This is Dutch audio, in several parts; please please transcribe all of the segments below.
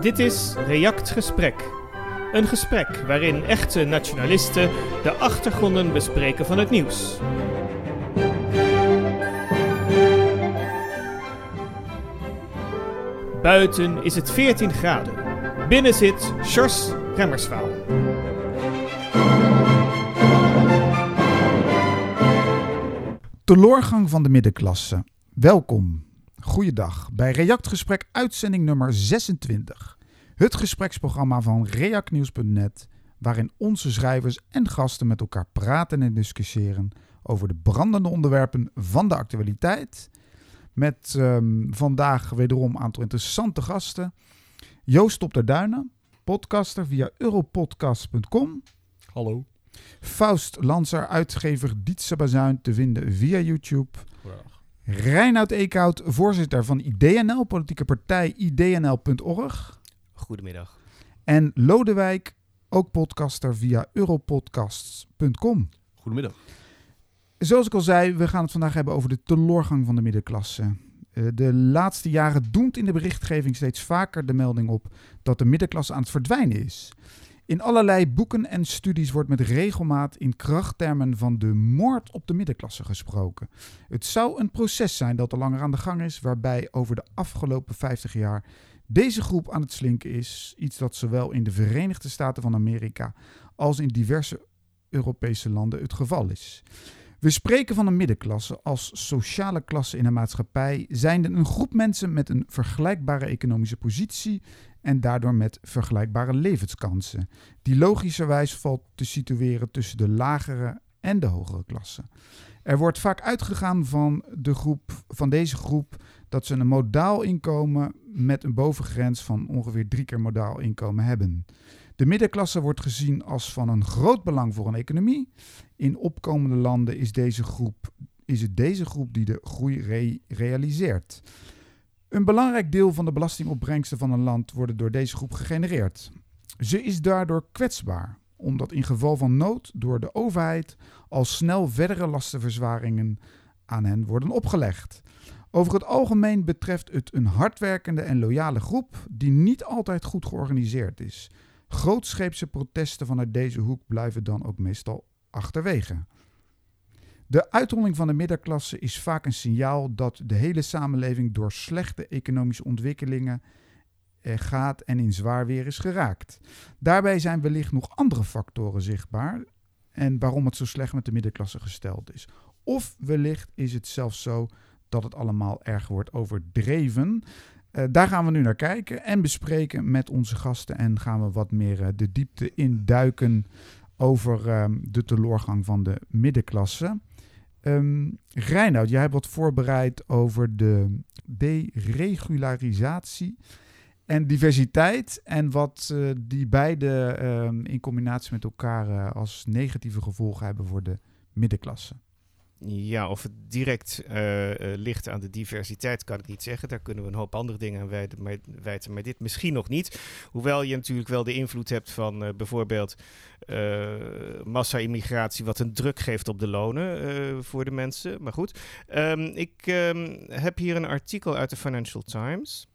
Dit is React Gesprek. Een gesprek waarin echte nationalisten de achtergronden bespreken van het nieuws. Buiten is het 14 graden. Binnen zit Sjors Remmerswaal. Teloorgang van de middenklasse. Welkom. Goeiedag bij Reactgesprek uitzending nummer 26. Het gespreksprogramma van reactnieuws.net waarin onze schrijvers en gasten met elkaar praten en discussiëren over de brandende onderwerpen van de actualiteit. Met ehm, vandaag wederom een aantal interessante gasten. Joost op der Duinen, podcaster via europodcast.com. Hallo. Faust Lanser, uitgever Dietse Bazuin te vinden via YouTube. Reinoud Eekhout, voorzitter van IDNL, politieke partij idnl.org. Goedemiddag. En Lodewijk, ook podcaster via europodcasts.com. Goedemiddag. Zoals ik al zei, we gaan het vandaag hebben over de teloorgang van de middenklasse. Eh, De laatste jaren doemt in de berichtgeving steeds vaker de melding op dat de middenklasse aan het verdwijnen is. In allerlei boeken en studies wordt met regelmaat in krachttermen van de moord op de middenklasse gesproken. Het zou een proces zijn dat al langer aan de gang is, waarbij over de afgelopen 50 jaar deze groep aan het slinken is. Iets dat zowel in de Verenigde Staten van Amerika als in diverse Europese landen het geval is. We spreken van een middenklasse als sociale klasse in een maatschappij, zijnde een groep mensen met een vergelijkbare economische positie en daardoor met vergelijkbare levenskansen, die logischerwijs valt te situeren tussen de lagere en de hogere klasse. Er wordt vaak uitgegaan van, de groep, van deze groep dat ze een modaal inkomen met een bovengrens van ongeveer drie keer modaal inkomen hebben. De middenklasse wordt gezien als van een groot belang voor een economie. In opkomende landen is, deze groep, is het deze groep die de groei re- realiseert. Een belangrijk deel van de belastingopbrengsten van een land worden door deze groep gegenereerd. Ze is daardoor kwetsbaar, omdat in geval van nood door de overheid al snel verdere lastenverzwaringen aan hen worden opgelegd. Over het algemeen betreft het een hardwerkende en loyale groep die niet altijd goed georganiseerd is. Grootscheepse protesten vanuit deze hoek blijven dan ook meestal achterwege. De uitholling van de middenklasse is vaak een signaal dat de hele samenleving door slechte economische ontwikkelingen eh, gaat en in zwaar weer is geraakt. Daarbij zijn wellicht nog andere factoren zichtbaar en waarom het zo slecht met de middenklasse gesteld is. Of wellicht is het zelfs zo dat het allemaal erg wordt overdreven. Eh, daar gaan we nu naar kijken en bespreken met onze gasten. En gaan we wat meer eh, de diepte induiken over ehm, de teloorgang van de middenklasse. Ehm Reinoud, jij hebt wat voorbereid over de deregularisatie en diversiteit. En wat eh, die beide ehm, in combinatie met elkaar eh, als negatieve gevolgen hebben voor de middenklasse. Ja, of het direct eh, eh, ligt aan de diversiteit, kan ik niet zeggen. Daar kunnen we een hoop andere dingen aan maar, wijten, maar dit misschien nog niet. Hoewel je natuurlijk wel de invloed hebt van eh, bijvoorbeeld massa-immigratie, wat een druk geeft op de lonen voor de mensen. Maar goed, Ehm, ik ehm, heb hier een artikel uit de Financial Times.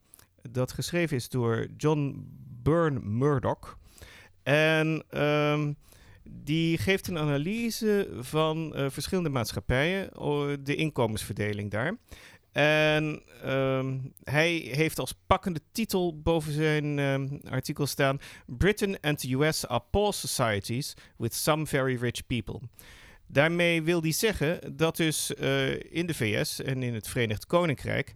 Dat geschreven is door John Byrne Murdoch. En ehm, die geeft een analyse van eh, verschillende maatschappijen, de inkomensverdeling daar. En ehm, hij heeft als pakkende titel boven zijn ehm, artikel staan: Britain and the US are poor societies with some very rich people. Daarmee wil hij zeggen dat dus eh, in de VS en in het Verenigd Koninkrijk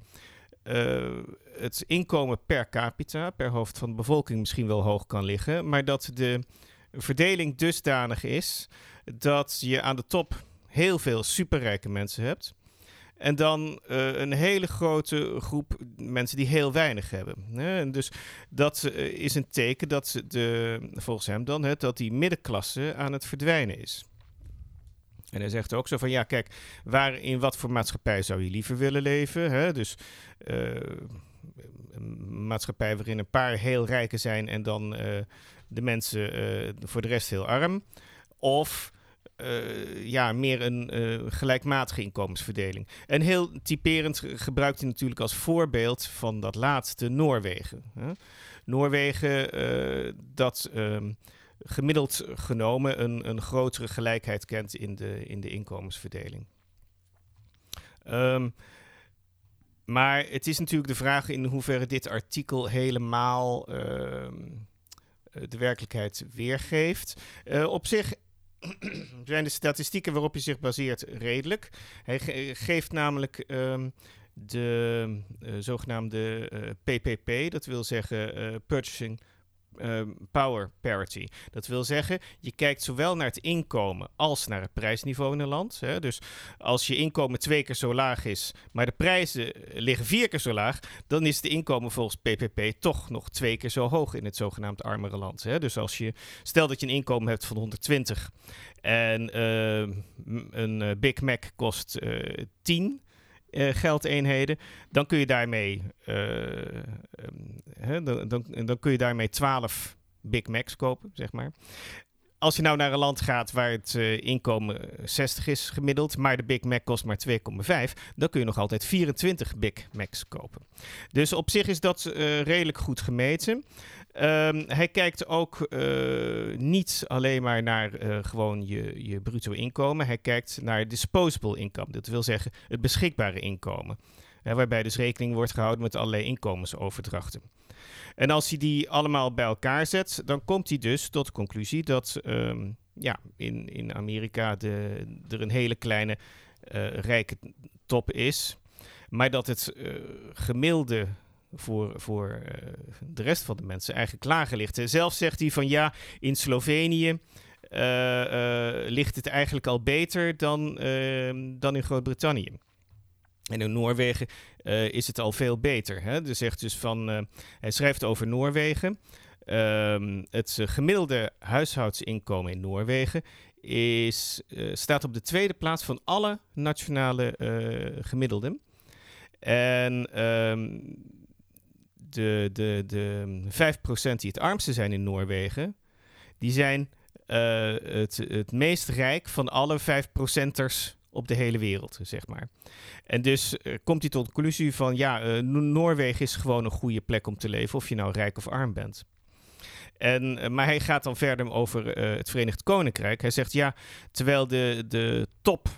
eh, het inkomen per capita, per hoofd van de bevolking misschien wel hoog kan liggen, maar dat de verdeling dusdanig is dat je aan de top heel veel superrijke mensen hebt. En dan eh, een hele grote groep mensen die heel weinig hebben. Hè? En dus dat eh, is een teken dat de, volgens hem dan, hè, dat die middenklasse aan het verdwijnen is. En hij zegt ook zo van, ja kijk, waar, in wat voor maatschappij zou je liever willen leven? Hè? Dus eh, een maatschappij waarin een paar heel rijken zijn en dan de mensen eh, voor de rest heel arm. Of eh, ja, meer een eh, gelijkmatige inkomensverdeling. En heel typerend gebruikt hij natuurlijk als voorbeeld van dat laatste Noorwegen. Hè. Noorwegen, dat ehm, gemiddeld genomen een, een grotere gelijkheid kent in de, in de inkomensverdeling. Ehm, maar het is natuurlijk de vraag in hoeverre dit artikel helemaal ehm, de werkelijkheid weergeeft. op zich zijn de statistieken waarop hij zich baseert redelijk. Hij geeft namelijk um, de uh, zogenaamde eh, PPP, dat wil zeggen Purchasing Ehm, power parity. Dat wil zeggen, je kijkt zowel naar het inkomen als naar het prijsniveau in een land. Hè. Dus als je inkomen twee keer zo laag is, maar de prijzen liggen vier keer zo laag, dan is het inkomen volgens PPP toch nog twee keer zo hoog in het zogenaamd armere land. Hè. Dus als je, stel dat je een inkomen hebt van 120 en uh, een eh, Big Mac kost uh, eh, 10 uh, geldeenheden, dan kun je daarmee, uh, um, dan, dan, dan, kun je daarmee 12 Big Macs kopen, zeg maar. Als je nou naar een land gaat waar het uh, inkomen 60 is gemiddeld, maar de Big Mac kost maar 2,5, dan kun je nog altijd 24 Big Macs kopen. Dus op zich is dat redelijk goed gemeten. Um, hij kijkt ook uh, niet alleen maar naar uh, gewoon je, je bruto inkomen. Hij kijkt naar disposable income. Dat wil zeggen het beschikbare inkomen. Waarbij dus rekening wordt gehouden met allerlei inkomensoverdrachten. En als hij die allemaal bij elkaar zet, dan komt hij dus tot de conclusie dat um, ja, in, in Amerika de, er een hele kleine rijke top is. Maar dat het gemiddelde voor, voor uh, de rest van de mensen eigenlijk klagen ligt. Zelf zegt hij van ja, in Slovenië uh, uh, ligt het eigenlijk al beter dan, ehm, dan in Groot-Brittannië. En in Noorwegen is het al veel beter. Hè? Dus zegt dus van, hij schrijft over Noorwegen. Ehm, het gemiddelde huishoudsinkomen in Noorwegen is, staat op de tweede plaats van alle nationale gemiddelden. En um, de, de, de 5% die het armste zijn in Noorwegen, die zijn uh, het, het meest rijk van alle 5%ers op de hele wereld, zeg maar. En dus uh, komt hij tot de conclusie van, ja, uh, Noorwegen is gewoon een goede plek om te leven, of je nou rijk of arm bent. En, maar hij gaat dan verder over het Verenigd Koninkrijk. Hij zegt, ja, terwijl de, de top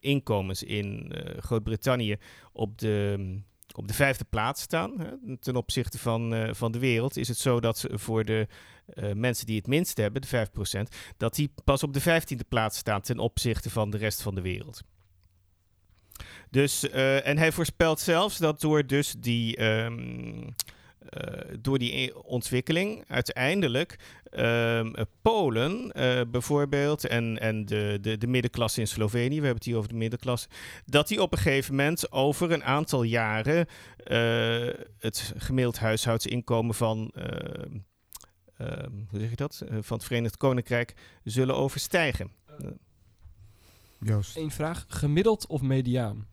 inkomens in Groot-Brittannië op de op de vijfde plaats staan. Hè. Ten opzichte van, uh, van de wereld is het zo dat voor de uh, mensen die het minst hebben, de 5%, dat die pas op de vijftiende plaats staan ten opzichte van de rest van de wereld. Dus, uh, en hij voorspelt zelfs dat door dus die, um, door die ontwikkeling uiteindelijk um, Polen uh, bijvoorbeeld en, en de, de, de middenklasse in Slovenië, we hebben het hier over de middenklasse, dat die op een gegeven moment over een aantal jaren uh, het gemiddeld huishoudsinkomen van, uh, hoe zeg je dat, van het Verenigd Koninkrijk zullen overstijgen. Joost. Eén vraag, gemiddeld of mediaan?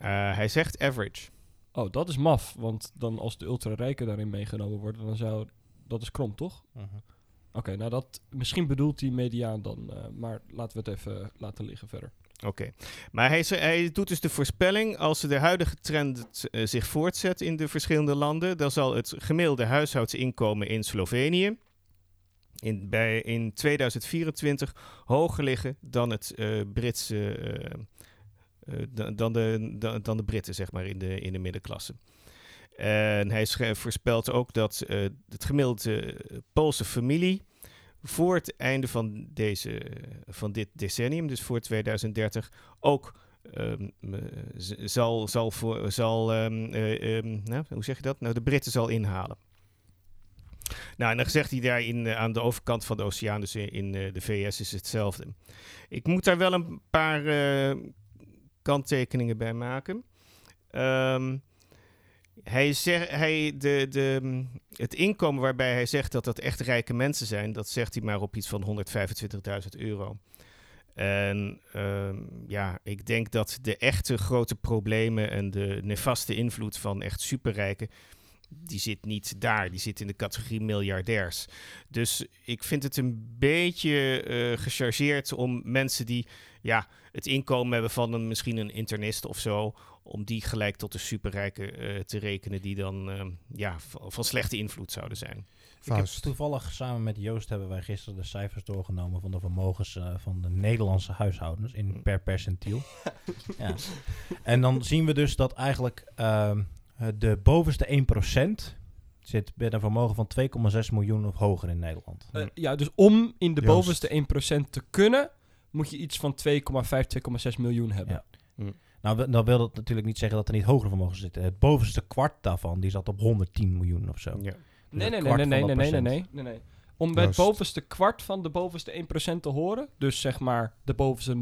hij zegt average. Oh, dat is maf, want dan als de ultra-rijken daarin meegenomen worden, dan zou dat is krom, toch? Uh -huh. Oké, okay, nou dat, misschien bedoelt hij mediaan dan, uh, maar laten we het even laten liggen verder. Oké, okay. maar hij, hij, doet dus de voorspelling, als de huidige trend uh, zich voortzet in de verschillende landen, dan zal het gemiddelde huishoudsinkomen in Slovenië in, bij, in 2024 hoger liggen dan het uh, Britse, dan, de, dan, dan de Britten, zeg maar, in de, in de middenklasse. En hij voorspelt ook dat uh, het gemiddelde Poolse familie voor het einde van, deze, van dit decennium, dus voor 2030, ook um, zal, zal, voor, zal uh, um, nou, hoe zeg je dat? Nou, de Britten zal inhalen. Nou, en dan zegt hij daar in, aan de overkant van de oceaan, dus in de VS, is hetzelfde. Ik moet daar wel een paar kanttekeningen bij maken. Um, hij zegt, hij, de, de, het inkomen waarbij hij zegt dat dat echt rijke mensen zijn, dat zegt hij maar op iets van 125.000 euro. En um, ja, ik denk dat de echte grote problemen en de nefaste invloed van echt superrijken die zit niet daar. Die zit in de categorie miljardairs. Dus ik vind het een beetje uh, gechargeerd om mensen die ja, het inkomen hebben van een, misschien een internist of zo, om die gelijk tot de superrijken uh, te rekenen die dan uh, ja, van slechte invloed zouden zijn. Ik heb toevallig samen met Joost hebben wij gisteren de cijfers doorgenomen van de vermogens uh, van de Nederlandse huishoudens in Mm. per percentiel. ja. En dan zien we dus dat eigenlijk ehm, de bovenste 1% zit bij een vermogen van 2,6 miljoen of hoger in Nederland. Uh, ja, dus om in de Joost. bovenste 1% te kunnen, moet je iets van 2,5, 2,6 miljoen hebben. Ja. Mm. Nou, dan wil dat natuurlijk niet zeggen dat er niet hogere vermogens zitten. Het bovenste kwart daarvan, die zat op 110 miljoen of zo. Ja. Dus Nee, nee, nee, nee, nee, nee, nee, nee, nee, nee. Om bij het Joost. bovenste kwart van de bovenste 1% te horen, dus zeg maar de bovenste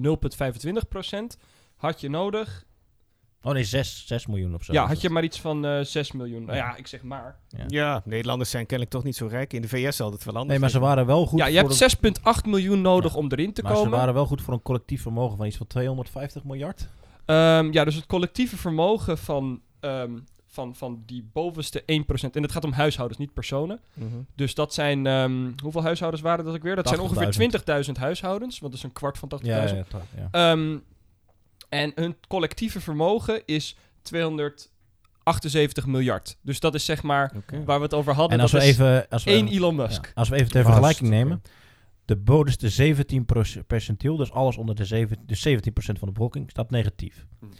0,25%, had je nodig. Oh nee, 6, 6 miljoen of zo. ja, had je maar iets van eh 6 miljoen. Nou Ja. ik zeg maar. Ja. Ja, Nederlanders zijn kennelijk toch niet zo rijk. In de VS zal het wel anders Nee, maar ze waren wel goed ja, je voor hebt een- 6,8 miljoen nodig Ja. om erin te Maar ze komen. waren wel goed voor een collectief vermogen van iets van 250 miljard. Ehm, ja, dus het collectieve vermogen van, ehm, van, van die bovenste 1%. En het gaat om huishoudens, niet personen. Mhm. Dus dat zijn. ehm, hoeveel huishoudens waren dat ook weer? Dat zijn ongeveer 80.000. 20.000 huishoudens, want dat is een kwart van 80.000. Ja, ja. Ehm, en hun collectieve vermogen is 278 miljard. Dus dat is zeg maar waar we het over hadden. En als we dat even, als we, één Elon Musk. ja, als we even ter vergelijking nemen, de bovenste 17 percentiel, dus alles onder de, 7, dus 17% van de bevolking, staat negatief. Mm.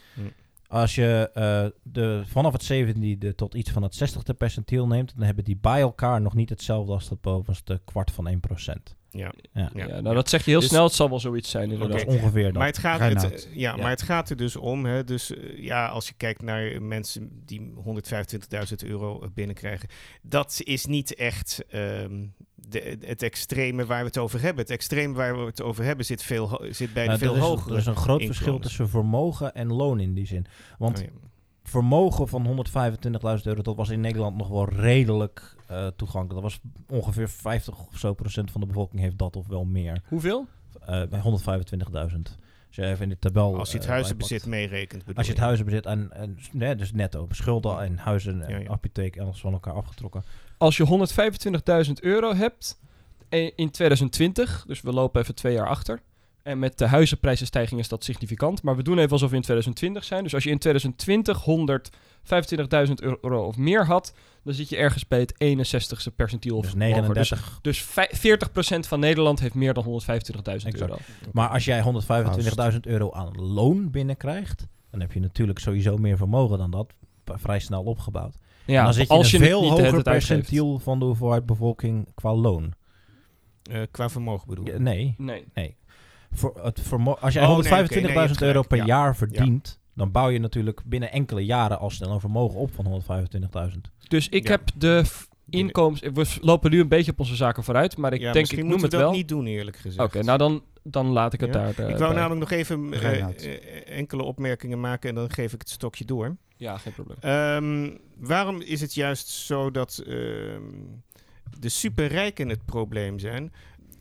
Als je eh, de, vanaf het 17e tot iets van het 60ste percentiel neemt, dan hebben die bij elkaar nog niet hetzelfde als het bovenste kwart van 1 Ja. Ja. Ja. Ja. nou dat zeg je heel Dus- snel. Het zal wel zoiets zijn inderdaad. Dat is ongeveer dat. Maar het, gaat, het, ja, Ja. maar het gaat er dus om. Hè, dus eh, ja, als je kijkt naar mensen die 125.000 euro binnenkrijgen. Dat is niet echt ehm, de, het extreme waar we het over hebben. Het extreme waar we het over hebben zit, veel, zit bij de Nou, veel er, is, hogere. er is een groot verschil tussen vermogen en loon in die zin. Want Oh, ja. Vermogen van 125.000 euro, dat was in Nederland nog wel redelijk eh, toegankelijk. Dat was ongeveer 50 of zo procent van de bevolking heeft dat of wel meer. Hoeveel? Eh, bij 125.000. Als je even in de tabel... Als je het eh, huizenbezit meerekent. Als je het huizenbezit en, en nee, dus netto, schulden en huizen en Ja, ja. apotheek en alles van elkaar afgetrokken. Als je 125.000 euro hebt eh, in 2020, dus we lopen even twee jaar achter. En met de huizenprijzenstijging is dat significant. Maar we doen even alsof we in 2020 zijn. Dus als je in 2020 125.000 euro of meer had, dan zit je ergens bij het 61ste percentiel of Dus hoger. 39. Dus, dus vij- 40% van Nederland heeft meer dan 125.000 euro. Maar als jij 125.000 euro aan loon binnenkrijgt, dan heb je natuurlijk sowieso meer vermogen dan dat. Vrij snel opgebouwd. En Ja, dan zit je als een je veel niet de hele hoger percentiel van de hoeveelheid bevolking qua loon. Eh, qua vermogen bedoel je? Ja, nee, Nee. Voor het als jij Oh, nee, 125.000 oké, nee, je hebt euro per Ja. jaar verdient, dan bouw je natuurlijk binnen enkele jaren al snel een vermogen op van 125.000. Dus ik Ja. heb de inkomens... We lopen nu een beetje op onze zaken vooruit, maar ik Ja, denk, misschien ik noem moeten het we wel. dat niet doen, eerlijk gezegd. Oké, nou dan, dan laat ik het Ja? daar. eh, ik wou bij. namelijk nog even eh, eh, enkele opmerkingen maken en dan geef ik het stokje door. Ja, geen probleem. Ehm, waarom is het juist zo dat ehm, de superrijken het probleem zijn?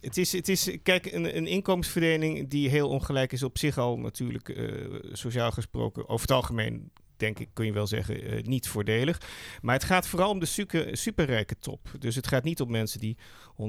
Het is, het is kijk, een, een inkomensverdeling die heel ongelijk is op zich al natuurlijk eh, sociaal gesproken, over het algemeen denk ik, kun je wel zeggen, eh, niet voordelig. Maar het gaat vooral om de super, superrijke top. Dus het gaat niet om mensen die 125.000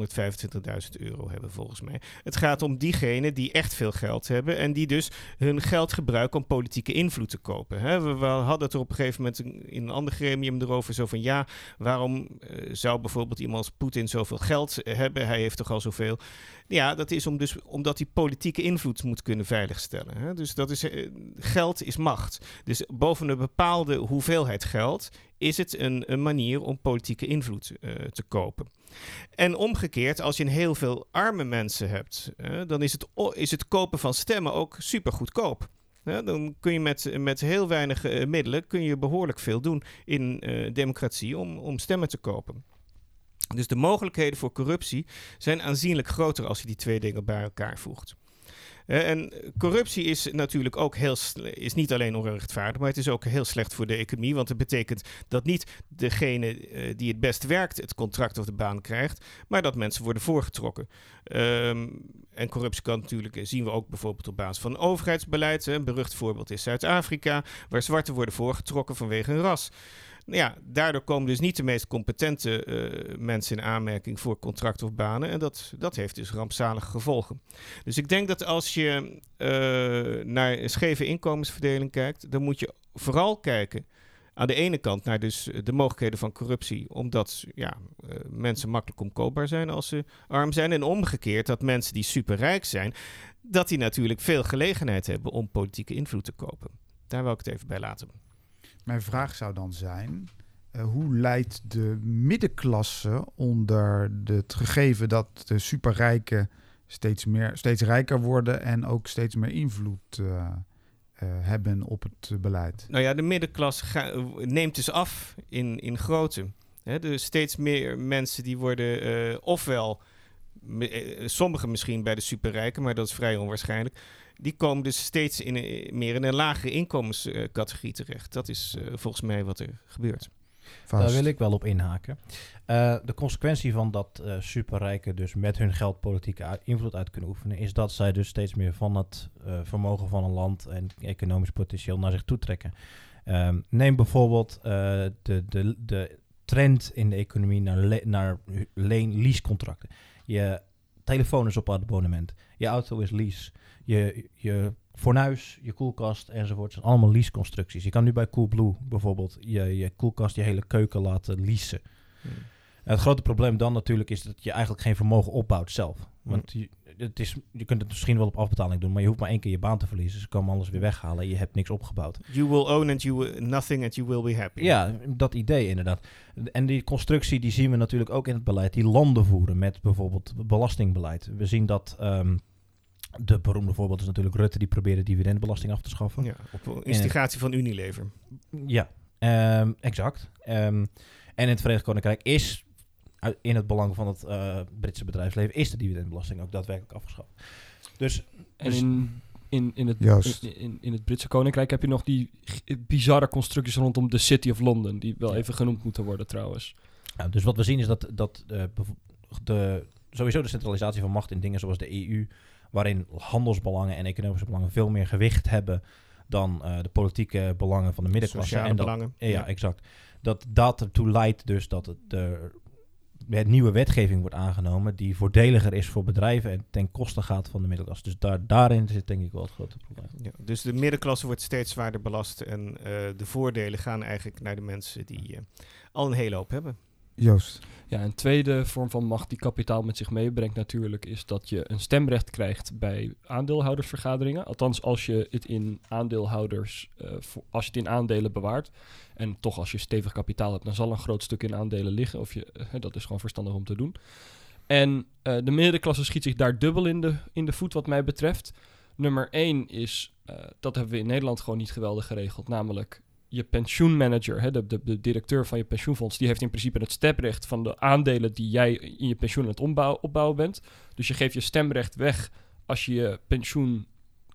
euro hebben, volgens mij. Het gaat om diegenen die echt veel geld hebben en die dus hun geld gebruiken om politieke invloed te kopen. Hè? We, hadden het er op een gegeven moment in in een ander gremium erover, zo van ja, waarom eh, zou bijvoorbeeld iemand als Poetin zoveel geld eh, hebben? Hij heeft toch al zoveel? Ja, dat is om dus, omdat hij politieke invloed moet kunnen veiligstellen. Hè? Dus dat is, eh, geld is macht. Dus boven een bepaalde hoeveelheid geld is het een, een manier om politieke invloed eh, te kopen. En omgekeerd, als je een heel veel arme mensen hebt, dan is het, is het kopen van stemmen ook super goedkoop. Ja, dan kun je met, met heel weinig eh, middelen kun je behoorlijk veel doen in eh, democratie om, om stemmen te kopen. Dus de mogelijkheden voor corruptie zijn aanzienlijk groter als je die twee dingen bij elkaar voegt. Eh, en corruptie is natuurlijk ook heel is niet alleen onrechtvaardig, maar het is ook heel slecht voor de economie. Want het betekent dat niet degene eh, die het best werkt het contract of de baan krijgt, maar dat mensen worden voorgetrokken. Ehm, en corruptie kan natuurlijk, eh, zien we ook bijvoorbeeld op basis van overheidsbeleid. Een berucht voorbeeld is Zuid-Afrika, waar zwarten worden voorgetrokken vanwege hun ras. Nou ja, daardoor komen dus niet de meest competente eh, mensen in aanmerking voor contract of banen. En dat, dat heeft dus rampzalige gevolgen. Dus ik denk dat als je eh, naar een scheve inkomensverdeling kijkt, dan moet je vooral kijken aan de ene kant naar dus de mogelijkheden van corruptie, omdat ja, eh, mensen makkelijk omkoopbaar zijn als ze arm zijn. En omgekeerd dat mensen die superrijk zijn, dat die natuurlijk veel gelegenheid hebben om politieke invloed te kopen. Daar wil ik het even bij laten. Mijn vraag zou dan zijn: eh, hoe leidt de middenklasse onder het gegeven dat de superrijken steeds, meer, steeds rijker worden en ook steeds meer invloed eh, eh, hebben op het beleid? Nou ja, de middenklasse neemt dus af in, in grootte. Hè, dus steeds meer mensen die worden ofwel, sommigen misschien bij de superrijken, maar dat is vrij onwaarschijnlijk. Die komen dus steeds in een, meer in een lagere inkomenscategorie terecht. Dat is eh, volgens mij wat er gebeurt. Vast. Daar wil ik wel op inhaken. Eh, de consequentie van dat eh, superrijken dus met hun geld politieke uit- invloed uit kunnen oefenen, is dat zij dus steeds meer van het eh, vermogen van een land en economisch potentieel naar zich toe trekken. Ehm, neem bijvoorbeeld eh, de, de, de trend in de economie naar, le- naar leen leasecontracten. Je telefoon is op abonnement, je auto is lease, je, je fornuis, je koelkast enzovoort zijn allemaal leaseconstructies. Je kan nu bij Coolblue bijvoorbeeld je, je koelkast, je hele keuken laten leasen. Het grote probleem dan natuurlijk is dat je eigenlijk geen vermogen opbouwt zelf. Want je, het is, je kunt het misschien wel op afbetaling doen, maar je hoeft maar één keer je baan te verliezen. Ze komen alles weer weghalen en je hebt niks opgebouwd. You will own and you will, nothing and you will be happy. Ja, dat idee inderdaad. En die constructie die zien we natuurlijk ook in het beleid. Die landen voeren met bijvoorbeeld belastingbeleid. We zien dat... ehm, de beroemde voorbeeld is natuurlijk Rutte, die probeerde dividendbelasting af te schaffen. Ja, op instigatie van Unilever. Ja, ehm, exact. Ehm, en in het Verenigd Koninkrijk is in het belang van het eh, Britse bedrijfsleven is de dividendbelasting ook daadwerkelijk afgeschaft. Dus En Dus- in, in, in, het, Juist. in, in, in het Britse Koninkrijk heb je nog die bizarre constructies rondom de City of London, die wel Ja. even genoemd moeten worden trouwens. Ja, dus wat we zien is dat, dat eh, de, sowieso de centralisatie van macht in dingen zoals de EU, waarin handelsbelangen en economische belangen veel meer gewicht hebben dan eh, de politieke belangen van de middenklasse. Sociale en dat, belangen. ja, exact. Dat dat ertoe leidt dus dat het, de, het nieuwe wetgeving wordt aangenomen die voordeliger is voor bedrijven en ten koste gaat van de middenklasse. Dus daar, daarin zit denk ik wel het grote probleem. Ja, dus de middenklasse wordt steeds zwaarder belast en eh, de voordelen gaan eigenlijk naar de mensen die eh, al een hele hoop hebben. Joost. Ja, een tweede vorm van macht die kapitaal met zich meebrengt natuurlijk is dat je een stemrecht krijgt bij aandeelhoudersvergaderingen. Althans, als je het in aandeelhouders, eh, als je het in aandelen bewaart. En toch als je stevig kapitaal hebt, dan zal een groot stuk in aandelen liggen. Of je, eh, dat is gewoon verstandig om te doen. En eh, de middenklasse schiet zich daar dubbel in de, in de voet wat mij betreft. Nummer één is, dat hebben we in Nederland gewoon niet geweldig geregeld. Namelijk je pensioenmanager, hè, de, de, de directeur van je pensioenfonds, die heeft in principe het stemrecht van de aandelen die jij in je pensioen aan het opbouwen bent. Dus je geeft je stemrecht weg als je je pensioen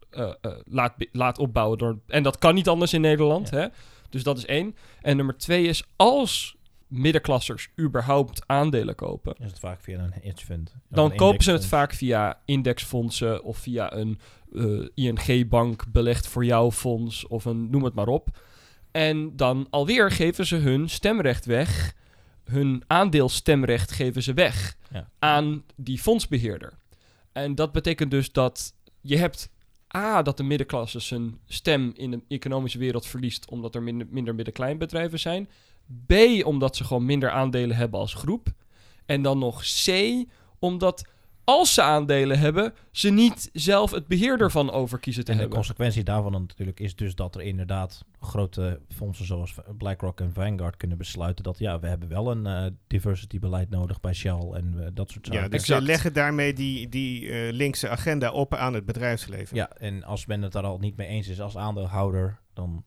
eh, eh, laat, laat opbouwen. Door, en dat kan niet anders in Nederland. Hè? Dus dat is één. En nummer twee is, als middenklassers überhaupt aandelen kopen, Is het vaak via een hedge fund? dan kopen ze het vaak via indexfondsen of via een eh, ING-bank belegd voor jouw fonds of een noem het maar op. En dan alweer geven ze hun stemrecht weg, hun aandeelstemrecht geven ze weg Ja. aan die fondsbeheerder. En dat betekent dus dat je hebt A, dat de middenklasse zijn stem in de economische wereld verliest omdat er minder, minder middenkleinbedrijven zijn. B, omdat ze gewoon minder aandelen hebben als groep. En dan nog C, omdat als ze aandelen hebben, ze niet zelf het beheer ervan over kiezen te En de hebben. consequentie daarvan dan natuurlijk is dus dat er inderdaad grote fondsen zoals BlackRock en Vanguard kunnen besluiten dat ja, we hebben wel een eh, diversity beleid nodig bij Shell en eh, dat soort zaken. Ja, dus Exact. ze leggen daarmee die, die eh, linkse agenda op aan het bedrijfsleven. Ja, en als men het daar al niet mee eens is als aandeelhouder, dan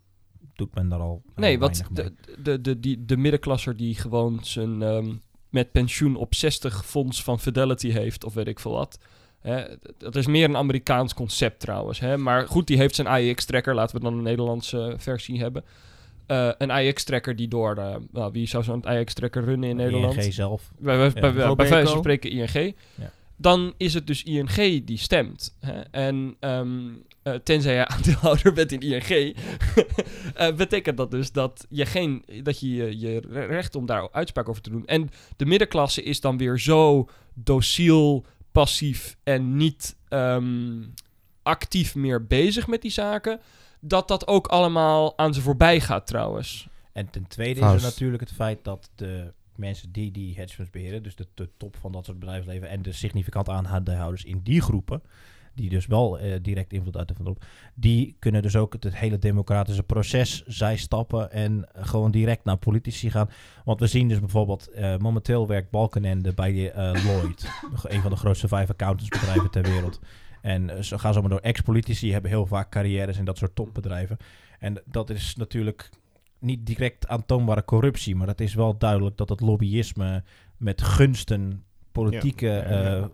doet men daar al Nee, mee. de, de, de, die, de middenklasser die gewoon zijn ehm, met pensioen op 60 fonds van Fidelity heeft, of weet ik veel wat. Hè, dat is meer een Amerikaans concept trouwens. Hè? Maar goed, die heeft zijn AEX-tracker. Laten we dan een Nederlandse versie hebben. Eh, een AEX-tracker die door... eh, nou, wie zou zo'n AEX-tracker runnen in Nederland? ING zelf. Bij, bij, bij, bij, wijze van spreken ING. Ja. Dan is het dus ING die stemt. Hè? En ehm, eh, tenzij je aandeelhouder bent in ING, eh, betekent dat dus dat je, geen, dat je je- je recht om daar uitspraak over te doen. En de middenklasse is dan weer zo dociel, passief en niet ehm, actief meer bezig met die zaken, dat dat ook allemaal aan ze voorbij gaat trouwens. En ten tweede Faust. is er natuurlijk het feit dat de mensen die die hedge funds beheren, dus de, de top van dat soort bedrijfsleven en de significant aandeelhouders in die groepen, die dus wel eh, direct invloed uitoefenen op, die kunnen dus ook het, het hele democratische proces zij stappen en gewoon direct naar politici gaan. Want we zien dus bijvoorbeeld, eh, momenteel werkt Balkenende bij eh, Lloyd, een van de grootste vijf accountantsbedrijven ter wereld. En ze gaan zomaar door ex-politici, hebben heel vaak carrières in dat soort topbedrijven. En dat is natuurlijk niet direct aantoonbare corruptie, maar het is wel duidelijk dat het lobbyisme met gunsten, politieke Ja, ja, ja.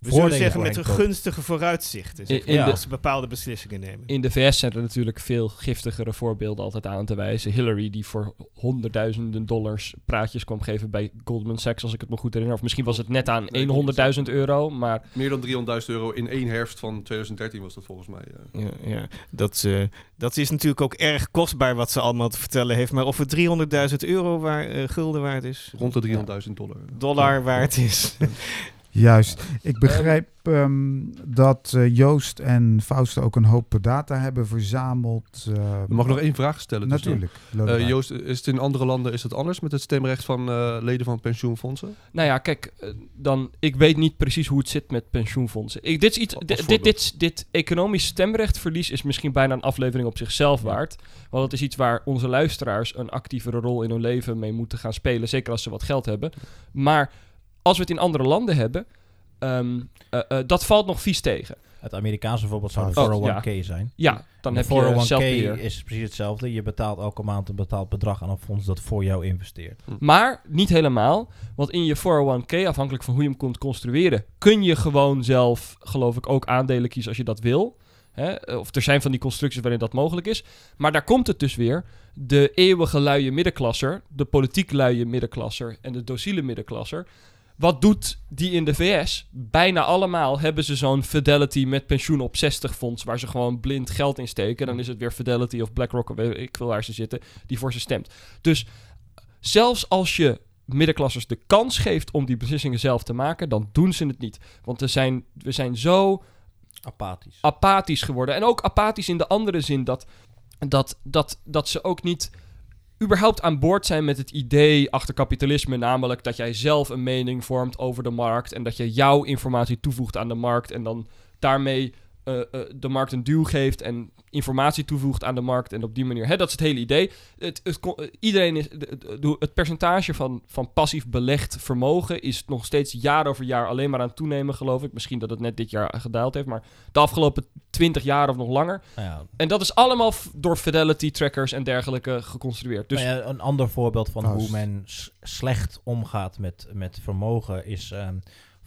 We zullen zeggen met een gunstige vooruitzichten. zeg In- in maar, de- als ze bepaalde beslissingen nemen. In de VS zijn er natuurlijk veel giftigere voorbeelden altijd aan te wijzen. Hillary, die voor honderdduizenden dollars praatjes kwam geven bij Goldman Sachs, als ik het me goed herinner. Of misschien was het net aan Nee, 100.000 euro, maar Meer dan 300.000 euro in één herfst van 2013 was dat volgens mij. Ja, ja. Dat, eh, dat is natuurlijk ook erg kostbaar wat ze allemaal te vertellen heeft. Maar of het 300.000 euro waar, eh, gulden waard is, Rond de 300.000 dollar. dollar waard is. Juist. Ik begrijp ehm, dat eh, Joost en Faust ook een hoop data hebben verzameld. eh, Mag ik nog één vraag stellen? tussendoor? Natuurlijk. Eh. Joost, is het in andere landen is het anders met het stemrecht van eh, leden van pensioenfondsen? nou ja, kijk, eh, dan, ik weet niet precies hoe het zit met pensioenfondsen. Ik, dit, is iets, dit, dit, dit, dit economisch stemrechtverlies is misschien bijna een aflevering op zichzelf waard. Want het is iets waar onze luisteraars een actievere rol in hun leven mee moeten gaan spelen. Zeker als ze wat geld hebben. Maar als we het in andere landen hebben, ehm, eh, eh, dat valt nog vies tegen. Het Amerikaanse voorbeeld zou Oh, 401k zijn. Ja, dan de heb je 401k zelfbeheer. is precies hetzelfde. Je betaalt elke maand een bepaald bedrag aan een fonds dat voor jou investeert. Maar niet helemaal. Want in je 401k, afhankelijk van hoe je hem kunt construeren, kun je gewoon zelf, geloof ik, ook aandelen kiezen als je dat wil. Hè? Of er zijn van die constructies waarin dat mogelijk is. Maar daar komt het dus weer. De eeuwige luie middenklasser, de politiek luie middenklasser en de dociele middenklasser. Wat doet die in de VS? Bijna allemaal hebben ze zo'n Fidelity met pensioen op 60 fonds... waar ze gewoon blind geld in steken. Dan is het weer Fidelity of BlackRock, of ik veel waar ze zitten... die voor ze stemt. Dus zelfs als je middenklassers de kans geeft om die beslissingen zelf te maken, dan doen ze het niet. Want we zijn, we zijn zo Apathisch. apathisch geworden. En ook apathisch in de andere zin dat, dat, dat, dat ze ook niet überhaupt aan boord zijn met het idee achter kapitalisme, namelijk dat jij zelf een mening vormt over de markt en dat je jouw informatie toevoegt aan de markt en dan daarmee eh, eh, de markt een duw geeft en informatie toevoegt aan de markt en op die manier. Hè, dat is het hele idee. Het, eh, iedereen is, het percentage van, van passief belegd vermogen is nog steeds jaar over jaar alleen maar aan het toenemen, geloof ik. Misschien dat het net dit jaar gedaald heeft, maar de afgelopen 20 jaar of nog langer. Nou ja, En dat is allemaal door fidelity trackers en dergelijke geconstrueerd. Dus Nou ja, een ander voorbeeld van hoe men slecht omgaat met, met vermogen is ehm,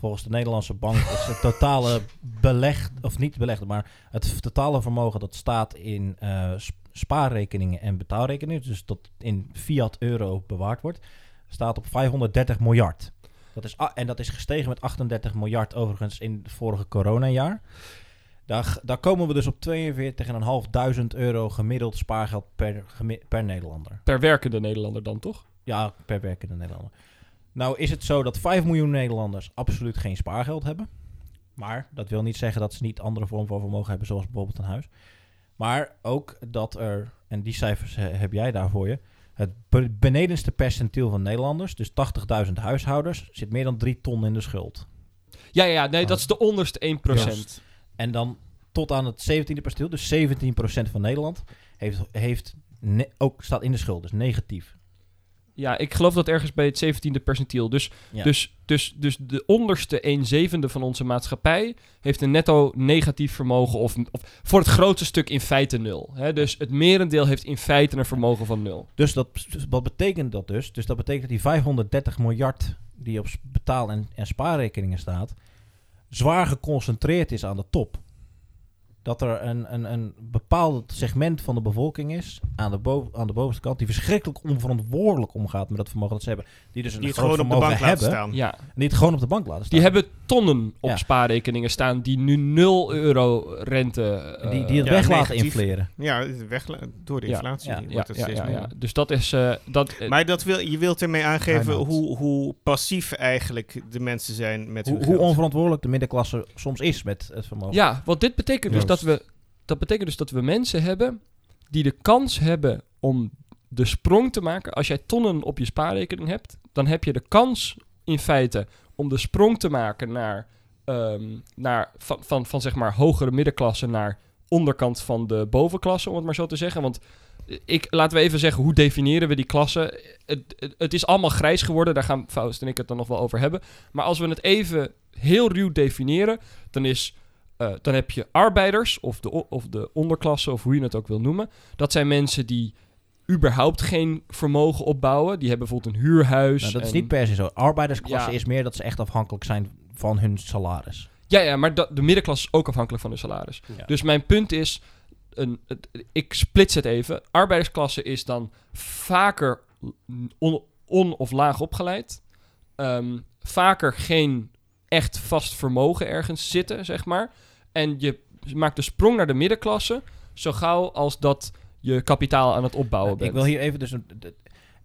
volgens de Nederlandse bank is het totale belegd, of niet belegd, maar het totale vermogen dat staat in eh, sp- spaarrekeningen en betaalrekeningen, dus dat in fiat euro bewaard wordt, staat op 530 miljard. Dat is, en dat is gestegen met 38 miljard overigens in het vorige coronajaar. Daar, daar komen we dus op 42.500 euro gemiddeld spaargeld per, per Nederlander. per werkende Nederlander dan toch? Ja, per werkende Nederlander. Nou is het zo dat 5 miljoen Nederlanders absoluut geen spaargeld hebben. Maar dat wil niet zeggen dat ze niet andere vormen van vermogen hebben, zoals bijvoorbeeld een huis. Maar ook dat er, en die cijfers heb jij daar voor je, het be- benedenste percentiel van Nederlanders, dus 80.000 huishoudens, zit meer dan 3 ton in de schuld. Ja, ja, nee, dat is de onderste 1%. Juist. En dan tot aan het 17e percentiel, dus 17% van Nederland, heeft, heeft ook staat in de schuld, dus negatief. Ja, ik geloof dat ergens bij het 17e percentiel. Dus, Ja. dus, dus, dus de onderste 1 zevende van onze maatschappij heeft een netto negatief vermogen. Of, of voor het grootste stuk in feite nul. Hè? Dus het merendeel heeft in feite een vermogen van nul. Dus dat, dus wat betekent dat dus? Dus dat betekent dat die 530 miljard die op betaal- en, en spaarrekeningen staat, zwaar geconcentreerd is aan de top. Dat er een, een, een bepaald segment van de bevolking is aan de, boven, aan de bovenste kant die verschrikkelijk onverantwoordelijk omgaat met dat vermogen dat ze hebben. Die dus een Die het groot gewoon op de vermogen bank laten hebben. staan. Ja, En die het gewoon op de bank laten staan. die hebben tonnen op Ja. spaarrekeningen staan die nu 0 euro rente... eh, die, die het ja, weg laten infleren. Ja, weg, door de inflatie ja, wordt ja, het ja, steeds ja, meer. ja. Dus dat is... eh, dat, eh, Maar dat wil, je wilt ermee aangeven hoe, hoe passief eigenlijk de mensen zijn met Hoe, hun hoe onverantwoordelijk de middenklasse soms is met het vermogen. Ja, want dit betekent dus dat Joost. we, dat betekent dus dat we mensen hebben die de kans hebben om de sprong te maken. Als jij tonnen op je spaarrekening hebt, dan heb je de kans in feite om de sprong te maken naar, ehm, naar van, van, van zeg maar hogere middenklasse naar onderkant van de bovenklasse, om het maar zo te zeggen. Want ik, laten we even zeggen, hoe definiëren we die klassen? Het, het, het is allemaal grijs geworden, daar gaan Faust en ik het dan nog wel over hebben. Maar als we het even heel ruw definiëren, dan is eh, dan heb je arbeiders of de, of de onderklasse, of hoe je het ook wil noemen. Dat zijn mensen die überhaupt geen vermogen opbouwen. Die hebben bijvoorbeeld een huurhuis. Nou, dat is niet per se zo. Arbeidersklasse Ja. is meer dat ze echt afhankelijk zijn van hun salaris. Ja, ja, maar de middenklasse is ook afhankelijk van hun salaris. Ja. Dus mijn punt is, een, ik splits het even. Arbeidersklasse is dan vaker on, on- of laag opgeleid. Ehm, vaker geen echt vast vermogen ergens zitten, zeg maar. En je maakt de sprong naar de middenklasse zo gauw als dat je kapitaal aan het opbouwen bent. Ik wil hier even dus een,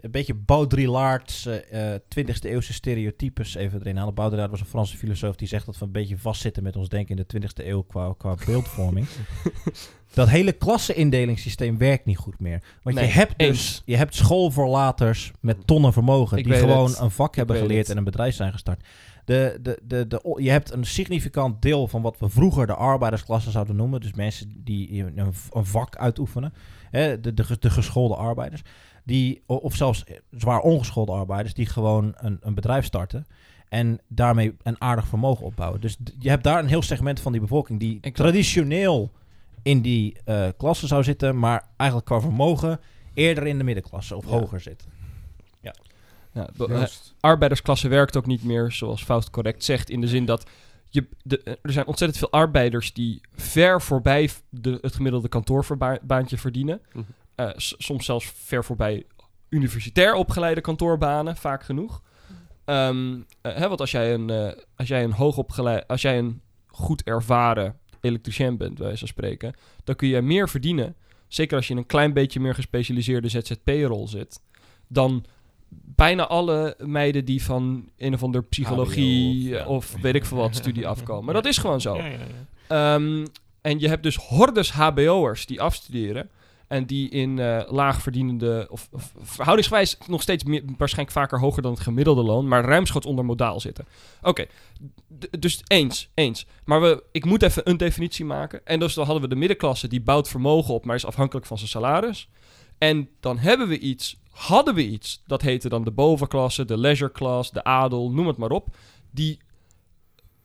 een beetje Baudrillard's eh, eh, 20e eeuwse stereotypes even erin halen. Baudrillard was een Franse filosoof die zegt dat we een beetje vastzitten met ons denken in de 20e eeuw qua, qua beeldvorming. dat hele klasseindelingssysteem werkt niet goed meer. Want Nee, je hebt dus eens. je hebt schoolverlaters met tonnen vermogen Ik die gewoon het. een vak hebben geleerd het. en een bedrijf zijn gestart. De, de, de, de, je hebt een significant deel van wat we vroeger de arbeidersklasse zouden noemen. Dus mensen die een, een vak uitoefenen. Hè, de, de, de geschoolde arbeiders. Die, of zelfs zwaar ongeschoolde arbeiders die gewoon een, een bedrijf starten. En daarmee een aardig vermogen opbouwen. Dus je hebt daar een heel segment van die bevolking die Exact. traditioneel in die eh, klasse zou zitten. Maar eigenlijk qua vermogen eerder in de middenklasse of Ja. hoger zit. Eh, arbeidersklasse werkt ook niet meer zoals Faust correct zegt. In de zin dat je, de, eh, er zijn ontzettend veel arbeiders die ver voorbij de, het gemiddelde kantoorbaantje verdienen. Mhm. Eh, soms zelfs ver voorbij universitair opgeleide kantoorbanen, vaak genoeg. Eh, hè, want als jij een, eh, als jij een hoogopgeleid, als jij een goed ervaren elektricien bent, bij wijze van spreken, dan kun je meer verdienen. Zeker als je in een klein beetje meer gespecialiseerde ZZP-rol zit. Dan bijna alle meiden die van een of ander psychologie HBO of, ja. weet ik veel wat studie afkomen. Dat is gewoon zo. Ehm, en je hebt dus hordes HBO'ers die afstuderen. En die in eh laag verdienende, of, of verhoudingsgewijs nog steeds meer, waarschijnlijk vaker hoger dan het gemiddelde loon, maar ruimschoots onder modaal zitten. Oké, dus eens, eens. Maar we, ik moet even een definitie maken. En dus dan hadden we de middenklasse die bouwt vermogen op, maar is afhankelijk van zijn salaris. En dan hebben we iets, hadden we iets, dat heette dan de bovenklasse, de leisure class, de adel, noem het maar op. Die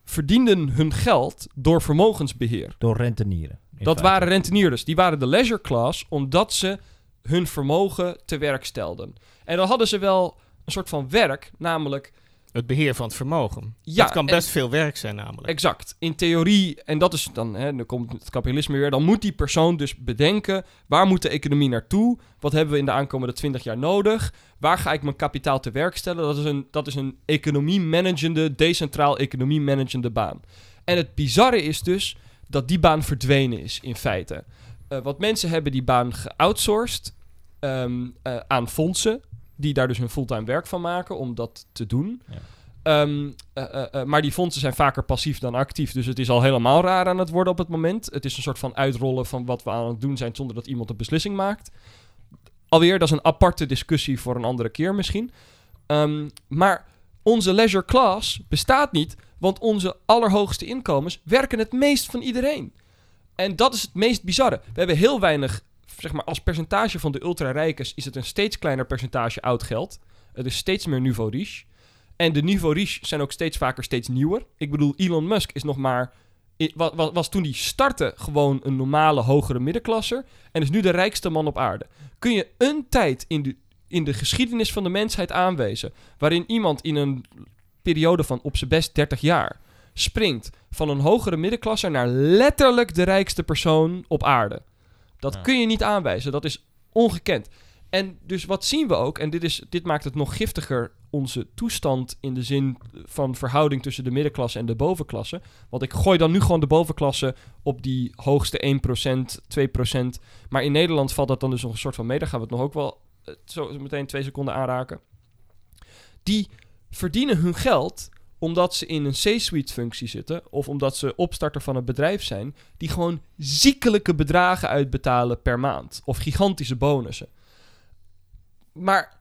verdienden hun geld door vermogensbeheer. Door rentenieren. Dat feite. waren rentenierders. Die waren de leisure class omdat ze hun vermogen te werk stelden. En dan hadden ze wel een soort van werk, namelijk... Het beheer van het vermogen. Ja, dat kan en- best veel werk zijn namelijk. Exact. In theorie, en dat is dan, hè, dan komt het kapitalisme weer, dan moet die persoon dus bedenken, waar moet de economie naartoe? Wat hebben we in de aankomende 20 jaar nodig? Waar ga ik mijn kapitaal te werk stellen? Dat is een, dat is een economie-managende, decentraal economie-managende baan. En het bizarre is dus dat die baan verdwenen is, in feite. Eh want mensen hebben die baan geoutsourced ehm, eh, aan fondsen, die daar dus hun fulltime werk van maken om dat te doen. Ja. Ehm, eh, eh, eh, maar die fondsen zijn vaker passief dan actief. Dus het is al helemaal raar aan het worden op het moment. Het is een soort van uitrollen van wat we aan het doen zijn zonder dat iemand een beslissing maakt. Alweer, dat is een aparte discussie voor een andere keer misschien. Ehm, maar onze leisure class bestaat niet, want onze allerhoogste inkomens werken het meest van iedereen. En dat is het meest bizarre. We hebben heel weinig, zeg maar, als percentage van de ultra-rijkers is het een steeds kleiner percentage oud geld. Het is steeds meer niveau riche. En de niveau riche zijn ook steeds vaker steeds nieuwer. Ik bedoel, Elon Musk is nog maar... i- wa- wa- Was toen die startte gewoon een normale hogere middenklasser. En is nu de rijkste man op aarde. Kun je een tijd in de, in de geschiedenis van de mensheid aanwijzen... waarin iemand in een periode van op zijn best 30 jaar... springt van een hogere middenklasse naar letterlijk de rijkste persoon op aarde. Dat Ja. kun je niet aanwijzen. Dat is ongekend. En dus wat zien we ook, en dit, is, dit maakt het nog giftiger, onze toestand in de zin van verhouding tussen de middenklasse en de bovenklasse. Want ik gooi dan nu gewoon de bovenklasse op die hoogste 1%, 2%. Maar in Nederland valt dat dan dus nog een soort van mee. Daar gaan we het nog ook wel eh, zo meteen twee seconden aanraken. Die verdienen hun geld omdat ze in een C-suite functie zitten of omdat ze opstarter van een bedrijf zijn, die gewoon ziekelijke bedragen uitbetalen per maand of gigantische bonussen. Maar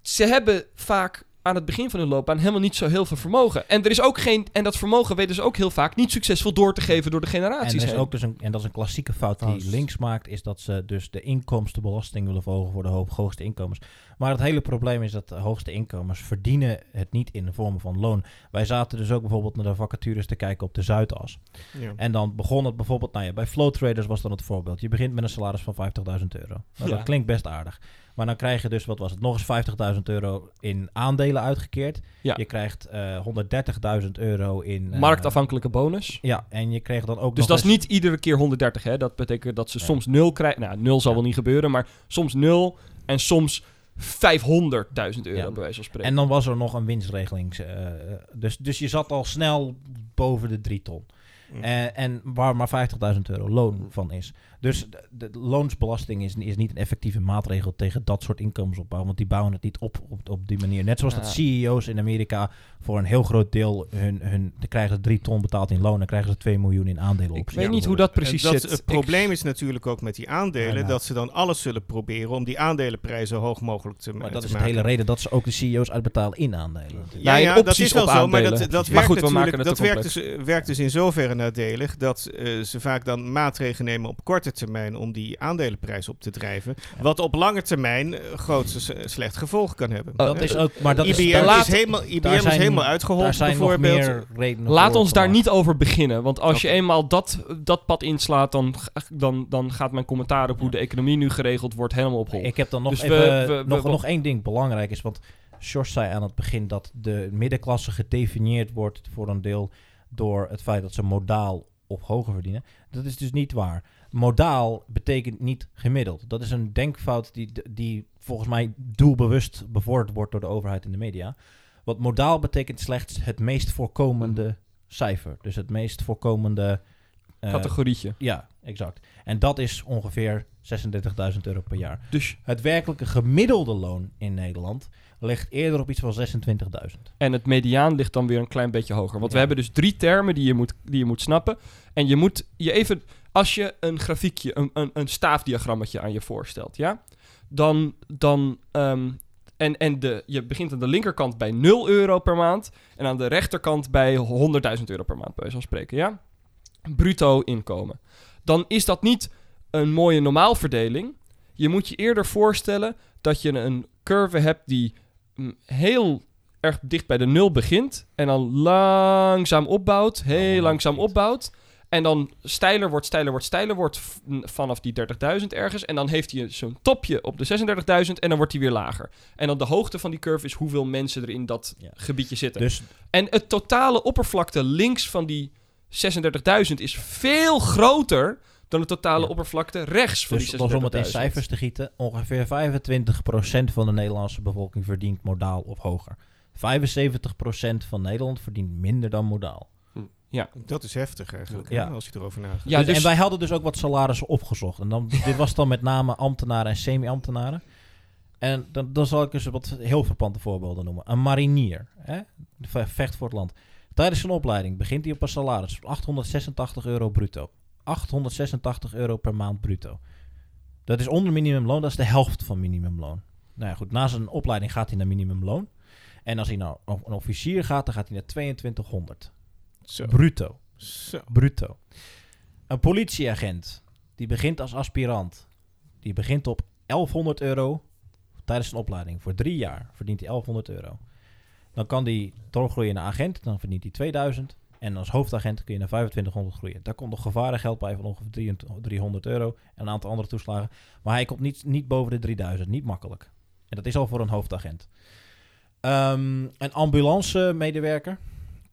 ze hebben vaak aan het begin van hun loopbaan helemaal niet zo heel veel vermogen. En er is ook geen en dat vermogen weten ze ook heel vaak niet succesvol door te geven door de En, generaties er is heen. ook dus een, en dat is een klassieke fout die links maakt, is dat ze dus de inkomstenbelasting willen verhogen voor de ho- hoogste inkomens. Maar het hele probleem is dat de hoogste inkomens verdienen het niet in de vorm van loon. Wij zaten dus ook bijvoorbeeld naar de vacatures te kijken op de Zuidas. Ja. En dan begon het bijvoorbeeld, nou ja, bij Flow Traders was dan het voorbeeld. Je begint met een salaris van 50.000 euro. Nou, Ja. Dat klinkt best aardig. Maar dan krijg je dus, wat was het, nog eens 50.000 euro in aandelen uitgekeerd. Ja. Je krijgt eh 130.000 euro in... eh, Marktafhankelijke bonus. Ja, en je kreeg dan ook Dus nog dat is niet iedere keer 130, hè? Dat betekent dat ze Ja. soms 0 krijgen. Nou, 0 zal Ja. wel niet gebeuren, maar soms 0 en soms 500.000 euro, Ja. bij wijze van spreken. En dan was er nog een winstregeling. eh, eh, dus, dus je zat al snel boven de 3 ton. Mm. Eh, en waar maar 50.000 euro loon van is. Dus de, de loonsbelasting is, is niet een effectieve maatregel tegen dat soort inkomensopbouw. Want die bouwen het niet op op, op die manier. Net zoals Ja. dat CEO's in Amerika voor een heel groot deel hun, hun dan krijgen ze 3 ton betaald in loon. Dan krijgen ze 2 miljoen in aandelen op. ik weet niet hoe dat precies En dat, zit. Het probleem is natuurlijk ook met die aandelen Ja, nou. dat ze dan alles zullen proberen om die aandelenprijzen zo hoog mogelijk te, Maar te dat is de maken. hele reden dat ze ook de CEO's uitbetalen in aandelen. Ja, Nee, ja, dat is wel op zo, maar dat, dat Maar werkt goed, we natuurlijk, maken het dat werkt dus, werkt dus in zoverre nadelig dat eh, ze vaak dan maatregelen nemen op korte termijn om die aandelenprijs op te drijven. Wat op lange termijn eh, grootste slecht gevolg kan hebben. Oh, dat is ook, maar dat is, IBM, daar, laat- is helemaal, IBM daar zijn- is helemaal daar uitgeholpen zijn nog bijvoorbeeld. meer redenen Laat voor ons daar niet over beginnen. Want als je eenmaal dat, dat pad inslaat, dan, dan, dan gaat mijn commentaar op hoe de economie nu geregeld wordt helemaal op hol. Ik heb dan nog Dus even we- we- nog, we- nog één ding belangrijk is, want Sjors zei aan het begin dat de middenklasse gedefinieerd wordt voor een deel door het feit dat ze modaal of hoger verdienen. Dat is dus niet waar. Modaal betekent niet gemiddeld. Dat is een denkfout die, die volgens mij doelbewust bevorderd wordt door de overheid in de media. Want modaal betekent slechts het meest voorkomende cijfer. Dus het meest voorkomende... eh, Categorietje. ja, exact. En dat is ongeveer 36.000 euro per jaar. Dus, Het werkelijke gemiddelde loon in Nederland ligt eerder op iets van 26.000. en het mediaan ligt dan weer een klein beetje hoger. Want we hebben dus drie termen die je moet, die je moet snappen. En je moet je even, als je een grafiekje, een, een, een staafdiagrammetje aan je voorstelt, ja, dan, dan ehm, en, en de, je begint aan de linkerkant bij 0 euro per maand en aan de rechterkant bij 100.000 euro per maand, bij wijze van spreken, ja. Bruto inkomen. Dan is dat niet een mooie normaalverdeling. Je moet je eerder voorstellen dat je een curve hebt die heel erg dicht bij de nul begint en dan langzaam opbouwt, heel Allemaal langzaam opbouwt. En dan steiler wordt, steiler wordt, steiler wordt vanaf die 30.000 ergens. En dan heeft hij zo'n topje op de 36.000 en dan wordt hij weer lager. En dan de hoogte van die curve is hoeveel mensen er in dat Ja. gebiedje zitten. Dus En het totale oppervlakte links van die 36.000 is veel groter dan de totale Ja. oppervlakte rechts van dus die om het in 36.000. cijfers te gieten, ongeveer 25% van de Nederlandse bevolking verdient modaal of hoger. 75% van Nederland verdient minder dan modaal. Dat is heftig eigenlijk, hè, Ja. als je erover nagaat. Ja, Dus- dus- En wij hadden dus ook wat salarissen opgezocht. En dan, dit was dan met name ambtenaren en semi-ambtenaren. En dan, dan zal ik eens wat heel verpante voorbeelden noemen. Een marinier, hè? Ve- vecht voor het land. Tijdens zijn opleiding begint hij op een salaris van 886 euro bruto. 886 euro per maand bruto. Dat is onder minimumloon, dat is de helft van minimumloon. Nou ja, goed, na zijn opleiding gaat hij naar minimumloon. En als hij nou een officier gaat, dan gaat hij naar 2200. Zo. Bruto. Zo. Bruto. Een politieagent die begint als aspirant. Die begint op 1100 euro tijdens zijn opleiding. Voor drie jaar verdient hij 1100 euro. Dan kan hij doorgroeien naar agent. Dan verdient hij 2000. En als hoofdagent kun je naar 2500 groeien. Daar komt nog gevarengeld bij van ongeveer 300 300 euro. En een aantal andere toeslagen. Maar hij komt niet, niet boven de 3000. Niet makkelijk. En dat is al voor een hoofdagent. Ehm, een ambulance-medewerker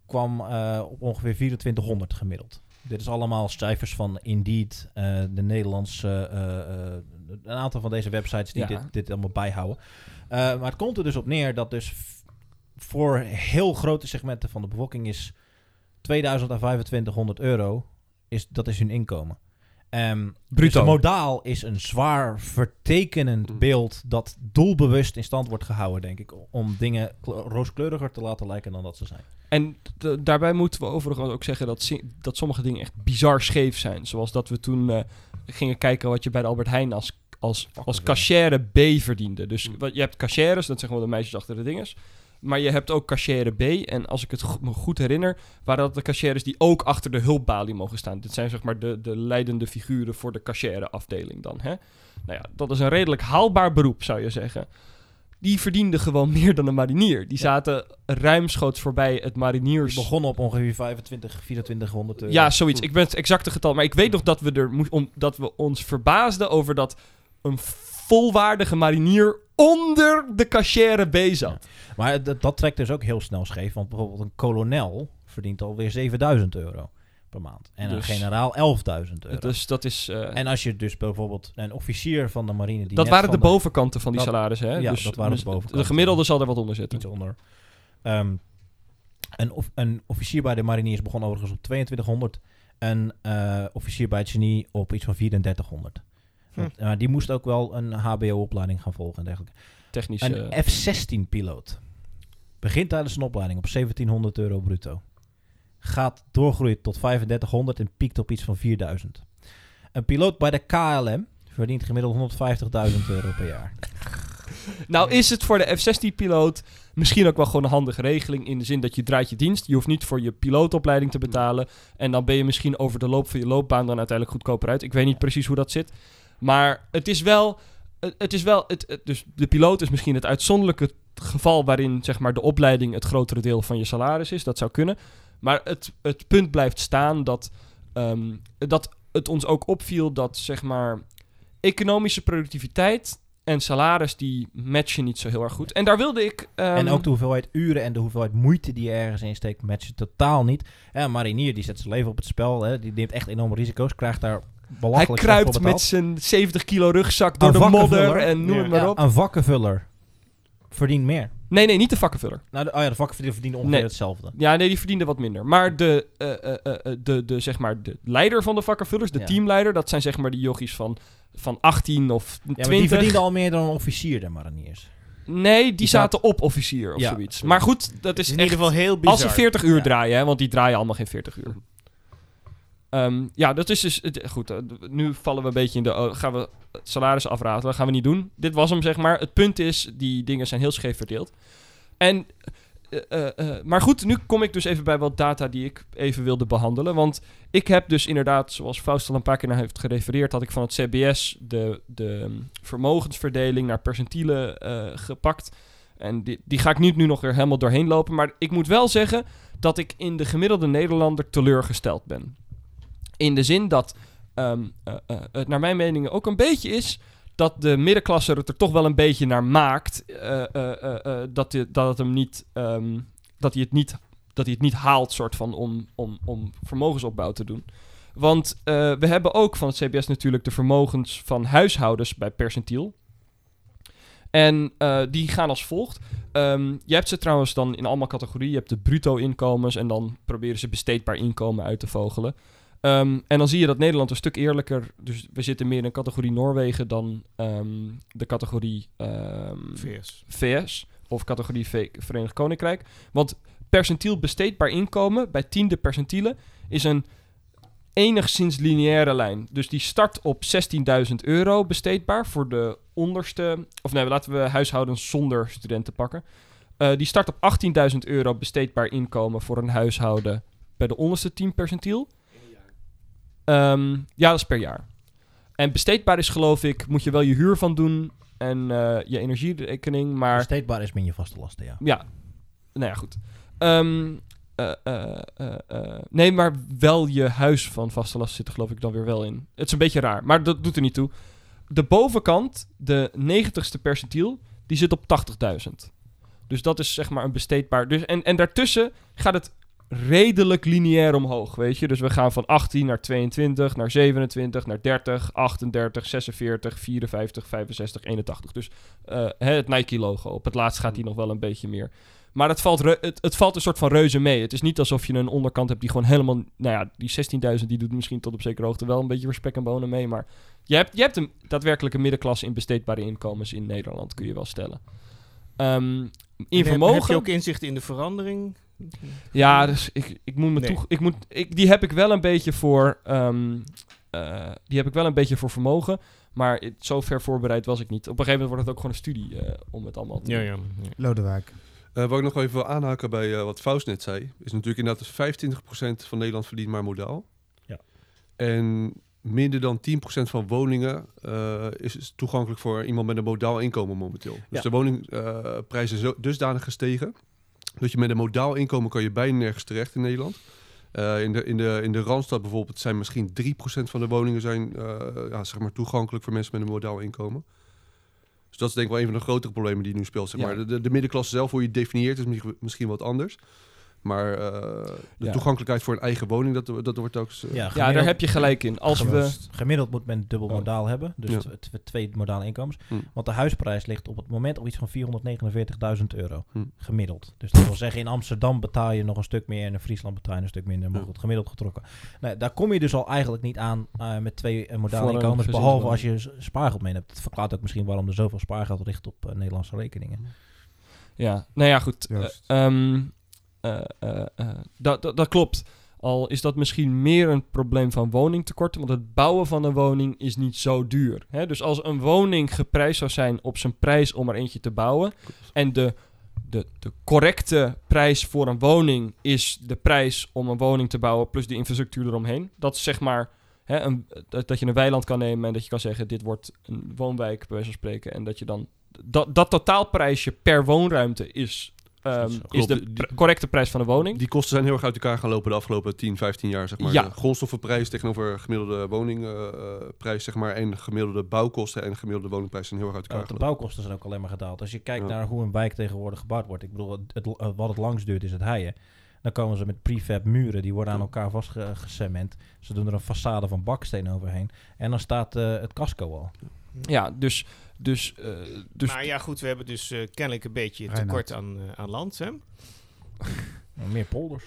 kwam eh, op ongeveer 2400 gemiddeld. Dit is allemaal cijfers van Indeed, eh, de Nederlandse, eh, een aantal van deze websites die Ja. dit, dit allemaal bijhouden. Maar het komt er dus op neer dat dus voor heel grote segmenten van de bevolking is 2000 à 2500 euro, is, dat is hun inkomen. Ehm, dus Bruto. de modaal is een zwaar vertekenend Mm. beeld dat doelbewust in stand wordt gehouden, denk ik, om dingen kle- rooskleuriger te laten lijken dan dat ze zijn. En daarbij moeten we overigens ook zeggen dat, si- dat sommige dingen echt bizar scheef zijn. Zoals dat we toen eh, gingen kijken wat je bij de Albert Heijn als, als, als cachère B verdiende. Dus Mm. wat, je hebt cachères, dat zijn gewoon de meisjes achter de dinges. Maar je hebt ook cachère B. En als ik het me goed herinner, waren dat de cachères die ook achter de hulpbalie mogen staan. Dit zijn zeg maar de, de leidende figuren voor de cachère afdeling dan. Hè? Nou ja, dat is een redelijk haalbaar beroep, zou je zeggen. Die verdienden gewoon meer dan een marinier. Die zaten ruimschoots voorbij het Die mariniers... begonnen op ongeveer 25, 2400 euro. Ja, zoiets. Ik ben het exacte getal. Maar ik weet nog dat we, er om, dat we ons verbaasden over dat een volwaardige marinier onder de cachère B zat. Maar dat, dat trekt dus ook heel snel scheef. Want bijvoorbeeld een kolonel verdient alweer 7000 euro per maand. En een Dus- generaal 11.000 euro. Dus dat is... eh, En als je dus bijvoorbeeld een officier van de marine... Die dat waren de bovenkanten van die Dat- salarissen, hè? ja, dus, dat waren de bovenkanten. De gemiddelde zal er wat onder zitten. iets onder. Ehm, een, of- een officier bij de mariniers begon overigens op 2200. Een eh, officier bij het genie op iets van 3400. Hm. Eh, die moest ook wel een HBO-opleiding gaan volgen en dergelijke. Technisch... Een eh, F-16-piloot begint tijdens een opleiding op 1700 euro bruto. Gaat doorgroeien tot 3500 en piekt op iets van 4000. Een piloot bij de KLM verdient gemiddeld 150.000 euro per jaar. Nou is het voor de F-16-piloot misschien ook wel gewoon een handige regeling... in de zin dat je draait je dienst. Je hoeft niet voor je pilootopleiding te betalen. En dan ben je misschien over de loop van je loopbaan... dan uiteindelijk goedkoper uit. Ik weet niet precies hoe dat zit. Maar het is wel... Het is wel het, dus de piloot is misschien het uitzonderlijke geval... waarin zeg maar, de opleiding het grotere deel van je salaris is. Dat zou kunnen. Maar het, het punt blijft staan dat, ehm, dat het ons ook opviel... dat zeg maar, economische productiviteit en salaris die matchen niet zo heel erg goed. En daar wilde ik... ehm, en ook de hoeveelheid uren en de hoeveelheid moeite die je ergens in steekt, matchen totaal niet. Een marinier die zet zijn leven op het spel, hè, die neemt echt enorme risico's, krijgt daar hij kruipt met zijn 70 kilo rugzak door Een de modder en noem Ja. het maar Ja, op. een vakkenvuller verdient meer. Nee, nee, niet de vakkenvuller. Nou, de, oh ja, de vakkenvuller verdient ongeveer Nee. hetzelfde. Ja, nee, die verdiende wat minder. Maar de, eh, eh, eh, de, de, zeg maar, de leider van de vakkenvullers, de Ja. teamleider, dat zijn zeg maar die jochies van, van 18 of Ja, 20. maar die verdienen al meer dan een officier, de mariniers. Nee, die, Die zaten op officier of Ja. zoiets. Maar goed, dat is in echt... ieder geval heel bizar. Als ze 40 uur Ja. draaien, hè, want die draaien allemaal geen 40 uur. Ehm, ja, dat is dus... goed, eh, nu vallen we een beetje in de... oh, gaan we het salaris afratelen? Dat gaan we niet doen. Dit was hem, zeg maar. Het punt is, die dingen zijn heel scheef verdeeld. En... eh, eh, maar goed, nu kom ik dus even bij wat data die ik even wilde behandelen. Want ik heb dus inderdaad, zoals Faust al een paar keer naar heeft gerefereerd, had ik van het CBS de, de ehm, vermogensverdeling naar percentielen gepakt. En die, die ga ik niet nu nog weer helemaal doorheen lopen. Maar ik moet wel zeggen dat ik in de gemiddelde Nederlander teleurgesteld ben. In de zin dat ehm, eh, eh, het naar mijn mening ook een beetje is dat de middenklasse het er toch wel een beetje naar maakt. eh, dat, die- dat het hem niet. ehm, dat hij het niet. Dat hij het niet haalt, soort van, om, om, om vermogensopbouw te doen. Want we hebben ook van het CBS natuurlijk de vermogens van huishoudens bij percentiel. En die gaan als volgt. Ehm, je hebt ze trouwens dan in allemaal categorieën. Je hebt de bruto inkomens en dan proberen ze besteedbaar inkomen uit te vogelen. Ehm, en dan zie je dat Nederland een stuk eerlijker... Dus we zitten meer in de categorie Noorwegen dan ehm, de categorie ehm, VS. VS of categorie V- Verenigd Koninkrijk. Want percentiel besteedbaar inkomen bij tiende percentielen is een enigszins lineaire lijn. Dus die start op 16.000 euro besteedbaar voor de onderste... Of nee, laten we huishoudens zonder studenten pakken. Eh, die start op 18.000 euro besteedbaar inkomen voor een huishouden bij de onderste 10 percentiel. Ehm, ja, dat is per jaar. En besteedbaar is geloof ik, moet je wel je huur van doen en eh, je energierekening, maar... Besteedbaar is min je vaste lasten, ja. Ja, nou ja, goed. Ehm, eh, eh, nee, maar wel je huis van vaste last zit er geloof ik dan weer wel in. Het is een beetje raar, maar dat doet er niet toe. De bovenkant, de 90ste percentiel, die zit op 80.000. Dus dat is zeg maar een besteedbaar... Dus, en, en daartussen gaat het redelijk lineair omhoog, weet je. Dus we gaan van 18 naar 22, naar 27, naar 30, 38, 46, 54, 65, 81. Dus eh, het Nike-logo. Op het laatst gaat die nog wel een beetje meer. Maar het valt, het, het valt een soort van reuze mee. Het is niet alsof je een onderkant hebt die gewoon helemaal... Nou ja, die 16.000 die doet misschien tot op zekere hoogte wel een beetje spek en bonen mee. Maar je hebt, je hebt een daadwerkelijke middenklasse in besteedbare inkomens in Nederland, kun je wel stellen. Ehm, in En vermogen... Heb je ook inzicht in de verandering? Ja, dus ik, ik moet me Nee. toe... Ik moet, ik, die heb ik wel een beetje voor... ehm, eh, die heb ik wel een beetje voor vermogen. Maar zo ver voorbereid was ik niet. Op een gegeven moment wordt het ook gewoon een studie eh, om het allemaal te Ja, doen. ja. ja. Lodewijk. Eh wat ik nog wel even wil aanhaken bij wat Faust net zei, is natuurlijk inderdaad dat 25% van Nederland verdient maar modaal. Ja. En minder dan 10% van woningen eh, is, toegankelijk voor iemand met een modaal inkomen momenteel. Dus Ja. de woningprijzen zijn zo dusdanig gestegen dat je met een modaal inkomen kan je bijna nergens terecht in Nederland. Eh, in, de, in, de, in de Randstad bijvoorbeeld zijn misschien 3% van de woningen zijn, eh, ja, zeg maar toegankelijk voor mensen met een modaal inkomen. Dus dat is denk ik wel een van de grotere problemen die nu speelt. Zeg maar. de, de, de middenklasse zelf, hoe je het definieert, is misschien- misschien wat anders. Maar eh, de Ja. toegankelijkheid voor een eigen woning, dat, dat wordt ook... eh, Ja, Ja, daar gemiddeld- heb je gelijk in. Als we... Gemiddeld- Gemiddeld moet men dubbel Oh. modaal hebben. Dus Ja. tw- tw- twee modale inkomens. Hm. Want de huisprijs ligt op het moment op iets van 449.000 euro. Hm. Gemiddeld. Dus dat wil zeggen, in Amsterdam betaal je nog een stuk meer. En in Friesland betaal je een stuk minder. Maar Ja. goed, gemiddeld getrokken. Nou, daar kom je dus al eigenlijk niet aan eh, met twee modale inkomens. Behalve als je spaargeld mee hebt. Het verklaart ook misschien waarom er zoveel spaargeld ligt op Nederlandse rekeningen. Ja, nou ja, goed. Joost. Eh, eh, eh, dat, dat, dat klopt. Al is dat misschien meer een probleem van woningtekorten, want het bouwen van een woning is niet zo duur. Hè? Dus als een woning geprijsd zou zijn op zijn prijs om er eentje te bouwen, en de, de, de correcte prijs voor een woning is de prijs om een woning te bouwen plus de infrastructuur eromheen. Dat is zeg maar hè, een, dat, dat je een weiland kan nemen en dat je kan zeggen: dit wordt een woonwijk, bij wijze van spreken. En dat je dan. Dat, dat totaalprijsje per woonruimte is, ehm, is de pr- correcte prijs van de woning. Die kosten zijn heel erg uit elkaar gaan lopen de afgelopen 10, 15 jaar. Zeg maar. Ja. De grondstoffenprijs tegenover gemiddelde woningprijs zeg maar, en gemiddelde bouwkosten en gemiddelde woningprijs zijn heel erg uit elkaar want de bouwkosten zijn ook alleen maar gedaald. Als je kijkt Ja. naar hoe een wijk tegenwoordig gebouwd wordt. Ik bedoel, het, het- eh, wat het langst duurt is het heien. Dan komen ze met prefab muren, die worden aan elkaar vastgecement. Ze doen er een façade van baksteen overheen. En dan staat eh, het casco al. Ja, dus. Dus, eh, dus maar ja, goed, we hebben dus eh, kennelijk een beetje tekort aan, eh, aan land. Hè? Nou, Meer polders.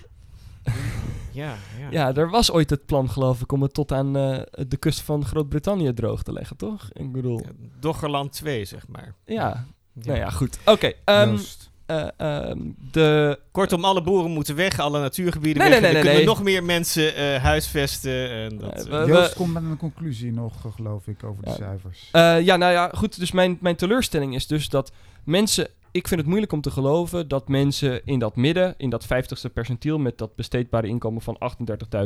Ja, ja. ja, er was ooit het plan, geloof ik, om het tot aan eh, de kust van Groot-Brittannië droog te leggen, toch? Ik bedoel, Ja, Doggerland 2, zeg maar. ja. Nou ja, goed. Oké. ehm, Joost. Eh, ehm, de Kortom, alle boeren moeten weg, alle natuurgebieden Nee, weg. nee, en nee, dan nee, kunnen we nog meer mensen eh, huisvesten. En dat, eh, we- Joost komt met een conclusie nog, geloof ik, over de cijfers. Eh, ja, nou ja, goed. Dus mijn, mijn teleurstelling is dus dat mensen... Ik vind het moeilijk om te geloven dat mensen in dat midden, in dat 50ste percentiel met dat besteedbare inkomen van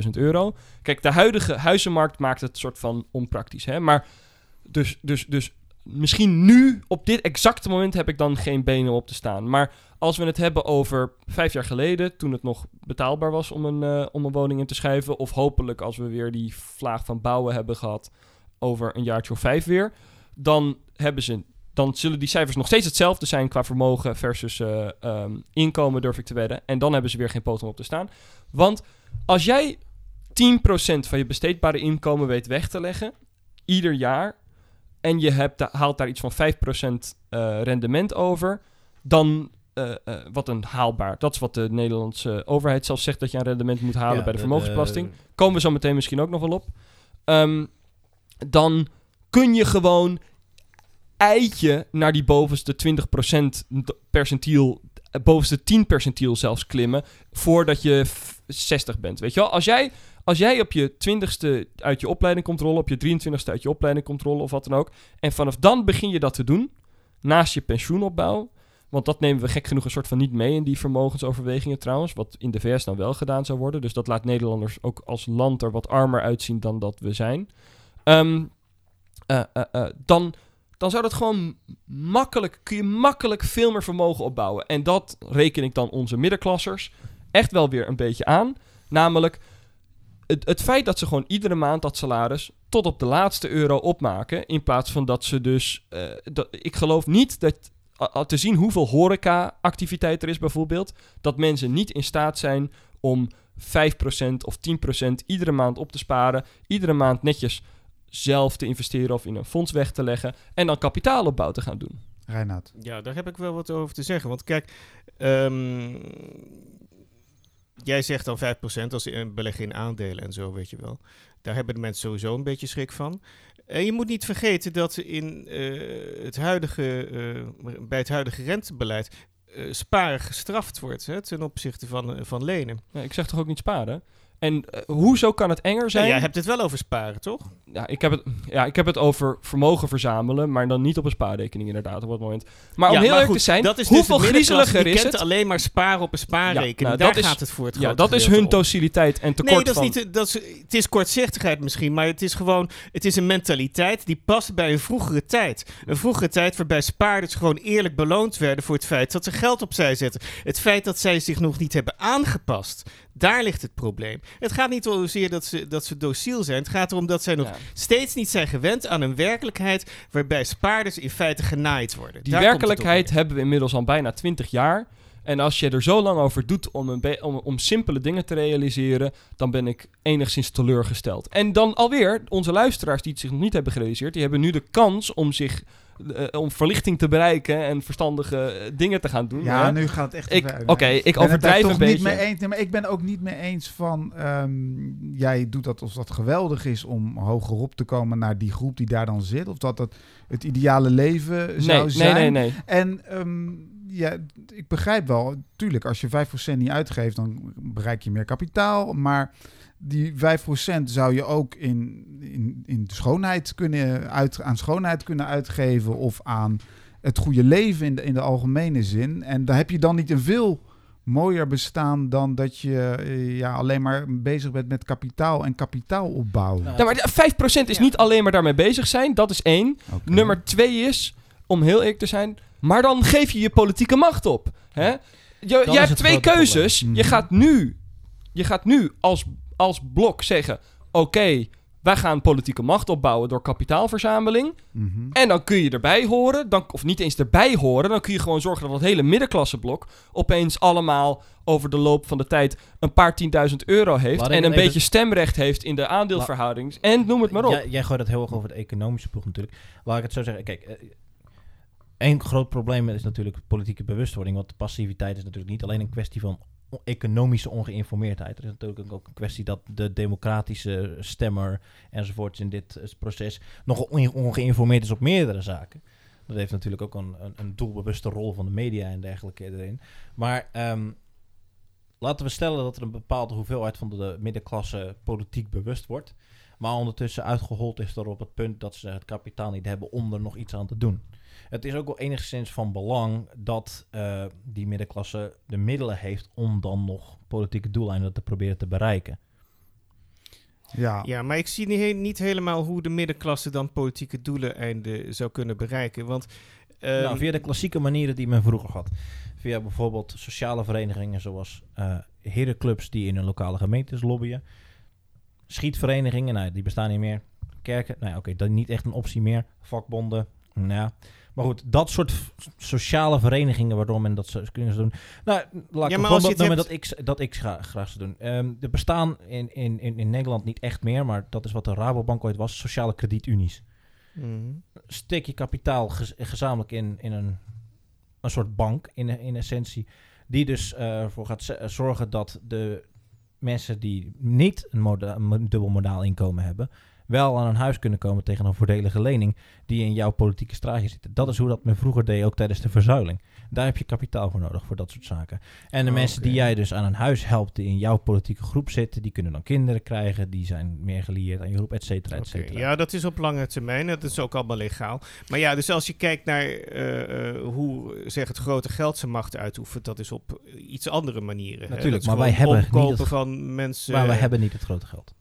38.000 euro. Kijk, de huidige huizenmarkt maakt het soort van onpraktisch, hè. Maar dus, dus, dus misschien nu, op dit exacte moment, heb ik dan geen benen op te staan. Maar als we het hebben over vijf jaar geleden, toen het nog betaalbaar was om een, eh, om een woning in te schrijven. Of hopelijk als we weer die vlaag van bouwen hebben gehad over een jaartje of vijf weer. Dan, hebben ze, dan zullen die cijfers nog steeds hetzelfde zijn qua vermogen versus eh, ehm, inkomen, durf ik te wedden. En dan hebben ze weer geen poot om op te staan. Want als jij 10% van je besteedbare inkomen weet weg te leggen, ieder jaar, en je hebt, haalt daar iets van 5% eh, rendement over, dan, eh, eh, wat een haalbaar, dat is wat de Nederlandse overheid zelfs zegt dat je aan rendement moet halen Ja, bij de, de- vermogensbelasting. de- Komen we zo meteen misschien ook nog wel op. Ehm, dan kun je gewoon eitje naar die bovenste 20% d- percentiel, bovenste 10 percentiel zelfs klimmen, voordat je f- 60 bent. Weet je wel? Als jij, als jij op je 20ste uit je opleiding komt rollen, op je 23ste uit je opleiding komt rollen of wat dan ook, en vanaf dan begin je dat te doen, naast je pensioenopbouw, want dat nemen we gek genoeg een soort van niet mee in die vermogensoverwegingen trouwens. Wat in de VS dan wel gedaan zou worden. Dus dat laat Nederlanders ook als land er wat armer uitzien dan dat we zijn. Ehm, eh, eh, eh, dan, dan zou dat gewoon makkelijk, kun je makkelijk veel meer vermogen opbouwen. En dat reken ik dan onze middenklassers echt wel weer een beetje aan. Namelijk het, het feit dat ze gewoon iedere maand dat salaris tot op de laatste euro opmaken. In plaats van dat ze dus. eh, dat, ik geloof niet dat. a- a- Te zien hoeveel horeca-activiteit er is bijvoorbeeld. Dat mensen niet in staat zijn om 5% of 10% iedere maand op te sparen, iedere maand netjes zelf te investeren of in een fonds weg te leggen en dan kapitaalopbouw te gaan doen. Reinoud. Ja, daar heb ik wel wat over te zeggen. Want kijk, ehm, jij zegt dan 5% als beleggen in aandelen en zo, weet je wel. Daar hebben de mensen sowieso een beetje schrik van. En je moet niet vergeten dat in, eh, het huidige, eh, bij het huidige rentebeleid eh sparen gestraft wordt hè, ten opzichte van, van lenen. Ik zeg toch ook niet sparen? En eh, hoezo kan het enger zijn? Ja, jij hebt het wel over sparen, toch? Ja, ik heb het, ja, ik heb het over vermogen verzamelen, maar dan niet op een spaarrekening inderdaad op het moment. Maar om heel maar eerlijk goed, te zijn, dat is hoeveel dus middenklasse, griezeliger is kent het? alleen maar sparen op een spaarrekening. Ja, nou, Daar dat is- gaat het voor het Ja, dat is hun dociliteit en tekort Nee, dat is niet, dat is, het is kortzichtigheid misschien, maar het is gewoon het is een mentaliteit die past bij een vroegere tijd. Een vroegere tijd waarbij spaarders gewoon eerlijk beloond werden voor het feit dat ze geld opzij zetten. Het feit dat zij zich nog niet hebben aangepast, daar ligt het probleem. Het gaat niet zozeer dat ze, dat ze dociel zijn, het gaat erom dat zij nog Ja. steeds niet zijn gewend aan een werkelijkheid waarbij spaarders in feite genaaid worden. Die Daar werkelijkheid hebben we inmiddels al bijna 20 jaar. En als je er zo lang over doet om, een om, om simpele dingen te realiseren, dan ben ik enigszins teleurgesteld. En dan alweer, onze luisteraars die het zich nog niet hebben gerealiseerd, die hebben nu de kans om zich eh, om verlichting te bereiken en verstandige eh, dingen te gaan doen. Ja, hè? nu gaat het echt Ik- oké, ik overdrijf een niet beetje. Mee eens, nee, maar ik ben ook niet mee eens van... ehm, jij doet dat of dat geweldig is om hogerop te komen naar die groep die daar dan zit. Of dat dat het ideale leven nee, zou nee, zijn. nee, nee. En ehm, ja, ik begrijp wel, tuurlijk, als je 5% niet uitgeeft, dan bereik je meer kapitaal. Maar die 5% zou je ook in, in, in de schoonheid kunnen uit, aan schoonheid kunnen uitgeven of aan het goede leven in de, in de algemene zin. En daar heb je dan niet een veel mooier bestaan dan dat je eh, ja, alleen maar bezig bent met kapitaal en kapitaal opbouwen. Nou, maar de 5% is Ja. niet alleen maar daarmee bezig zijn, dat is één. Nummer twee is, om heel eerlijk te zijn, maar dan geef je je politieke macht op. Hè? Je, jij hebt twee keuzes. probleem. Je Mhm. gaat nu, je gaat nu als, als blok zeggen: Oké, wij gaan politieke macht opbouwen door kapitaalverzameling. Mhm. En dan kun je erbij horen, dan, of niet eens erbij horen. Dan kun je gewoon zorgen dat het hele middenklasseblok opeens allemaal over de loop van de tijd een paar tienduizend euro heeft. En een even- beetje stemrecht heeft in de aandeelverhouding. En noem het maar op. Jij, jij gooit het heel erg over de economische ploeg natuurlijk. Laat ik het zo zeggen. Kijk, eh, één groot probleem is natuurlijk politieke bewustwording. Want passiviteit is natuurlijk niet alleen een kwestie van economische ongeïnformeerdheid. Er is natuurlijk ook een kwestie dat de democratische stemmer enzovoorts in dit eh, proces nog onge- ongeïnformeerd is op meerdere zaken. Dat heeft natuurlijk ook een, een, een doelbewuste rol van de media en dergelijke erin. Maar ehm, laten we stellen dat er een bepaalde hoeveelheid van de middenklasse politiek bewust wordt. Maar ondertussen uitgehold is er op het punt dat ze het kapitaal niet hebben om er nog iets aan te doen. Het is ook wel enigszins van belang dat eh, die middenklasse de middelen heeft om dan nog politieke doeleinden te proberen te bereiken. Ja. Ja, maar ik zie niet, niet helemaal hoe de middenklasse dan politieke doeleinden zou kunnen bereiken. Want ehm, nou, via de klassieke manieren die men vroeger had. Via bijvoorbeeld sociale verenigingen zoals eh herenclubs die in hun lokale gemeentes lobbyen. Schietverenigingen, nou, die bestaan niet meer. Kerken, nou ja, oké, dat is niet echt een optie meer. Vakbonden, nou ja. Maar goed, dat soort sociale verenigingen waardoor men dat zou kunnen doen. Nou, laat Ja, ik een voorbeeld het noemen dat ik, dat ik gra- graag zou doen. Ehm er bestaan in, in, in, in Nederland niet echt meer, maar dat is wat de Rabobank ooit was, sociale kredietunies mhm. steek je kapitaal gez- gezamenlijk in, in een, een soort bank, in, in essentie. Die dus eh, ervoor gaat ze- zorgen dat de mensen die niet een, moda- een dubbel modaal inkomen hebben, wel aan een huis kunnen komen tegen een voordelige lening die in jouw politieke straatje zit. Dat is hoe dat men vroeger deed, ook tijdens de verzuiling. Daar heb je kapitaal voor nodig, voor dat soort zaken. En de Oh, mensen die jij dus aan een huis helpt, die in jouw politieke groep zitten, die kunnen dan kinderen krijgen, die zijn meer gelieerd aan je groep, et cetera, et cetera. Ja, dat is op lange termijn. Dat is ook allemaal legaal. Maar ja, dus als je kijkt naar eh, eh, hoe zeg, het grote geld zijn macht uitoefent, dat is op iets andere manieren. Natuurlijk, maar wij hebben niet het- van mensen. maar we hebben niet het grote geld.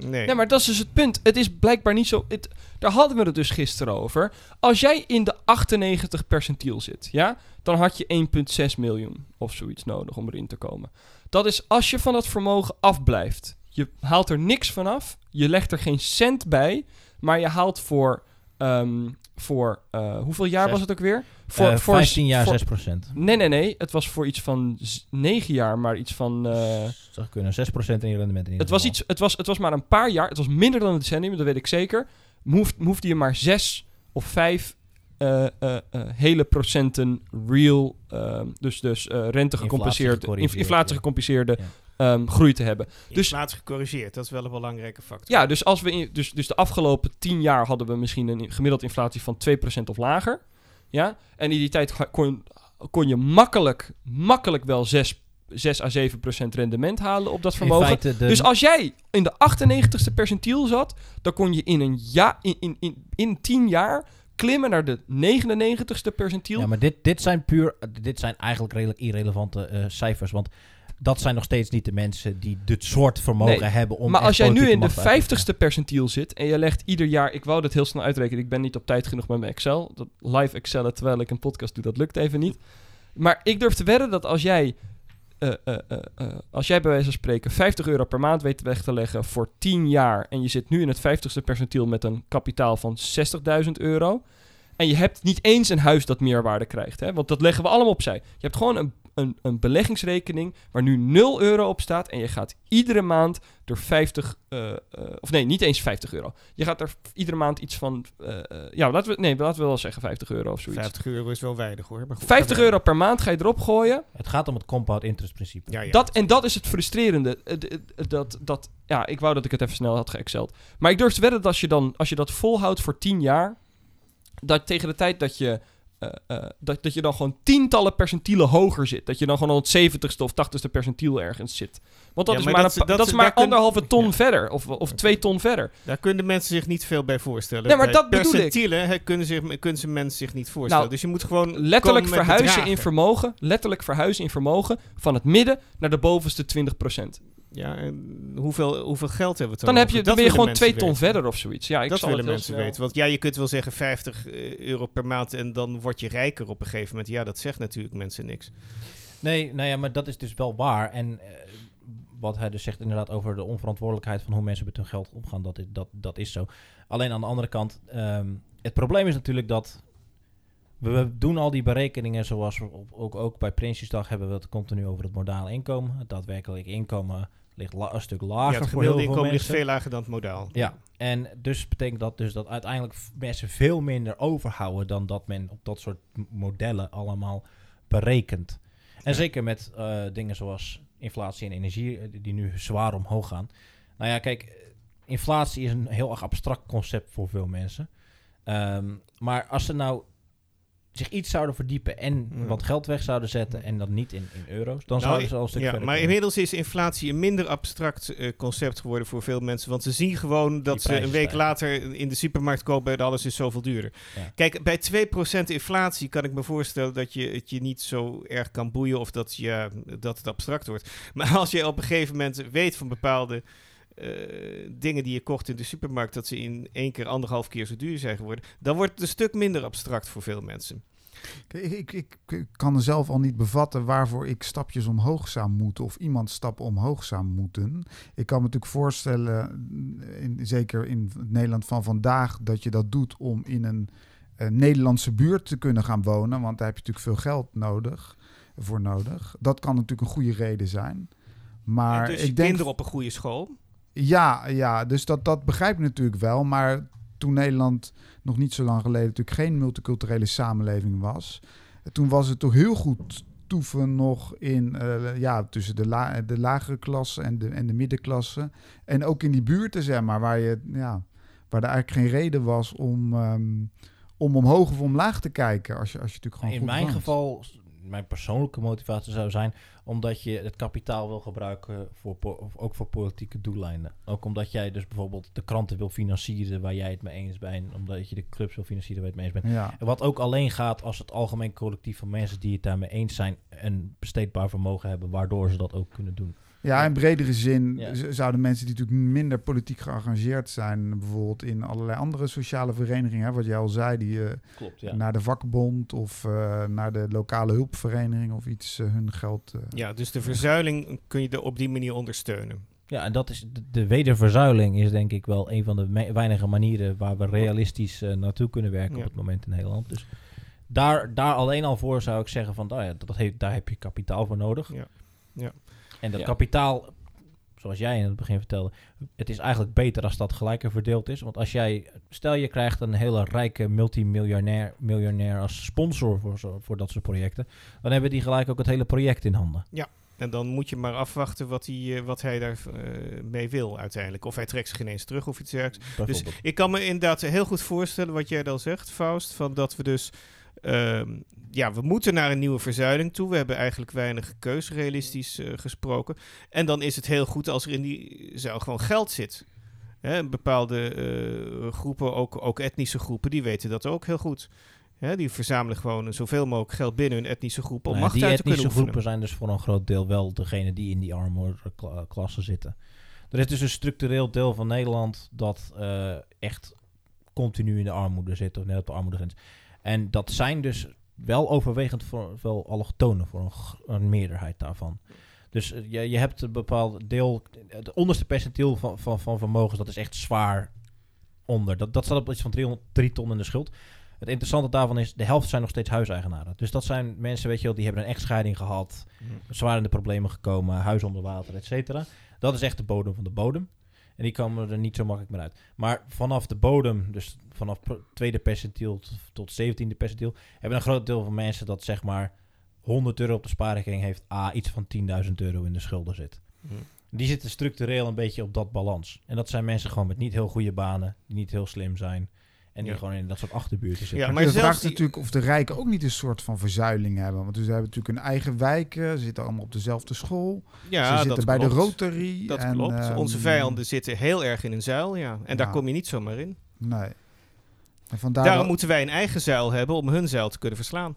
Nee. Maar dat is dus het punt. Het is blijkbaar niet zo. Het, daar hadden we het dus gisteren over. Als jij in de 98 percentiel zit, ja, dan had je 1,6 miljoen of zoiets nodig om erin te komen. Dat is als je van dat vermogen afblijft. Je haalt er niks vanaf. Je legt er geen cent bij. Maar je haalt voor ehm, voor, eh, hoeveel jaar Zes- was het ook weer? Voor, Eh, voor 15 jaar voor- 6%. Nee, nee, nee. Het was voor iets van z- 9 jaar, maar iets van... Zou kunnen, 6% in je rendement in ieder het, was geval. iets, het, was, het was maar een paar jaar. Het was minder dan een decennium, dat weet ik zeker. Moeft, hoefde je maar 6 of 5 eh, eh, eh, hele procenten real, ehm, dus, dus rente gecompenseerd, inflatie gecompenseerde Ja. Ehm, groei te hebben. Dus- Inflatie gecorrigeerd, dat is wel een belangrijke factor. Ja, dus, als we in, dus, dus de afgelopen 10 jaar hadden we misschien een gemiddeld inflatie van 2% of lager. Ja, en in die tijd kon, kon je makkelijk, makkelijk wel 6, 6 à 7% rendement halen op dat In vermogen. de- Dus als jij in de 98ste percentiel zat, dan kon je in een ja, in, in, in, in 10 jaar klimmen naar de 99ste percentiel. Ja, maar dit, dit zijn puur, dit zijn eigenlijk redelijk irrelevante eh, cijfers. Want dat zijn nog steeds niet de mensen die dit soort vermogen Nee, hebben om maar als jij nu in de macht uit te oefenen. 50ste percentiel zit en je legt ieder jaar, ik wou dat heel snel uitrekenen, ik ben niet op tijd genoeg met mijn Excel. Dat live Excellen terwijl ik een podcast doe, dat lukt even niet. Maar ik durf te wedden dat als jij, eh, eh, eh, als jij bij wijze van spreken 50 euro per maand weet weg te leggen voor 10 jaar en je zit nu in het 50ste percentiel met een kapitaal van 60.000 euro en je hebt niet eens een huis dat meerwaarde krijgt, hè, want dat leggen we allemaal opzij. Je hebt gewoon een, een, een beleggingsrekening waar nu 0 euro op staat en je gaat iedere maand er 50, eh, eh, of nee, niet eens 50 euro. Je gaat er iedere maand iets van, eh, ja, laten we, nee, laten we wel zeggen 50 euro of zoiets. 50 euro is wel weinig hoor. Maar goed, 50 ga euro per maand ga je erop gooien. Het gaat om het compound interest principe. Ja, ja. Dat, en dat is het frustrerende. Dat, dat, ja, ik wou dat ik het even snel had geëxceld. Maar ik durf te wedden dat als je, dan, als je dat volhoudt voor 10 jaar, dat tegen de tijd dat je, eh, eh, dat, dat je dan gewoon tientallen percentielen hoger zit. Dat je dan gewoon al het 70ste of 80ste percentiel ergens zit. Want dat Ja, is maar dat- een pa- dat- dat is maar kun- anderhalve ton ja. verder. Of, of twee ton verder. Daar kunnen mensen zich niet veel bij voorstellen. Nee, maar Bij dat bedoel ik. percentielen, hè, kunnen, zich, kunnen ze mensen zich niet voorstellen. Nou, dus je moet gewoon Letterlijk verhuizen in vermogen. Letterlijk verhuizen in vermogen van het midden naar de bovenste 20%. Ja, en hoeveel, hoeveel geld hebben we het Dan, heb je, dan ben je gewoon twee ton weten. verder of zoiets. Ja, ik dat zal willen mensen snel- weten. Want ja, je kunt wel zeggen 50 euro per maand en dan word je rijker op een gegeven moment. Ja, dat zegt natuurlijk mensen niks. Nee, nou ja, maar dat is dus wel waar. En eh, wat hij dus zegt inderdaad over de onverantwoordelijkheid van hoe mensen met hun geld omgaan, dat is, dat, dat is zo. Alleen aan de andere kant, ehm, het probleem is natuurlijk dat we, we doen al die berekeningen zoals we op, ook, ook bij Prinsjesdag hebben we het continu over het modale inkomen. Het daadwerkelijk inkomen ligt la- een stuk lager ja, het voor heel gemiddelde veel inkomen ligt veel lager dan het modaal. Ja, en dus betekent dat dus dat uiteindelijk mensen veel minder overhouden dan dat men op dat soort modellen allemaal berekent. En Ja. zeker met eh, dingen zoals inflatie en energie, eh, die nu zwaar omhoog gaan. Nou ja, kijk, eh, inflatie is een heel erg abstract concept voor veel mensen. Ehm, maar als ze nou zich iets zouden verdiepen en Mm. wat geld weg zouden zetten en dat niet in, in euro's, dan Nou, zouden ze al een stuk ja, verder maar komen. inmiddels is inflatie een minder abstract eh, concept geworden voor veel mensen. Want ze zien gewoon dat ze een week stijgen. later in de supermarkt kopen en alles is zoveel duurder. Ja. Kijk, bij 2% inflatie kan ik me voorstellen dat je het je niet zo erg kan boeien of dat, je, dat het abstract wordt. Maar als je op een gegeven moment weet van bepaalde eh, dingen die je kocht in de supermarkt, dat ze in één keer anderhalf keer zo duur zijn geworden, dan wordt het een stuk minder abstract voor veel mensen. Ik, ik, ik kan zelf al niet bevatten waarvoor ik stapjes omhoog zou moeten of iemand stappen omhoog zou moeten. Ik kan me natuurlijk voorstellen, in, zeker in het Nederland van vandaag, dat je dat doet om in een, eh, Nederlandse buurt te kunnen gaan wonen, want daar heb je natuurlijk veel geld nodig voor nodig. Dat kan natuurlijk een goede reden zijn. Maar En dus ik denk kinderen op een goede school. Ja, ja, dus dat, dat begrijp ik natuurlijk wel. Maar toen Nederland nog niet zo lang geleden natuurlijk geen multiculturele samenleving was, toen was het toch heel goed toeven nog in, eh, ja, tussen de, la de lagere klasse en de, en de middenklasse. En ook in die buurten, zeg maar, waar, je, ja, waar er eigenlijk geen reden was om, ehm, om omhoog of omlaag te kijken. Als je, als je natuurlijk gewoon In mijn woont. geval, mijn persoonlijke motivatie zou zijn omdat je het kapitaal wil gebruiken voor ook voor politieke doeleinden. Ook omdat jij dus bijvoorbeeld de kranten wil financieren waar jij het mee eens bent, omdat je de clubs wil financieren waar je het mee eens bent. Ja. Wat ook alleen gaat als het algemeen collectief van mensen die het daarmee eens zijn een besteedbaar vermogen hebben, waardoor ze dat ook kunnen doen. Ja, in bredere zin Ja. zouden mensen die natuurlijk minder politiek geëngageerd zijn, bijvoorbeeld in allerlei andere sociale verenigingen, hè, wat jij al zei, die eh, Klopt, ja. naar de vakbond of eh, naar de lokale hulpvereniging of iets eh, hun geld. eh, Ja, dus de verzuiling kun je er op die manier ondersteunen. Ja, en dat is de, de wederverzuiling is denk ik wel een van de weinige manieren waar we realistisch eh, naartoe kunnen werken Ja. op het moment in Nederland. Dus daar, daar alleen al voor zou ik zeggen van, oh ja, dat, dat heeft, daar heb je kapitaal voor nodig. Ja. Ja. En dat Ja. kapitaal, zoals jij in het begin vertelde, het is eigenlijk beter als dat gelijker verdeeld is. Want als jij, stel je krijgt een hele rijke multimiljonair miljonair als sponsor voor, zo, voor dat soort projecten, dan hebben die gelijk ook het hele project in handen. En dan moet je maar afwachten wat hij, eh, wat hij daar eh, mee wil uiteindelijk. Of hij trekt zich ineens terug of iets dergelijks. Dus ik kan me inderdaad heel goed voorstellen wat jij dan zegt, Faust. Van dat we dus. Ehm, ja, we moeten naar een nieuwe verzuiling toe. We hebben eigenlijk weinig keuze, realistisch eh, gesproken. En dan is het heel goed als er in die zuil gewoon geld zit. Hè, bepaalde eh, groepen, ook, ook etnische groepen, die weten dat ook heel goed. Hè, die verzamelen gewoon zoveel mogelijk geld binnen hun etnische groep om Nou ja, macht die uit te kunnen etnische oefenen. groepen zijn dus voor een groot deel wel degene die in die armoede kla- klasse zitten. Er is dus een structureel deel van Nederland dat eh, echt continu in de armoede zit, of net op de armoedegrens. En dat zijn dus wel overwegend voor wel allochtonen, voor een, meerderheid daarvan. Dus eh, je, je hebt een bepaald deel, het onderste percentiel van, van, van vermogens, dat is echt zwaar onder. Dat, dat staat op iets van 300, 3 ton in de schuld. Het interessante daarvan is, de helft zijn nog steeds huiseigenaren. Dus dat zijn mensen, weet je wel, die hebben een echtscheiding gehad, zwaar in de problemen gekomen, huis onder water, et cetera. Dat is echt de bodem van de bodem. En die komen er niet zo makkelijk meer uit. Maar vanaf de bodem, dus vanaf tweede percentiel tot, tot zeventiende percentiel, hebben een groot deel van mensen dat zeg maar 100 euro op de spaarrekening heeft, a iets van 10.000 euro in de schulden zit. Mhm. Die zitten structureel een beetje op dat balans. En dat zijn mensen gewoon met niet heel goede banen, die niet heel slim zijn. En die Ja. gewoon in dat soort achterbuurten zitten. Ja, Maar, maar de zelfs vraag is die- natuurlijk of de rijken ook niet een soort van verzuiling hebben. Want ze hebben natuurlijk hun eigen wijken, ze zitten allemaal op dezelfde school. Ja, ze zitten dat bij klopt. de Rotary. Dat en, klopt. ehm, Onze vijanden zitten heel erg in een zuil, ja. En daar kom je niet zomaar in. Nee. En vandaar Daarom dat- moeten wij een eigen zuil hebben om hun zuil te kunnen verslaan.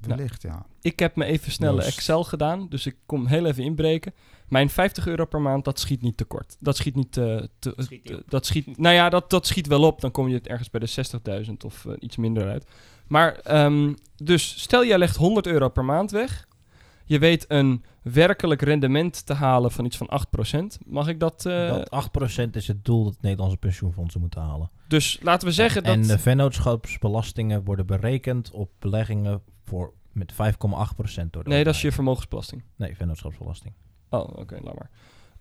wellicht, ja. Ik heb me even snel Joost. Excel gedaan, dus ik kom heel even inbreken. Mijn 50 euro per maand, dat schiet niet tekort. Dat schiet niet te... te- Schiet dat schiet, nou ja, dat, dat schiet wel op. Dan kom je het ergens bij de 60.000 of eh, iets minder uit. Maar, ehm, dus stel jij legt 100 euro per maand weg. Je weet een werkelijk rendement te halen van iets van 8%. Mag ik dat... eh, dat 8% is het doel dat Nederlandse pensioenfondsen moeten halen. dus laten we zeggen dat... En de vennootschapsbelastingen worden berekend op beleggingen voor met 5,8% door de nee, dat is je vermogensbelasting. Nee, vennootschapsbelasting. Oh, oké, laat maar.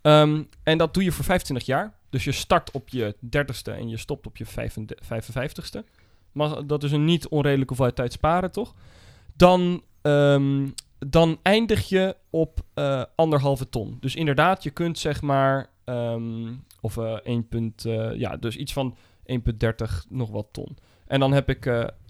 Ehm, en dat doe je voor 25 jaar. Dus je start op je 30ste en je stopt op je 55ste. Mag, dat is een niet onredelijke hoeveelheid tijd sparen, toch? Dan, ehm, dan eindig je op eh, anderhalve ton. Dus inderdaad, je kunt zeg maar... ehm, of eh 1 punt, eh, ja, dus iets van 1,30 nog wat ton. En dan heb ik...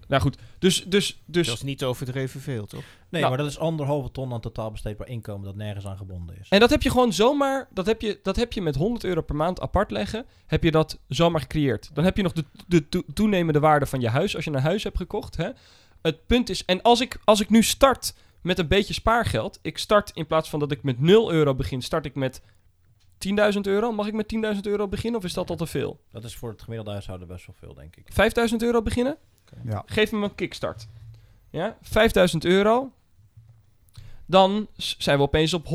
nou goed, dus... dus, dus Dat is niet overdreven veel, toch? Nee, Nou. maar dat is anderhalve ton aan totaal besteedbaar inkomen dat nergens aan gebonden is. En dat heb je gewoon zomaar, dat heb je, dat heb je met 100 euro per maand apart leggen, heb je dat zomaar gecreëerd. Dan heb je nog de, de to- toenemende waarde van je huis als je een huis hebt gekocht. Hè? Het punt is, en als ik, als ik nu start met een beetje spaargeld, ik start in plaats van dat ik met 0 euro begin, start ik met 10.000 euro. Mag ik met 10.000 euro beginnen of is dat al te veel? Dat is voor het gemiddelde huishouden best wel veel, denk ik. 5.000 euro beginnen? Ja. Geef me een kickstart. Ja, 5000 euro. Dan zijn we opeens op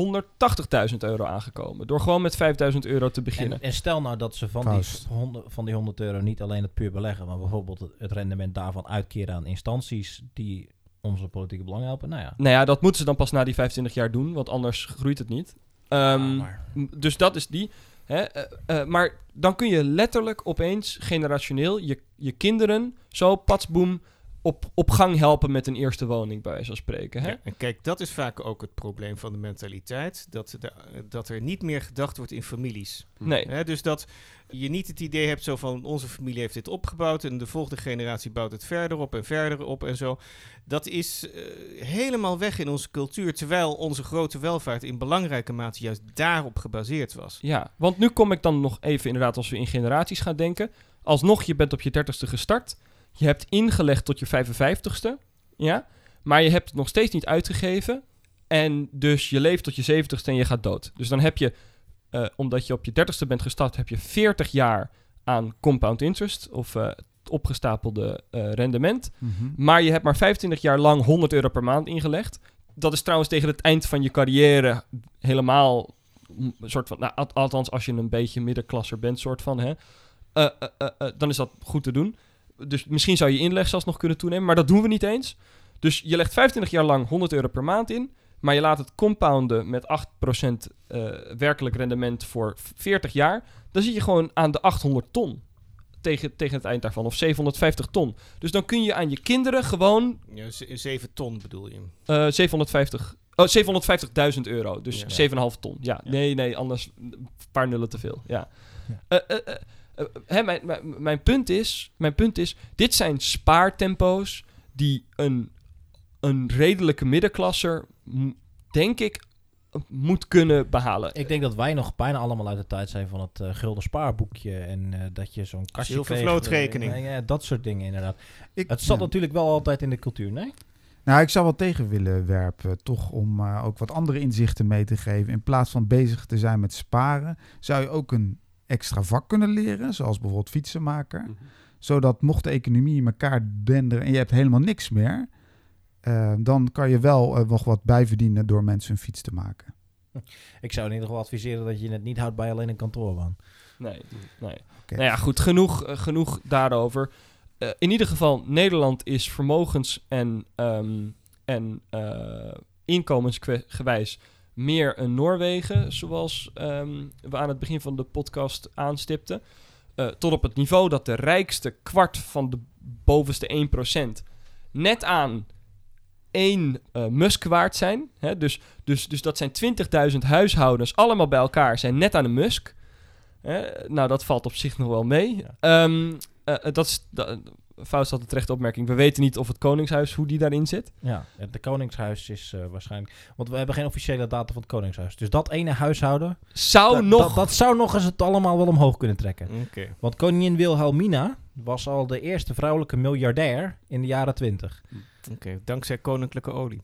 180.000 euro aangekomen. Door gewoon met 5000 euro te beginnen. En, en stel nou dat ze van die, Faust. 100, van die 100 euro niet alleen het puur beleggen, maar bijvoorbeeld het, rendement daarvan uitkeren aan instanties die onze politieke belangen helpen. Nou ja. Nou ja, dat moeten ze dan pas na die 25 jaar doen, want anders groeit het niet. Ehm, maar dus dat is die. Hè? eh, eh, maar dan kun je letterlijk opeens generationeel je, je kinderen zo patsboom op, op gang helpen met een eerste woning, bij van spreken. Hè? Ja, en kijk, dat is vaak ook het probleem van de mentaliteit. Dat, de, dat er niet meer gedacht wordt in families. Nee. Hè, dus dat je niet het idee hebt zo van onze familie heeft dit opgebouwd en de volgende generatie bouwt het verder op en verder op en zo. Dat is eh, helemaal weg in onze cultuur, terwijl onze grote welvaart in belangrijke mate juist daarop gebaseerd was. Ja, want nu kom ik dan nog even inderdaad als we in generaties gaan denken. Alsnog, je bent op je 30ste gestart. Je hebt ingelegd tot je 55ste. Ja, maar je hebt het nog steeds niet uitgegeven. En dus je leeft tot je 70ste en je gaat dood. Dus dan heb je, eh, omdat je op je 30ste bent gestart, heb je 40 jaar aan compound interest of eh, opgestapelde eh, rendement. Mhm. Maar je hebt maar 25 jaar lang 100 euro per maand ingelegd. Dat is trouwens tegen het eind van je carrière helemaal m- soort van, nou, al- althans als je een beetje middenklasser bent, soort van, hè, dan is dat goed te doen. Dus misschien zou je inleg zelfs nog kunnen toenemen, maar dat doen we niet eens. Dus je legt 25 jaar lang 100 euro per maand in, maar je laat het compounden met 8% eh, werkelijk rendement voor 40 jaar. Dan zit je gewoon aan de 800 ton tegen, tegen het eind daarvan, of 750 ton. Dus dan kun je aan je kinderen gewoon Ja, z- 7 ton bedoel je. eh 750. Oh, 750.000 euro. Dus Ja. 7,5 ton. Ja, nee, nee, anders een paar nullen te veel. Ja. Ja. Eh, eh, eh, eh, hè, mijn, mijn, mijn, punt is, mijn punt is, dit zijn spaartempo's die een, een redelijke middenklasser, denk ik, eh, moet kunnen behalen. Ik denk dat wij nog bijna allemaal uit de tijd zijn van het eh, gulden spaarboekje. En eh, dat je zo'n kastje Zilvervlootrekening. kreeg. eh, ja, dat soort dingen inderdaad. Ik, Het zat ja. natuurlijk wel altijd in de cultuur, nee? Nou, ik zou wel tegen willen werpen, toch om eh, ook wat andere inzichten mee te geven. In plaats van bezig te zijn met sparen, zou je ook een extra vak kunnen leren, zoals bijvoorbeeld fietsenmaker. Mhm. Zodat mocht de economie in elkaar denderen en je hebt helemaal niks meer, eh, dan kan je wel eh, nog wat bijverdienen door mensen een fiets te maken. Ik zou in ieder geval adviseren dat je het niet houdt bij alleen een kantoorbaan. Nee, nee. Nou ja, goed, genoeg, eh, genoeg daarover. Eh, in ieder geval, Nederland is vermogens- en, ehm, en eh, inkomensgewijs meer een Noorwegen, zoals ehm, we aan het begin van de podcast aanstipten. Eh, tot op het niveau dat de rijkste kwart van de bovenste 1% net aan één eh musk waard zijn. Hè? Dus, dus, dus dat zijn 20.000 huishoudens, allemaal bij elkaar, zijn net aan een musk. Hè? nou, dat valt op zich nog wel mee. Ja. Ehm, eh, dat is, Faust had een terechte opmerking. We weten niet of het Koningshuis, hoe die daarin zit. Ja, het de Koningshuis is eh, waarschijnlijk... Want we hebben geen officiële data van het Koningshuis. Dus dat ene huishouden... Zou nog... Dat, dat zou nog eens het allemaal wel omhoog kunnen trekken. Oké. Want koningin Wilhelmina was al de eerste vrouwelijke miljardair in de jaren 20. Oké, dankzij koninklijke olie.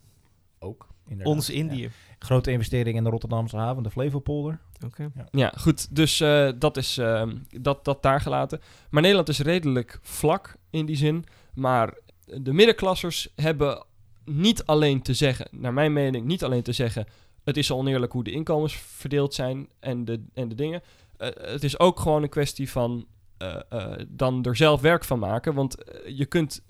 Ook. Inderdaad. Ons Indië. Ja. Grote investering in de Rotterdamse haven, de Flevopolder. Oké. Ja, goed. Dus eh, dat is ehm, dat, dat daar gelaten. Maar Nederland is redelijk vlak in die zin. Maar de middenklassers hebben niet alleen te zeggen, naar mijn mening, niet alleen te zeggen... het is oneerlijk hoe de inkomens verdeeld zijn en de, en de dingen. Eh, het is ook gewoon een kwestie van eh, eh, dan er zelf werk van maken. Want je kunt,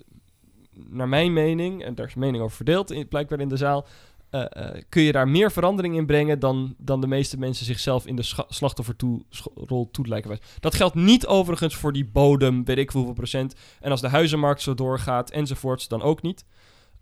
naar mijn mening, en daar is mening over verdeeld in, blijkbaar in de zaal... eh, eh, kun je daar meer verandering in brengen dan, dan de meeste mensen zichzelf in de slachtofferrol toe lijken wijzen. Dat geldt niet overigens voor die bodem, weet ik hoeveel procent. En als de huizenmarkt zo doorgaat enzovoorts, dan ook niet.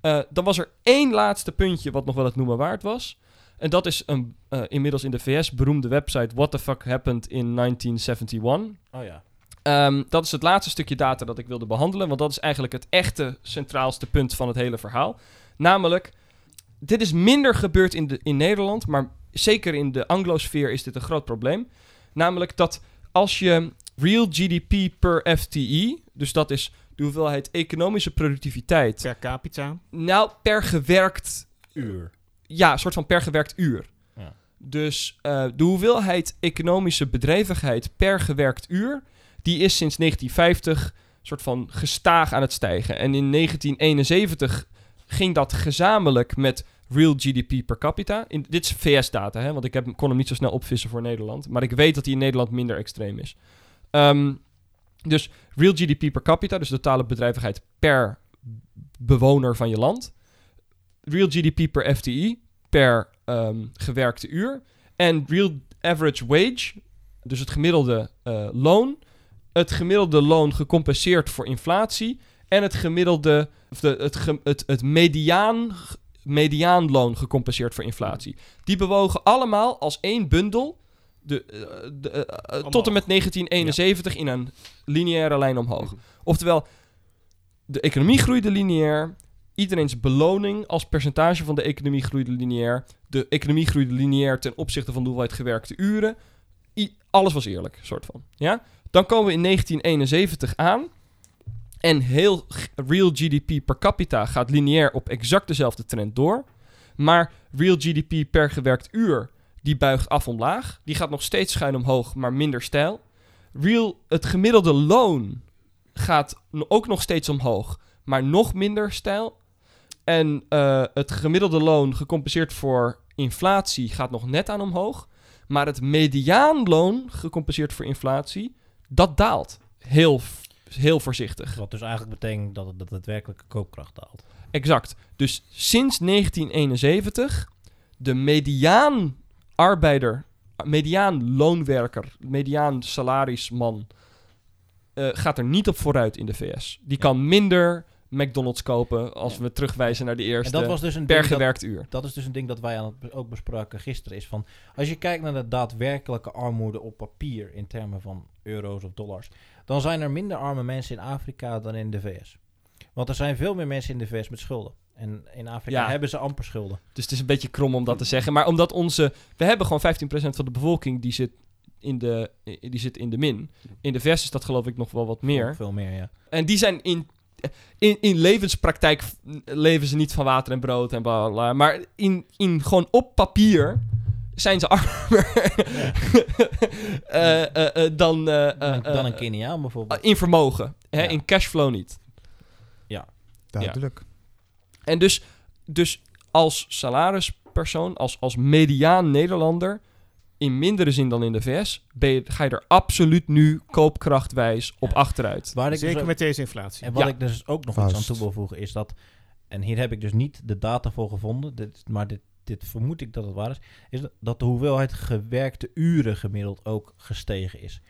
Eh, dan was er één laatste puntje wat nog wel het noemen waard was. En dat is een inmiddels in de VS beroemde website What the Fuck Happened in 1971. Oh ja. Ehm, dat is het laatste stukje data dat ik wilde behandelen, want dat is eigenlijk het echte centraalste punt van het hele verhaal. Namelijk, dit is minder gebeurd in, de, in Nederland, maar zeker in de Anglosfeer is dit een groot probleem. Namelijk dat als je real GDP per FTE, dus dat is de hoeveelheid economische productiviteit, Per capita. nou per gewerkt Uur. ja, een soort van per gewerkt uur. Ja. Dus eh, de hoeveelheid economische bedrijvigheid per gewerkt uur, die is sinds 1950 soort van gestaag aan het stijgen. En in 1971 ging dat gezamenlijk met real GDP per capita. In, dit is VS-data, hè, want ik heb, kon hem niet zo snel opvissen voor Nederland. Maar ik weet dat die in Nederland minder extreem is. Ehm, dus real GDP per capita, dus totale bedrijvigheid per bewoner van je land. Real GDP per FTE, per ehm, gewerkte uur. En real average wage, dus het gemiddelde eh, loon. Het gemiddelde loon gecompenseerd voor inflatie. En het gemiddelde, of de, het, het, het mediaan, mediaanloon gecompenseerd voor inflatie. Die bewogen allemaal als één bundel. De, eh, de, eh, eh, tot en met 1971 in een lineaire lijn omhoog. Oftewel, de economie groeide lineair. Iedereen's beloning als percentage van de economie groeide lineair. De economie groeide lineair ten opzichte van de hoeveelheid gewerkte uren. I- alles was eerlijk, soort van. Ja? Dan komen we in 1971 aan. En heel real GDP per capita gaat lineair op exact dezelfde trend door. Maar real GDP per gewerkt uur, die buigt af omlaag. Die gaat nog steeds schuin omhoog, maar minder stijl. Real, het gemiddelde loon gaat ook nog steeds omhoog, maar nog minder stijl. En eh, het gemiddelde loon gecompenseerd voor inflatie gaat nog net aan omhoog. Maar het mediaanloon, gecompenseerd voor inflatie, dat daalt. Heel, heel voorzichtig. Wat dus eigenlijk betekent dat het, dat het werkelijke koopkracht daalt. Exact. Dus sinds 1971, de mediaan arbeider, mediaan loonwerker, mediaan salarisman, eh, gaat er niet op vooruit in de VS. Die kan minder McDonald's kopen als Ja. we terugwijzen naar de En eerste dat was dus een per dat, gewerkt uur. dat is dus een ding dat wij aan het, ook bespraken gisteren. Is van, als je kijkt naar de daadwerkelijke armoede op papier in termen van euro's of dollars, dan zijn er minder arme mensen in Afrika dan in de VS. Want er zijn veel meer mensen in de VS met schulden. En in Afrika Ja. hebben ze amper schulden. Dus het is een beetje krom om dat te zeggen. Maar omdat onze... We hebben gewoon 15% van de bevolking die zit in de, die zit in de min. In de VS is dat geloof ik nog wel wat meer. Veel meer, ja. En die zijn in, in, in levenspraktijk leven ze niet van water en brood en bla bla. bla. Maar in, in gewoon op papier zijn ze armer Eh, eh, eh, dan, dan, dan een Keniaan bijvoorbeeld. in vermogen. Hè? Ja. In cashflow niet. Duidelijk. En dus, dus als salarispersoon, als, als mediaan Nederlander, in mindere zin dan in de VS, ben je, ga je er absoluut nu koopkrachtwijs op Ja. achteruit. Waar ik dus Zeker ook- met deze inflatie. En wat Ja. ik dus ook nog Vast. iets aan toe wil voegen is dat, en hier heb ik dus niet de data voor gevonden, dit, maar dit, dit vermoed ik dat het waar is, is dat- de hoeveelheid gewerkte uren gemiddeld ook gestegen is.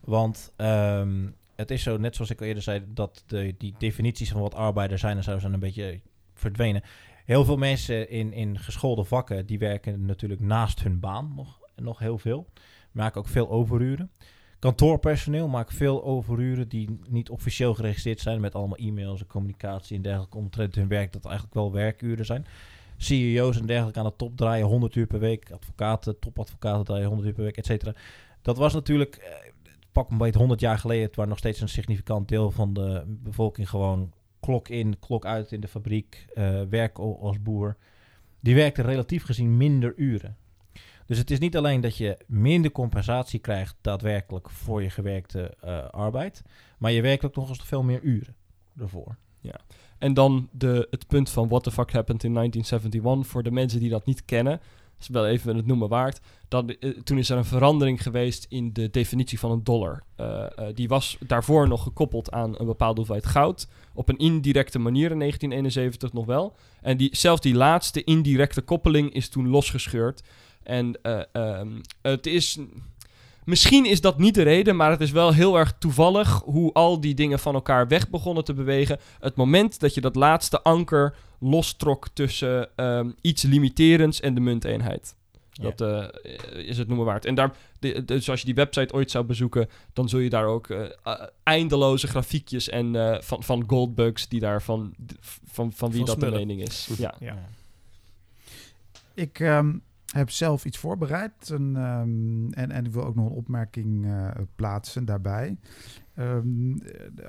Want ehm, het is zo, net zoals ik al eerder zei, dat de, die definities van wat arbeider zijn en zo zijn een beetje verdwenen. Heel veel mensen in, in geschoolde vakken, die werken natuurlijk naast hun baan nog, nog heel veel. Maken ook veel overuren. Kantoorpersoneel maakt veel overuren die niet officieel geregistreerd zijn met allemaal e-mails en communicatie en dergelijke omtrent hun werk dat eigenlijk wel werkuren zijn. CEO's en dergelijke aan de top draaien 100 uur per week, advocaten, topadvocaten draaien 100 uur per week, et cetera. Dat was natuurlijk, eh, pak een beetje 100 jaar geleden, waar nog steeds een significant deel van de bevolking gewoon klok in, klok uit in de fabriek, eh werk als boer. Die werkte relatief gezien minder uren. Dus het is niet alleen dat je minder compensatie krijgt daadwerkelijk voor je gewerkte eh, arbeid, maar je werkt ook nog eens veel meer uren ervoor. En dan de, het punt van what the fuck happened in 1971. Voor de mensen die dat niet kennen, is wel even het noemen waard. Dat, eh, toen is er een verandering geweest in de definitie van een dollar. Eh, eh, die was daarvoor nog gekoppeld aan een bepaalde hoeveelheid goud. Op een indirecte manier in 1971 nog wel. En die, zelfs die laatste indirecte koppeling is toen losgescheurd. En eh, ehm, het is... Misschien is dat niet de reden, maar het is wel heel erg toevallig hoe al die dingen van elkaar weg begonnen te bewegen. Het moment dat je dat laatste anker lostrok tussen ehm, iets limiterends en de munteenheid. Ja. Dat eh, is het noemen waard. En daar, de, dus als je die website ooit zou bezoeken, dan zul je daar ook eh, eindeloze grafiekjes en eh, van, van goldbugs die daar van, van, van wie Van dat de mening is. Ja. Ja. Ik ehm, heb zelf iets voorbereid een, ehm, en, en ik wil ook nog een opmerking eh, plaatsen daarbij. Ehm,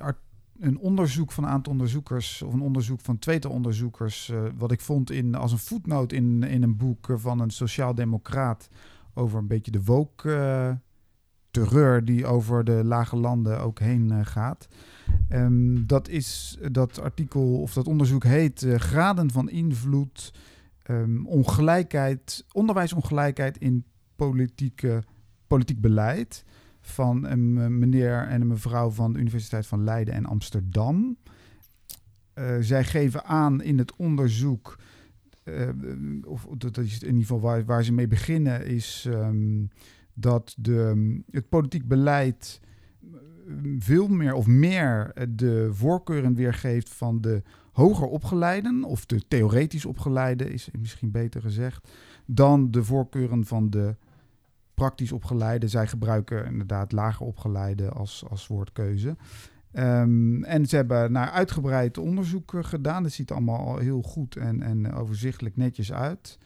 art- een onderzoek van een aantal onderzoekers, of een onderzoek van tweetal onderzoekers, eh, wat ik vond in, als een voetnoot in, in een boek eh, van een sociaaldemocraat over een beetje de woke eh, terreur die over de lage landen ook heen eh, gaat. Ehm, dat is dat artikel of dat onderzoek heet eh, graden van invloed ehm, ongelijkheid, onderwijsongelijkheid in politieke, politiek beleid van een eh, meneer en een mevrouw van de Universiteit van Leiden en Amsterdam. Eh, zij geven aan in het onderzoek, eh, of dat is in ieder geval waar, waar ze mee beginnen, is ehm, dat de, het politiek beleid veel meer of meer de voorkeuren weergeeft van de hoger opgeleiden, of de theoretisch opgeleiden, is misschien beter gezegd, dan de voorkeuren van de praktisch opgeleiden. Zij gebruiken inderdaad lager opgeleide als, als woordkeuze. Ehm, en ze hebben naar uitgebreid onderzoek eh, gedaan. Het ziet allemaal al heel goed en, en overzichtelijk netjes uit.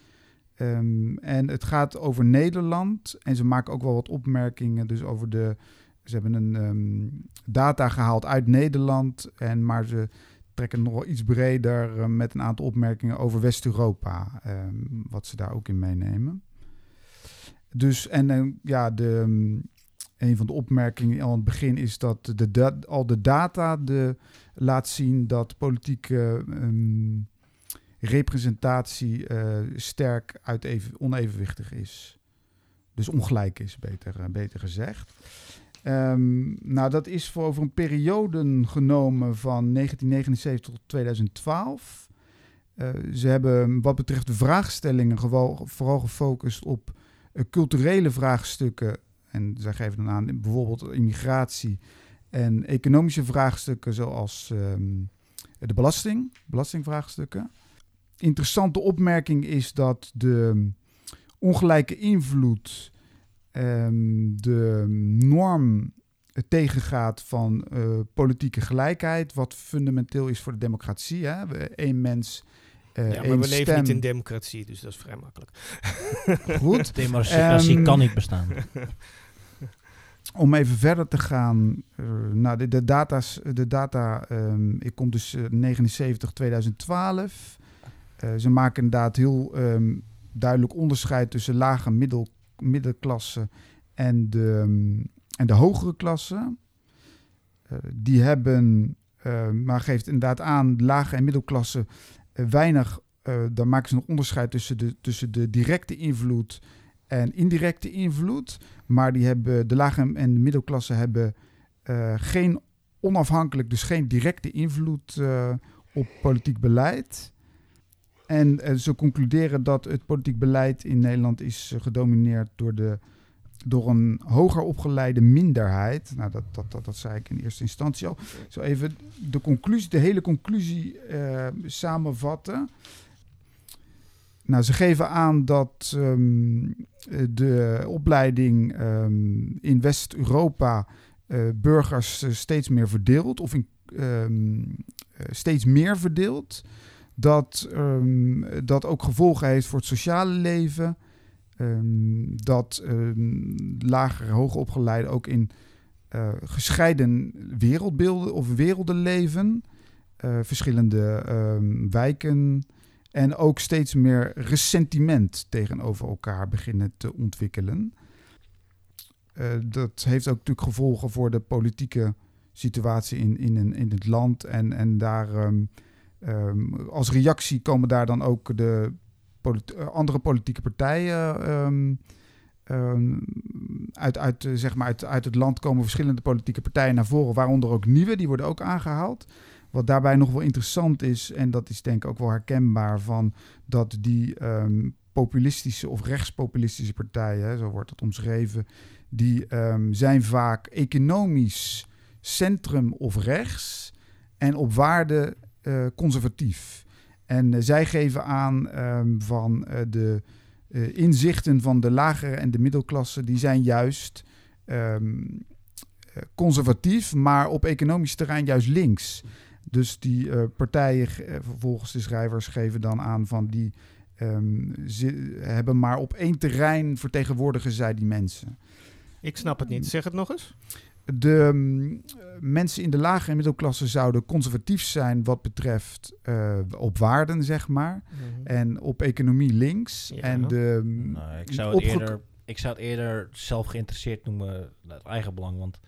Ehm, en het gaat over Nederland. En ze maken ook wel wat opmerkingen dus over de... Ze hebben een ehm, data gehaald uit Nederland. En, maar ze trekken nog wel iets breder eh, met een aantal opmerkingen over West-Europa. ehm, wat ze daar ook in meenemen. Dus, en eh, ja, de, um, een van de opmerkingen aan het begin is dat de al de data de, laat zien dat politieke um, representatie uh, sterk uit even, onevenwichtig is. Dus ongelijk is, beter, eh, beter gezegd. Ehm, nou, dat is voor over een periode genomen van 1979 tot 2012. Eh, ze hebben wat betreft de vraagstellingen vooral gefocust op eh, culturele vraagstukken. En zij geven dan aan bijvoorbeeld immigratie en economische vraagstukken zoals ehm, de belasting, belastingvraagstukken. Interessante opmerking is dat de ongelijke invloed ehm, de norm tegengaat van eh, politieke gelijkheid, wat fundamenteel is voor de democratie. Hè? We, één mens, eh ja, maar we leven niet in democratie, dus dat is vrij makkelijk. Goed. Democratie Ehm, kan niet bestaan. Om even verder te gaan, eh, nou, de, de, data's, de data, ehm, ik kom dus eh, 79, 2012. Eh, ze maken inderdaad heel ehm, duidelijk onderscheid tussen lage middel, middenklasse en de, ehm, en de hogere klasse. Eh, die hebben, eh, maar geeft inderdaad aan, lage en middelklasse eh, weinig, daar maken ze nog onderscheid tussen de, tussen de directe invloed en indirecte invloed. Maar die hebben, de lage en de middelklasse hebben geen onafhankelijk, dus geen directe invloed op politiek beleid. En eh, ze concluderen dat het politiek beleid in Nederland is eh, gedomineerd door, de, door een hoger opgeleide minderheid. Nou, dat, dat, dat, dat zei ik in eerste instantie al. Zo even de, conclusie, de hele conclusie eh, samenvatten. Nou, ze geven aan dat ehm, eh, de opleiding ehm, in West-Europa burgers steeds meer verdeelt, of in, ehm, eh, steeds meer verdeelt. Dat ehm, dat ook gevolgen heeft voor het sociale leven. Ehm, dat um, lagere, hoogopgeleide ook in eh, gescheiden wereldbeelden of werelden leven. Eh, verschillende ehm, wijken. En ook steeds meer ressentiment tegenover elkaar beginnen te ontwikkelen. Eh, dat heeft ook natuurlijk gevolgen voor de politieke situatie in, in, in het land. En, en daar, ehm, ehm, als reactie komen daar dan ook de eh, andere politieke partijen ehm, ehm, uit, uit, eh, zeg maar uit, uit het land komen verschillende politieke partijen naar voren, waaronder ook nieuwe, die worden ook aangehaald. Wat daarbij nog wel interessant is, en dat is denk ik ook wel herkenbaar, van dat die populistische of rechtspopulistische partijen, zo wordt het omschreven, die zijn vaak economisch centrum of rechts en op waarde eh, conservatief. En eh, zij geven aan ehm, van eh, de inzichten van de lagere en de middelklasse, die zijn juist ehm, eh, conservatief, maar op economisch terrein juist links. Dus die partijen, volgens de schrijvers, geven dan aan van die ehm, ze hebben maar op één terrein vertegenwoordigen zij die mensen. Ik snap het niet. Zeg het nog eens. De mm, mensen in de lage en middelklasse zouden conservatief zijn wat betreft eh, op waarden, zeg maar. En op economie links. Ja. En de, mm, Nou, ik, zou het eerder, ik zou het eerder zelf geïnteresseerd noemen, uit eigen belang. Want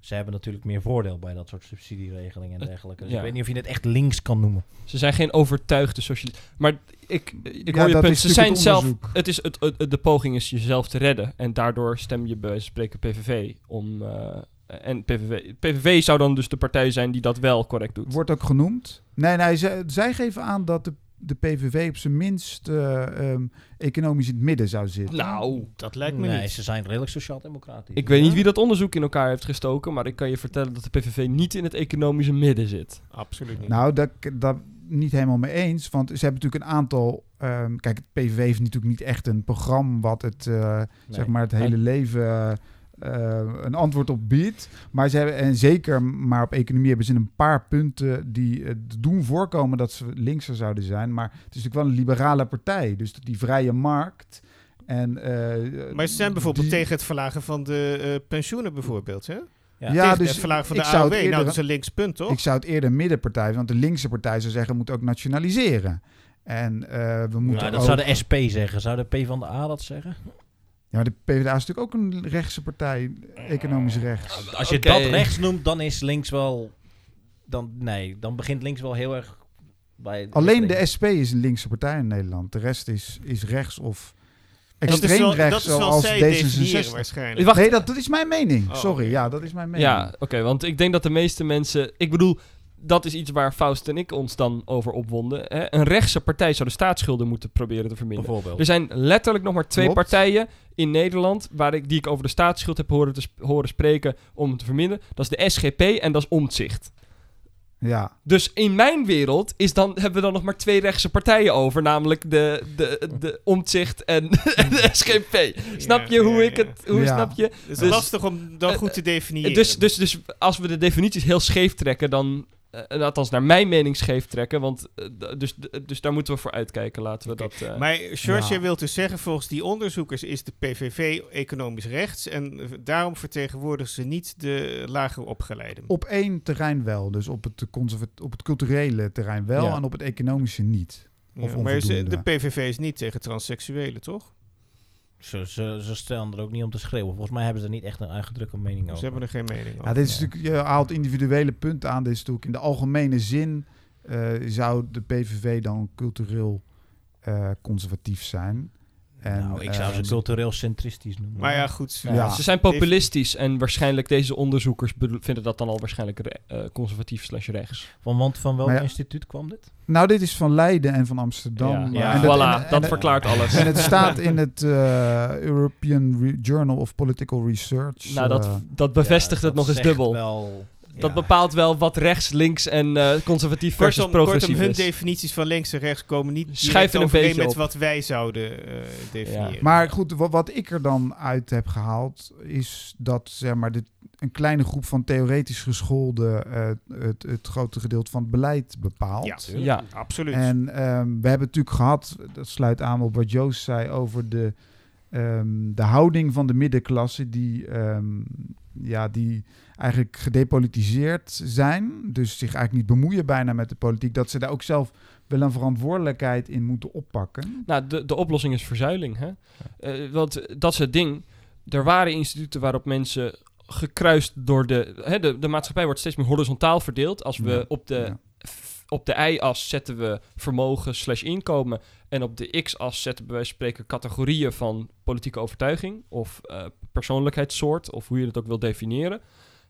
ze hebben natuurlijk meer voordeel bij dat soort subsidieregelingen en Het- dergelijke. Dus ja. ik weet niet of je het echt links kan noemen. Ze zijn geen overtuigde socialisten. Maar ik, ik Ja, hoor je punt. Ze zijn het zelf. Het is het, het- de poging is jezelf te redden. En daardoor stem je bij spreken PVV om. eh, en PVV, PVV zou dan dus de partij zijn die dat wel correct doet. wordt ook genoemd. Nee, nee zij, zij geven aan dat de, de PVV op zijn minst eh, ehm, economisch in het midden zou zitten. Nou, Dat lijkt me nee, niet. ze zijn redelijk sociaal-democratisch. ik weet niet wie dat onderzoek in elkaar heeft gestoken. Maar ik kan je vertellen dat de PVV niet in het economische midden zit. Absoluut niet. Nou, dat, dat niet helemaal mee eens. Want ze hebben natuurlijk een aantal. ehm, kijk, het PVV heeft natuurlijk niet echt een programma wat het, eh, zeg maar het hele leven eh, eh, een antwoord op biedt. Maar ze hebben, en zeker maar op economie hebben ze een paar punten die het doen voorkomen dat ze linkser zouden zijn. Maar het is natuurlijk wel een liberale partij. Dus die vrije markt. En, eh, maar ze zijn bijvoorbeeld die- tegen het verlagen van de eh, pensioenen bijvoorbeeld, hè? Ja, dus het verlagen van ik de zou AOW. eerder- Nou, dat is een links punt, toch? Ik zou het eerder middenpartij, want de linkse partij zou zeggen, moet ook nationaliseren. En eh, we moeten Nou, dat ook... zou de SP zeggen. Zou de P van de A dat zeggen? Ja, maar de PvdA is natuurlijk ook een rechtse partij, economisch rechts. Als je dat rechts noemt, dan is links wel... Dan, nee, dan begint links wel heel erg bij... Alleen de SP is een linkse partij in Nederland. De rest is, is rechts of Dat is extreem wel, rechts dat is wel zoals zij definiëren D66. waarschijnlijk. Wacht, Nee, dat, dat is mijn mening. Oh, Sorry, ja, dat is mijn mening. Ja, oké, want ik denk dat de meeste mensen... Ik bedoel, dat is iets waar Faust en ik ons dan over opwonden. Hè? Een rechtse partij zou de staatsschulden moeten proberen te verminderen. Bijvoorbeeld. Er zijn letterlijk nog maar twee Klopt. partijen in Nederland... Waar ik, die ik over de staatsschuld heb horen, te sp- horen spreken om hem te verminderen. Dat is de SGP en dat is Omtzigt. Ja. Dus in mijn wereld is dan, hebben we dan nog maar twee rechtse partijen over. Namelijk de, de, de Omtzigt en, en de SGP. Snap je Ja, hoe ja, ik ja. het... Hoe Ja. snap je? Het is Dus- lastig om dan eh, goed te definiëren. Dus, dus, dus als we de definities heel scheef trekken, dan... eh, althans, naar mijn mening scheef trekken. Want eh, dus, dus daar moeten we voor uitkijken. Laten we dat... eh, maar George, Ja. jij wilt dus zeggen, volgens die onderzoekers is de PVV economisch rechts en daarom vertegenwoordigen ze niet de lager opgeleiden. Op één terrein wel. Dus op het, op het culturele terrein wel Ja. en op het economische niet. Ja, of maar de PVV is niet tegen transseksuelen, toch? Ze, ze, ze stellen er ook niet om te schreeuwen. Volgens mij hebben ze er niet echt een uitgedrukte mening over. Ze hebben er geen mening over. Ja, dit is Ja. natuurlijk, je haalt individuele punten aan. Dit is natuurlijk in de algemene zin eh, zou de PVV dan cultureel eh, conservatief zijn. En, nou, ik zou ze ehm, cultureel centristisch noemen. Maar ja, goed. Ja. Ze zijn populistisch en waarschijnlijk deze onderzoekers vinden dat dan al waarschijnlijk eh, conservatief slash rechts. Van, want van welk ja. instituut kwam dit? Nou, dit is van Leiden en van Amsterdam. ja, en voilà, en- dat en- verklaart alles. En het staat in het eh, European Re- Journal of Political Research. nou, dat, eh, dat bevestigt Ja, het nog dat eens dubbel. Wel, Dat ja. bepaalt wel wat rechts, links en eh, conservatief versus Kortom, kortom, progressief hun is. definities van links en rechts komen niet Schrijven een overeen beetje met op. wat wij zouden eh, definiëren. Maar goed, wat, wat ik er dan uit heb gehaald, is dat zeg maar, dit, een kleine groep van theoretisch gescholden eh, het, het grote gedeelte van het beleid bepaalt. Ja, Ja. absoluut. En ehm, we hebben het natuurlijk gehad, dat sluit aan op wat Joost zei over de, ehm, de houding van de middenklasse, die, ehm, ja, die eigenlijk gedepolitiseerd zijn. Dus zich eigenlijk niet bemoeien bijna met de politiek. Dat ze daar ook zelf wel een verantwoordelijkheid in moeten oppakken. Nou, de, de oplossing is verzuiling. Hè? Eh, want dat is het ding. Er waren instituten waarop mensen gekruist door de... Hè, de, de maatschappij wordt steeds meer horizontaal verdeeld. Als we Ja, op de, ja. op de y-as zetten we vermogen slash inkomen... en op de x-as zetten we bij spreken categorieën van politieke overtuiging... of eh, persoonlijkheidssoort, of hoe je het ook wil definiëren.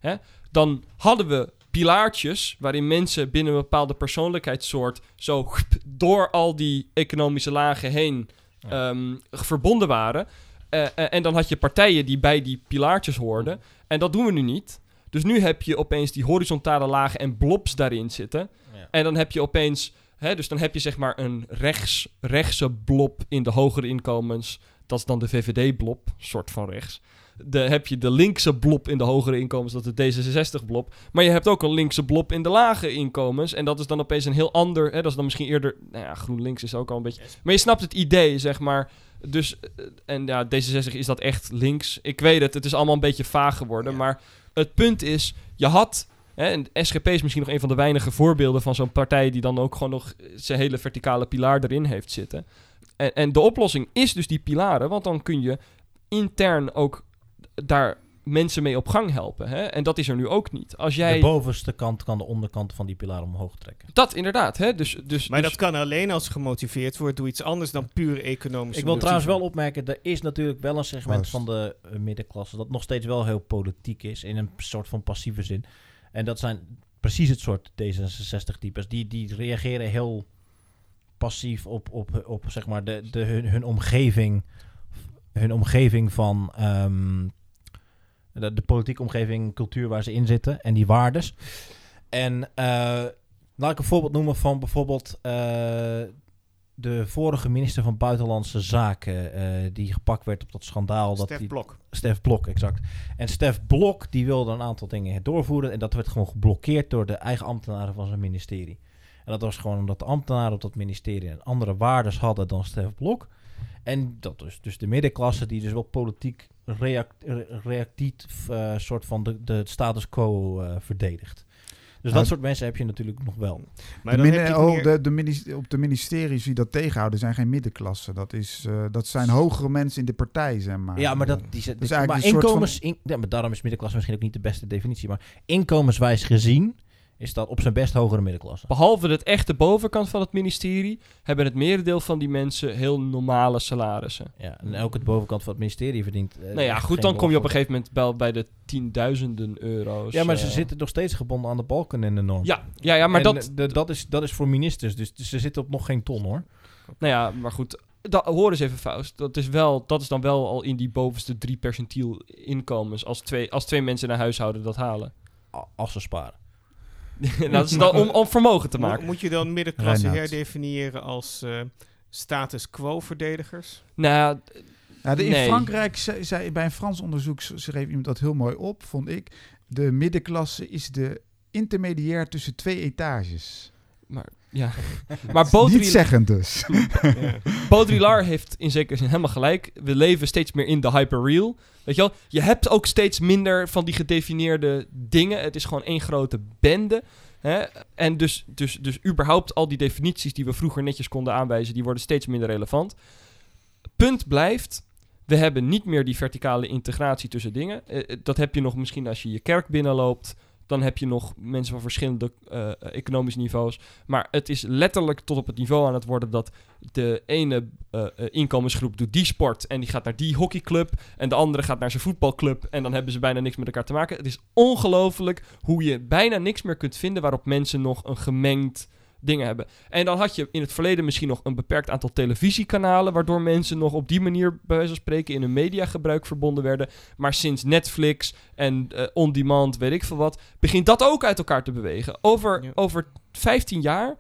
Hè? Dan hadden we pilaartjes waarin mensen binnen een bepaalde persoonlijkheidssoort... zo door al die economische lagen heen ehm, verbonden waren. Eh, eh, en dan had je partijen die bij die pilaartjes hoorden. En dat doen we nu niet. Dus nu heb je opeens die horizontale lagen en blobs daarin zitten. Ja. En dan heb je opeens... Hè, dus dan heb je zeg maar een rechts, rechtse blob in de hogere inkomens. Dat is dan de VVD-blob, soort van rechts. De, heb je de linkse blob in de hogere inkomens, dat is de D66-blob. Maar je hebt ook een linkse blob in de lage inkomens. En dat is dan opeens een heel ander... Hè, dat is dan misschien eerder... Nou ja, GroenLinks is ook al een beetje... Maar je snapt het idee, zeg maar. Dus, eh, en ja, D66 is dat echt links. Ik weet het, het is allemaal een beetje vaag geworden. Ja. Maar het punt is, je had... Hè, en SGP is misschien nog een van de weinige voorbeelden van zo'n partij... die dan ook gewoon nog zijn hele verticale pilaar erin heeft zitten. En, en de oplossing is dus die pilaren, want dan kun je intern ook daar mensen mee op gang helpen. Hè? En dat is er nu ook niet. Als jij... De bovenste kant kan de onderkant van die pilaar omhoog trekken. Dat inderdaad, hè? Dus, dus, Maar dus- dat kan alleen als gemotiveerd wordt door iets anders dan puur economische Ik wil trouwens wel opmerken, er is natuurlijk wel een segment van de eh, middenklasse dat nog steeds wel heel politiek is, in een soort van passieve zin. En dat zijn precies het soort D66-types. Die, die reageren heel passief op, op, op zeg maar de, de, hun, hun omgeving. Hun omgeving van ehm, de, de politieke omgeving, cultuur waar ze in zitten en die waardes. En eh, laat ik een voorbeeld noemen van bijvoorbeeld eh, de vorige minister van Buitenlandse Zaken, eh, die gepakt werd op dat schandaal. dat die, Blok. Stef Blok, exact. En Stef Blok, die wilde een aantal dingen doorvoeren en dat werd gewoon geblokkeerd door de eigen ambtenaren van zijn ministerie. En dat was gewoon omdat de ambtenaren op dat ministerie een andere waardes hadden dan Stef Blok. En dat is dus de middenklasse die dus wel politiek react, re- reactief eh, soort van de, de status quo eh, verdedigt. Dus Nou, dat soort mensen heb je natuurlijk nog wel. Maar de dan midden- heb je het oh, meer- de, de minis- op de ministeries die dat tegenhouden zijn geen middenklasse. Dat, is, eh, dat zijn hogere mensen in de partij, zeg maar. Ja, maar dat, die, zijn- Dus maar eigenlijk een soort inkomens, in, ja, maar daarom is middenklasse misschien ook niet de beste definitie. Maar inkomenswijs gezien is dat op zijn best hogere middenklasse. Behalve het echte bovenkant van het ministerie, hebben het merendeel van die mensen heel normale salarissen. Ja, en ook het bovenkant van het ministerie verdient. eh, nou ja, goed, dan kom je op een gegeven moment bij, bij de tienduizenden euro's. Ja, maar ze eh. zitten nog steeds gebonden aan de balken en de norm. Ja, ja, ja maar En, dat, eh, de- dat, is, dat is voor ministers, dus, dus ze zitten op nog geen ton hoor. Nou ja, maar goed. Da, hoor eens even, Faust. Dat is, wel, dat is dan wel al in die bovenste drie percentiel inkomens. Als twee, als twee mensen een huishouden dat halen. Als ze sparen. nou, dat is dan om, om vermogen te maken. Moet je dan middenklasse Reinoud. herdefiniëren als eh, status quo verdedigers? Nou de, in Nee. Frankrijk, zei, zei- bij een Frans onderzoek schreef iemand dat heel mooi op, vond ik. De middenklasse is de intermediair tussen twee etages. maar, ja. maar Niet Baudrillard, zeggen dus. ja. Baudrillard heeft in zekere zin helemaal gelijk. We leven steeds meer in de hyperreal. Weet je wel? Je hebt ook steeds minder van die gedefinieerde dingen. Het is gewoon één grote bende. Hè? En dus, dus, dus überhaupt al die definities die we vroeger netjes konden aanwijzen, die worden steeds minder relevant. Punt blijft, we hebben niet meer die verticale integratie tussen dingen. Eh, eh, dat heb je nog misschien als je je kerk binnenloopt. Dan heb je nog mensen van verschillende eh, economische niveaus. Maar het is letterlijk tot op het niveau aan het worden dat de ene eh, inkomensgroep doet die sport en die gaat naar die hockeyclub en de andere gaat naar zijn voetbalclub en dan hebben ze bijna niks met elkaar te maken. Het is ongelooflijk hoe je bijna niks meer kunt vinden waarop mensen nog een gemengd dingen hebben. En dan had je in het verleden misschien nog een beperkt aantal televisiekanalen waardoor mensen nog op die manier bij wijze van spreken in hun mediagebruik verbonden werden. Maar sinds Netflix en eh, on-demand, weet ik veel wat, begint dat ook uit elkaar te bewegen. Over, Ja. over 15 jaar,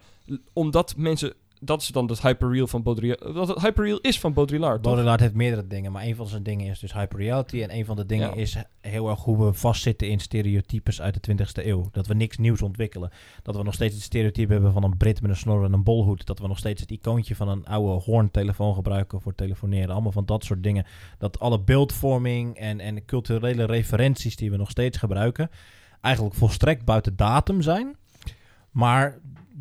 omdat mensen... Dat is dan het hyperreal van Baudrillard. Wat het hyperreal is van Baudrillard, toch? Baudrillard heeft meerdere dingen, maar een van zijn dingen is dus hyperreality. En een van de dingen Ja. is heel erg hoe we vastzitten in stereotypes uit de 20e eeuw. Dat we niks nieuws ontwikkelen. Dat we nog steeds het stereotype hebben van een Brit met een snor en een bolhoed. Dat we nog steeds het icoontje van een oude hoorntelefoon gebruiken voor telefoneren. Allemaal van dat soort dingen. Dat alle beeldvorming en, en culturele referenties die we nog steeds gebruiken, eigenlijk volstrekt buiten datum zijn. Maar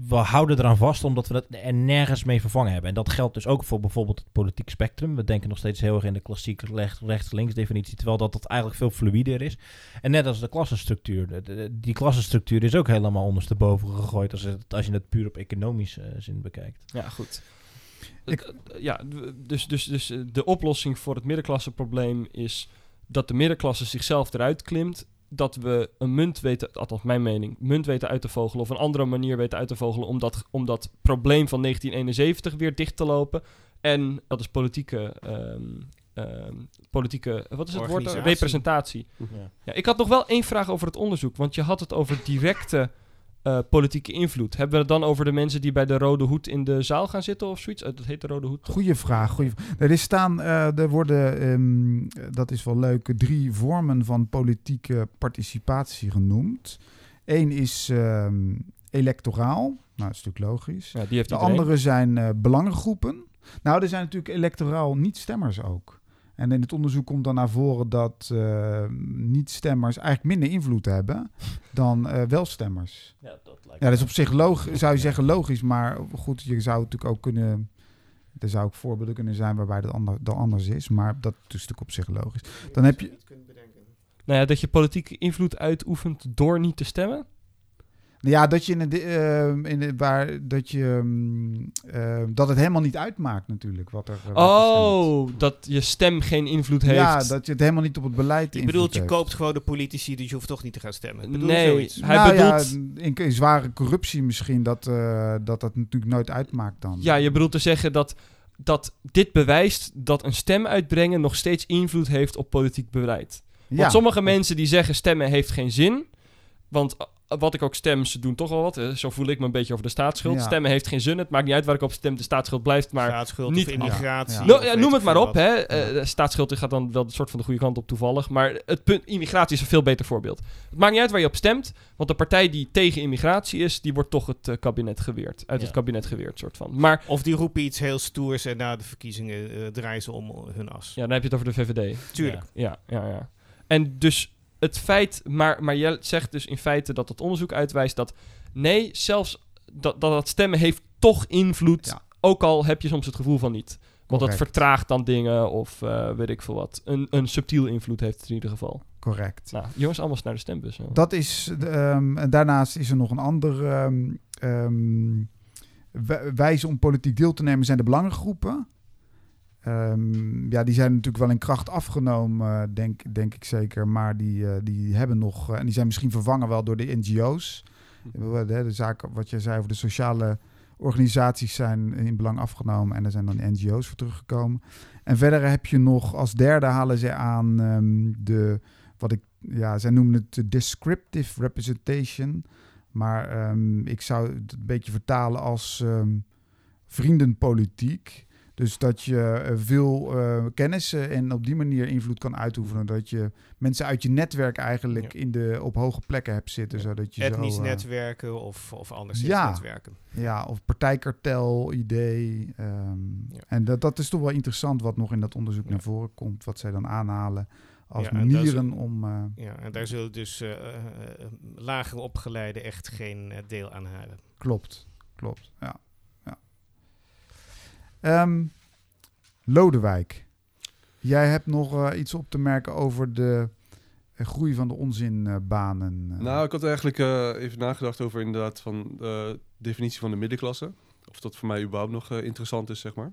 we houden eraan vast omdat we dat er nergens mee vervangen hebben. En dat geldt dus ook voor bijvoorbeeld het politiek spectrum. We denken nog steeds heel erg in de klassieke recht- rechts-links definitie, terwijl dat, dat eigenlijk veel fluider is. En net als de klassenstructuur. De- de- die klassenstructuur is ook helemaal ondersteboven gegooid als, het, als je het puur op economische eh, zin bekijkt. Ja, goed. Ik- eh, ja, dus, dus, dus eh, de oplossing voor het middenklasseprobleem is dat de middenklasse zichzelf eruit klimt. Dat we een munt weten, althans mijn mening, munt weten uit te vogelen of een andere manier weten uit te vogelen om dat, om dat probleem van 1971 weer dicht te lopen. En dat is politieke, ehm, ehm, politieke wat is het woord? Representatie. Ja, ik had nog wel één vraag over het onderzoek, want je had het over directe eh, politieke invloed. Hebben we het dan over de mensen die bij de Rode Hoed in de zaal gaan zitten of zoiets? Eh, dat heet de Rode Hoed. toch? Goeie vraag. Goeie vraag. Er is staan, eh, er worden, ehm, dat is wel leuk, drie vormen van politieke participatie genoemd. Eén is ehm, electoraal. Nou, dat is natuurlijk logisch. Ja, die heeft De andere zijn belangengroepen. Nou, er zijn natuurlijk electoraal niet-stemmers ook. En in het onderzoek komt dan naar voren dat eh, niet-stemmers eigenlijk minder invloed hebben dan eh welstemmers. Ja, dat lijkt Ja, dat is op zich logisch, zou je zeggen logisch, maar goed, je zou natuurlijk ook kunnen, er zou ook voorbeelden kunnen zijn waarbij dat, ander, dat anders is, maar dat is natuurlijk op zich logisch. Dan heb je, Nou ja, dat je politieke invloed uitoefent door niet te stemmen. Ja, dat je in een, ehm, in waar, dat je, ehm, ehm, dat het helemaal niet uitmaakt natuurlijk wat er. eh, wordt Oh, dat je stem geen invloed heeft. Ja, dat je het helemaal niet op het beleid Je bedoelt, je heeft. koopt gewoon de politici, dus je hoeft toch niet te gaan stemmen. Nee, zoiets? hij nou bedoelt... ja, in, in zware corruptie misschien, dat, eh, dat dat natuurlijk nooit uitmaakt dan. Ja, je bedoelt te zeggen dat, dat dit bewijst dat een stem uitbrengen nog steeds invloed heeft op politiek beleid. Want Ja. sommige mensen die zeggen stemmen heeft geen zin. Want wat ik ook stem, ze doen toch wel wat. hè. Zo voel ik me een beetje over de staatsschuld. Ja. Stemmen heeft geen zin. Het maakt niet uit waar ik op stem. De staatsschuld blijft maar... Staatsschuld niet- of immigratie. Ja. Nou, ja, noem het maar op. Hè. Eh, de staatsschuld gaat dan wel een soort van de goede kant op toevallig. Maar het punt, immigratie is een veel beter voorbeeld. Het maakt niet uit waar je op stemt. Want de partij die tegen immigratie is, die wordt toch het eh, kabinet geweerd. Uit Ja. het kabinet geweerd, soort van. Maar Of die roepen iets heel stoers en na de verkiezingen eh, draaien ze om hun as. ja, dan heb je het over de VVD. Tuurlijk. Ja, ja, ja. En dus het feit, maar, maar jij zegt dus in feite dat het onderzoek uitwijst dat nee, zelfs dat dat, dat stemmen heeft toch invloed, Ja. ook al heb je soms het gevoel van niet. Want dat vertraagt dan dingen of eh, weet ik veel wat. Een, een subtiel invloed heeft het in ieder geval. Correct. Nou, jongens, allemaal naar de stembus. hè. Dat is, ehm, en daarnaast is er nog een ander ehm, ehm, wij- wijze om politiek deel te nemen, zijn de belangengroepen. Ehm, ja, die zijn natuurlijk wel in kracht afgenomen, eh, denk, denk ik zeker. Maar die, eh, die hebben nog, eh, en die zijn misschien vervangen wel door de NGO's. De, de zaken, wat je zei over de sociale organisaties zijn in belang afgenomen. En er zijn dan NGO's voor teruggekomen. En verder heb je nog, als derde halen ze aan ehm, de, wat ik ja, zij noemen het de descriptive representation. Maar ehm, ik zou het een beetje vertalen als vriendenpolitiek. Dus dat je eh, veel eh, kennis eh, en op die manier invloed kan uitoefenen. Dat je mensen uit je netwerk eigenlijk in de, op hoge plekken hebt zitten. Zodat je Etnisch zo, netwerken of, of anderszins Ja. netwerken. ja, of partijkartel idee. ehm, Ja. En dat, dat is toch wel interessant wat nog in dat onderzoek naar voren komt. Wat zij dan aanhalen als Ja, manieren om... Ja, en daar zullen dus lager opgeleiden echt geen deel aan hebben. Klopt, klopt. Ja. Ehm, Lodewijk, jij hebt nog eh, iets op te merken over de eh, groei van de onzinbanen. eh. Nou, ik had eigenlijk even nagedacht over inderdaad van de definitie van de middenklasse. Of dat voor mij überhaupt nog interessant is, zeg maar.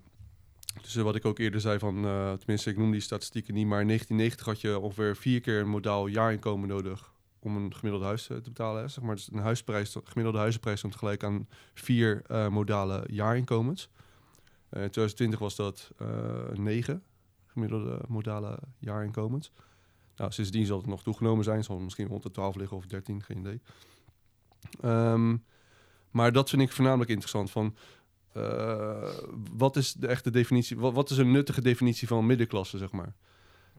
Dus wat ik ook eerder zei van, tenminste ik noem die statistieken niet, maar in 1990 had je ongeveer vier keer een modaal jaarinkomen nodig om een gemiddeld huis te betalen. Hè, zeg maar. Dus een huisprijs, gemiddelde huizenprijs stond gelijk aan vier modale jaarinkomens. Eh, in 2020 was dat eh, negen gemiddelde modale jaarinkomens. Nou, sindsdien zal het nog toegenomen zijn. Zal het misschien rond de 12 liggen of 13, geen idee. Ehm, maar dat vind ik voornamelijk interessant. Van, eh, wat is de echte definitie? Wat, is een nuttige definitie van middenklasse, zeg maar?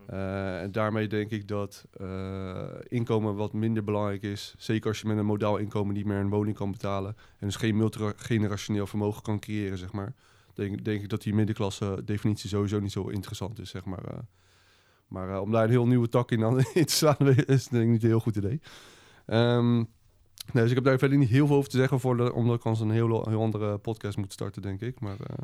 Eh, en daarmee denk ik dat eh, inkomen wat minder belangrijk is. Zeker als je met een modaal inkomen niet meer een woning kan betalen. En dus geen multigenerationeel vermogen kan creëren, zeg maar. Denk, denk ik dat die middenklasse definitie sowieso niet zo interessant is, zeg maar. eh. maar eh, om daar een heel nieuwe tak in, aan, in te slaan, is denk ik niet een heel goed idee. Ehm, nee, dus ik heb daar verder niet heel veel over te zeggen, voor de, omdat ik anders een heel, heel andere podcast moet starten, denk ik. Maar eh,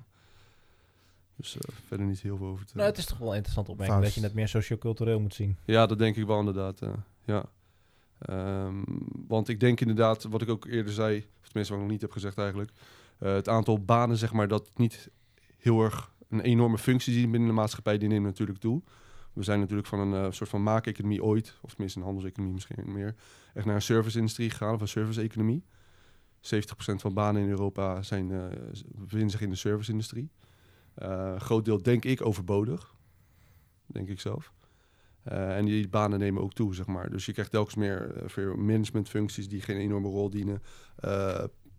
dus verder niet heel veel over te Nou, het is toch wel een interessant opmerking dat je het meer sociocultureel moet zien. Ja, dat denk ik wel inderdaad. ja. Ehm, want ik denk inderdaad, wat ik ook eerder zei, of tenminste wat ik nog niet heb gezegd eigenlijk, het aantal banen, zeg maar, dat niet heel erg een enorme functie ziet binnen de maatschappij, die neemt natuurlijk toe. We zijn natuurlijk van een eh, soort van maakeconomie ooit, of tenminste een handelseconomie misschien meer, echt naar een service-industrie gegaan, of een service-economie. 70% van banen in Europa zijn, eh, bevinden zich in de service-industrie. Eh, een groot deel denk ik overbodig, denk ik zelf. Eh, en die banen nemen ook toe, zeg maar. Dus je krijgt telkens meer eh, managementfuncties die geen enorme rol dienen.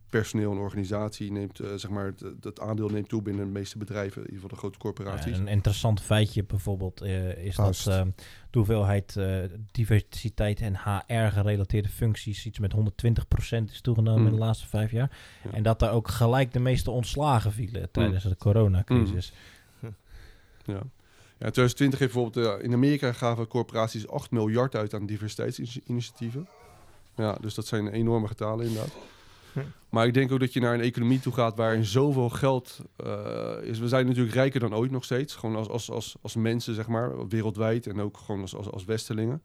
Personeel en organisatie neemt, eh, zeg maar, het, het aandeel neemt toe binnen de meeste bedrijven, in ieder geval de grote corporaties. Ja, een interessant feitje bijvoorbeeld eh, is dat ehm, de hoeveelheid eh, diversiteit en HR-gerelateerde functies iets met 120% is toegenomen Mm. in de laatste vijf jaar. Ja. En dat daar ook gelijk de meeste ontslagen vielen tijdens de coronacrisis. Ja. Ja, in 2020 heeft bijvoorbeeld in Amerika gaven corporaties 8 miljard uit aan diversiteitsinitiatieven. Ja, dus dat zijn enorme getalen inderdaad. Maar ik denk ook dat je naar een economie toe gaat waarin zoveel geld eh, is. We zijn natuurlijk rijker dan ooit nog steeds. Gewoon als, als, als, als mensen, zeg maar, wereldwijd. En ook gewoon als, als, als Westelingen.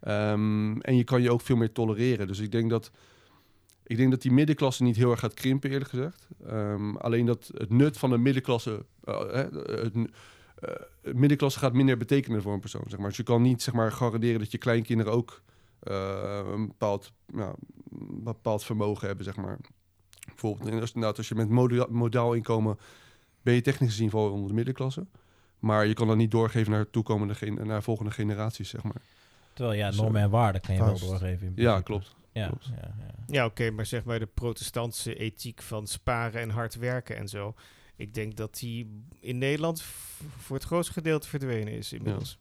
Ehm, en je kan je ook veel meer tolereren. Dus ik denk dat, ik denk dat die middenklasse niet heel erg gaat krimpen, eerlijk gezegd. Ehm, alleen dat het nut van de middenklasse... hè, het, eh, de middenklasse gaat minder betekenen voor een persoon. Zeg maar. Dus je kan niet zeg maar, garanderen dat je kleinkinderen ook een bepaald, nou, een bepaald vermogen hebben. Zeg maar. Bijvoorbeeld, en als, inderdaad, als je met moda- modaal inkomen ben je technisch gezien je onder de middenklasse. Maar je kan dat niet doorgeven naar, toekomende gen- naar volgende generaties, zeg maar. Terwijl ja, Zo. normen en waarden kan je wel doorgeven. in Ja, klopt. Ja, klopt. ja, ja. Ja, oké, maar zeg maar de protestantse ethiek van sparen en hard werken en zo. Ik denk dat die in Nederland voor het grootste gedeelte verdwenen is inmiddels.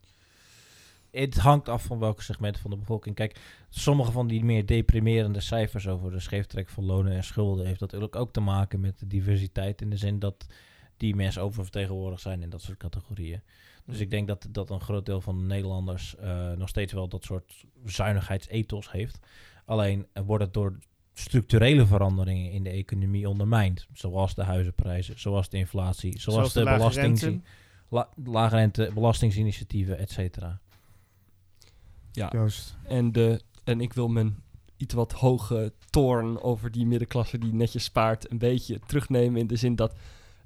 Het hangt af van welke segment van de bevolking. Kijk, sommige van die meer deprimerende cijfers over de scheeftrek van lonen en schulden heeft natuurlijk ook te maken met de diversiteit. In de zin dat die mensen oververtegenwoordigd zijn in dat soort categorieën. Dus ik denk dat, dat een groot deel van de Nederlanders eh, nog steeds wel dat soort zuinigheidsethos heeft. Alleen wordt het door structurele veranderingen in de economie ondermijnt. Zoals de huizenprijzen, zoals de inflatie, zoals, Zoals de de, la, lage rente, belastingsinitiatieven, et cetera. Ja, Joost. en, de, en ik wil mijn iets wat hoge toorn over die middenklasse die netjes spaart een beetje terugnemen in de zin dat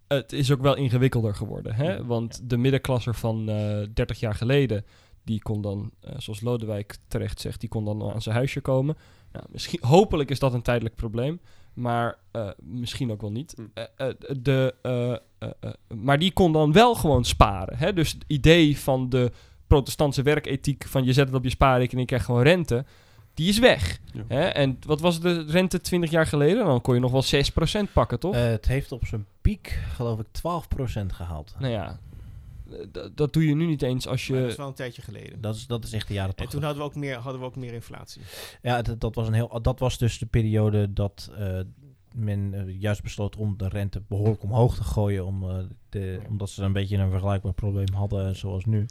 het is ook wel ingewikkelder geworden. Hè? Want de middenklasser van eh 30 jaar geleden, die kon dan, eh, zoals Lodewijk terecht zegt, die kon dan aan zijn huisje komen. Nou, misschien, hopelijk is dat een tijdelijk probleem, maar eh, misschien ook wel niet. Hm. Eh, eh, de, eh, eh, eh, maar die kon dan wel gewoon sparen. Hè? Dus het idee van de protestantse werkethiek van je zet het op je spaarrekening en je krijgt gewoon rente, die is weg. Ja. Hè? En wat was de rente 20 jaar geleden? Dan kon je nog wel 6% pakken, toch? Eh, het heeft op zijn piek, geloof ik, 12% gehaald. nou ja, eh, dat doe je nu niet eens als Maar dat is je... wel een tijdje geleden. Dat is, dat is echt de jaren En 80. toen hadden we ook meer, hadden we ook meer inflatie. Ja, dat, dat, was een heel, dat was dus de periode dat eh, men juist besloot om de rente behoorlijk omhoog te gooien. Om, eh, de, omdat ze een beetje een vergelijkbaar probleem hadden zoals nu.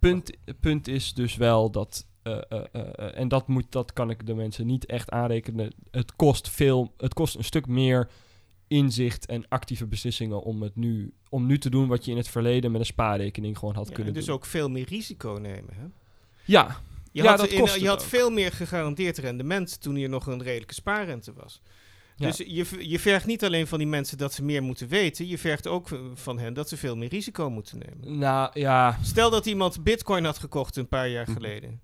Punt, punt is dus wel dat... eh, eh, eh, en dat, moet, dat kan ik de mensen niet echt aanrekenen. Het kost veel... Het kost een stuk meer inzicht en actieve beslissingen om het nu, om nu te doen wat je in het verleden met een spaarrekening gewoon had Ja, kunnen en dus doen. ook veel meer risico nemen. Hè? Ja, Je Ja, had, dat in- kost je had ook. veel meer gegarandeerd rendement toen hier nog een redelijke spaarrente was. Ja. Dus je, je vergt niet alleen van die mensen dat ze meer moeten weten, je vergt ook eh, van hen dat ze veel meer risico moeten nemen. nou ja, Stel dat iemand bitcoin had gekocht een paar jaar geleden.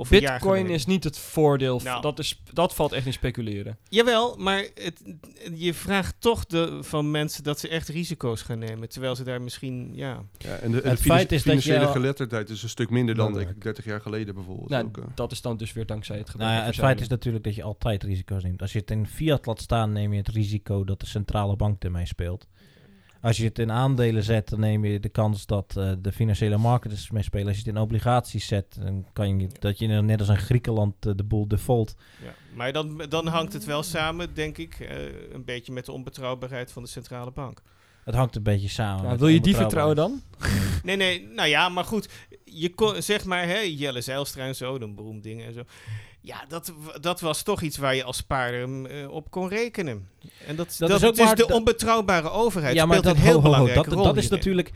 Of Bitcoin is niet het voordeel. Nou. Dat, is, dat valt echt in speculeren. Jawel, maar het, je vraagt toch de, van mensen dat ze echt risico's gaan nemen. Terwijl ze daar misschien, ja... Ja, en de, en Het feit is dat je financiële al- geletterdheid is een stuk minder dan denk Belangrijk. ik 30 jaar geleden bijvoorbeeld. Nou, ook, eh. dat is dan dus weer dankzij het gebruik Nou het feit is natuurlijk dat je altijd risico's neemt. Als je het in fiat laat staan, neem je het risico dat de centrale bank ermee speelt. Als je het in aandelen zet, dan neem je de kans dat eh, de financiële markten mee spelen. Als je het in obligaties zet, dan kan je dat je net als in Griekenland eh, de boel default. ja. Maar dan, dan hangt het wel samen, denk ik, eh, een beetje met de onbetrouwbaarheid van de centrale bank. Het hangt een beetje samen. Ja, wil je die vertrouwen dan? Nee, nee, nou ja, maar goed. Je kon, zeg maar, hè, Jelle Zijlstra en zo, een beroemd ding en zo. Ja, dat, dat was toch iets waar je als spaarder mm, eh, op kon rekenen. En dat, Dat dat, is ook dus maar de onbetrouwbare overheid ja, maar speelt dat, een heel ho, ho, ho, belangrijke dat, rol dat is hierin. natuurlijk...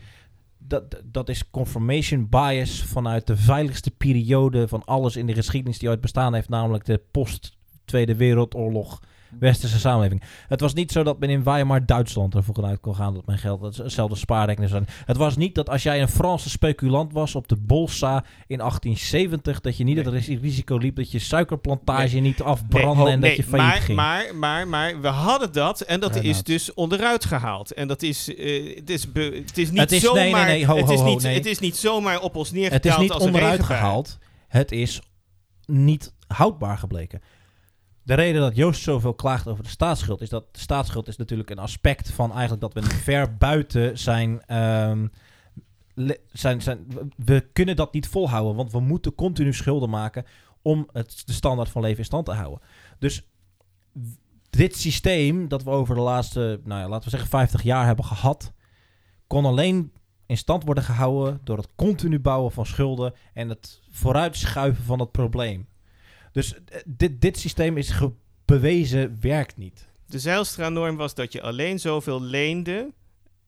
Dat, dat is confirmation bias vanuit de veiligste periode van alles in de geschiedenis die ooit bestaan heeft, namelijk de post-Tweede Wereldoorlog westerse samenleving. Het was niet zo dat men in Weimar Duitsland ervoor uit kon gaan dat men geld, dat hetzelfde spaarrekening zou zijn. Het was niet dat als jij een Franse speculant was op de Bolsa in 1870, dat je niet het ris- risico liep dat je suikerplantage Nee. niet afbrandde ho, en dat je failliet maar, ging. Maar, maar, maar we hadden dat en dat is het- dus onderuit gehaald. En dat is, eh, het is, be- het is niet Het is- zomaar, nee, ho, het, is ho, niet, het is niet zomaar op ons Het neergedaald is niet onderuit gehaald. Het is niet houdbaar gebleken. De reden dat Joost zoveel klaagt over de staatsschuld... is dat de staatsschuld is natuurlijk een aspect van eigenlijk... dat we ver buiten zijn... ehm, zijn, zijn we- kunnen dat niet volhouden, want we moeten continu schulden maken... om het, de standaard van leven in stand te houden. Dus dit systeem dat we over de laatste, nou ja, laten we zeggen 50 jaar hebben gehad... kon alleen in stand worden gehouden door het continu bouwen van schulden en het vooruitschuiven van het probleem. Dus eh, dit, dit systeem is bewezen werkt niet. De Zijlstra-norm was dat je alleen zoveel leende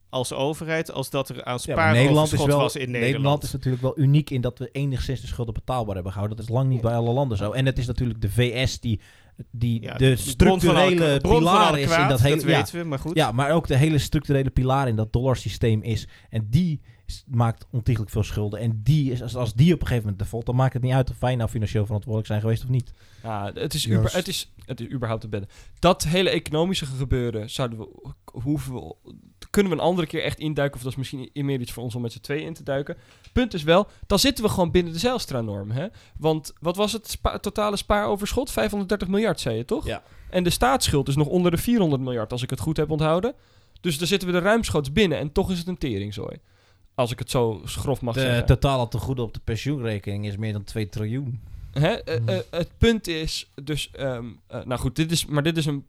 als overheid als dat er aan Ja, spaaroverschot wel was in Nederland. Nederland is natuurlijk wel uniek in dat we enigszins de schulden betaalbaar hebben gehouden. Dat is lang niet bij alle landen zo. En het is natuurlijk de VS die, die Ja, de structurele pilaar is kwaad, in dat hele. ja, weten we, maar goed. Ja, maar ook de hele structurele pilaar in dat dollarsysteem is. En die maakt ontiegelijk veel schulden. En die is, als, als die op een gegeven moment default, dan maakt het niet uit of wij nou financieel verantwoordelijk zijn geweest of niet. Ja, het is, uber, het, is, het is überhaupt te bedden. Dat hele economische gebeuren zouden we, hoeven we, kunnen we een andere keer echt induiken. Of dat is misschien meer iets voor ons om met z'n tweeën in te duiken. Punt is wel, dan zitten we gewoon binnen de Zijlstra-norm. Hè? Want wat was het spa- totale spaaroverschot? 530 miljard, zei je toch? Ja. En de staatsschuld is nog onder de 400 miljard, als ik het goed heb onthouden. Dus daar zitten we er ruimschoots binnen. En toch is het een teringzooi. Als ik het zo schrof mag De zeggen. totale tegoeden op de pensioenrekening is meer dan 2 triljoen. Hè? eh, eh, het punt is dus, ehm, eh, nou goed, dit is, maar dit is een.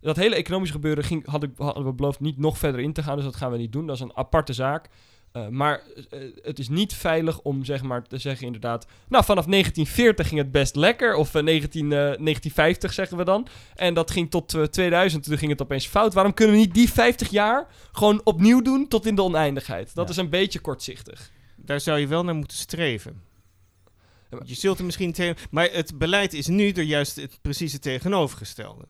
dat hele economische gebeuren ging, had ik, hadden we beloofd niet nog verder in te gaan, dus dat gaan we niet doen. Dat is een aparte zaak. Eh, maar eh, het is niet veilig om zeg maar te zeggen inderdaad... Nou, vanaf 1940 ging het best lekker. Of eh, 19, eh, 1950 zeggen we dan. En dat ging tot eh, 2000. Toen ging het opeens fout. Waarom kunnen we niet die 50 jaar gewoon opnieuw doen tot in de oneindigheid? Dat Ja. is een beetje kortzichtig. Daar zou je wel naar moeten streven. Je zult er misschien tegen... Maar het beleid is nu er juist het precieze tegenovergestelde.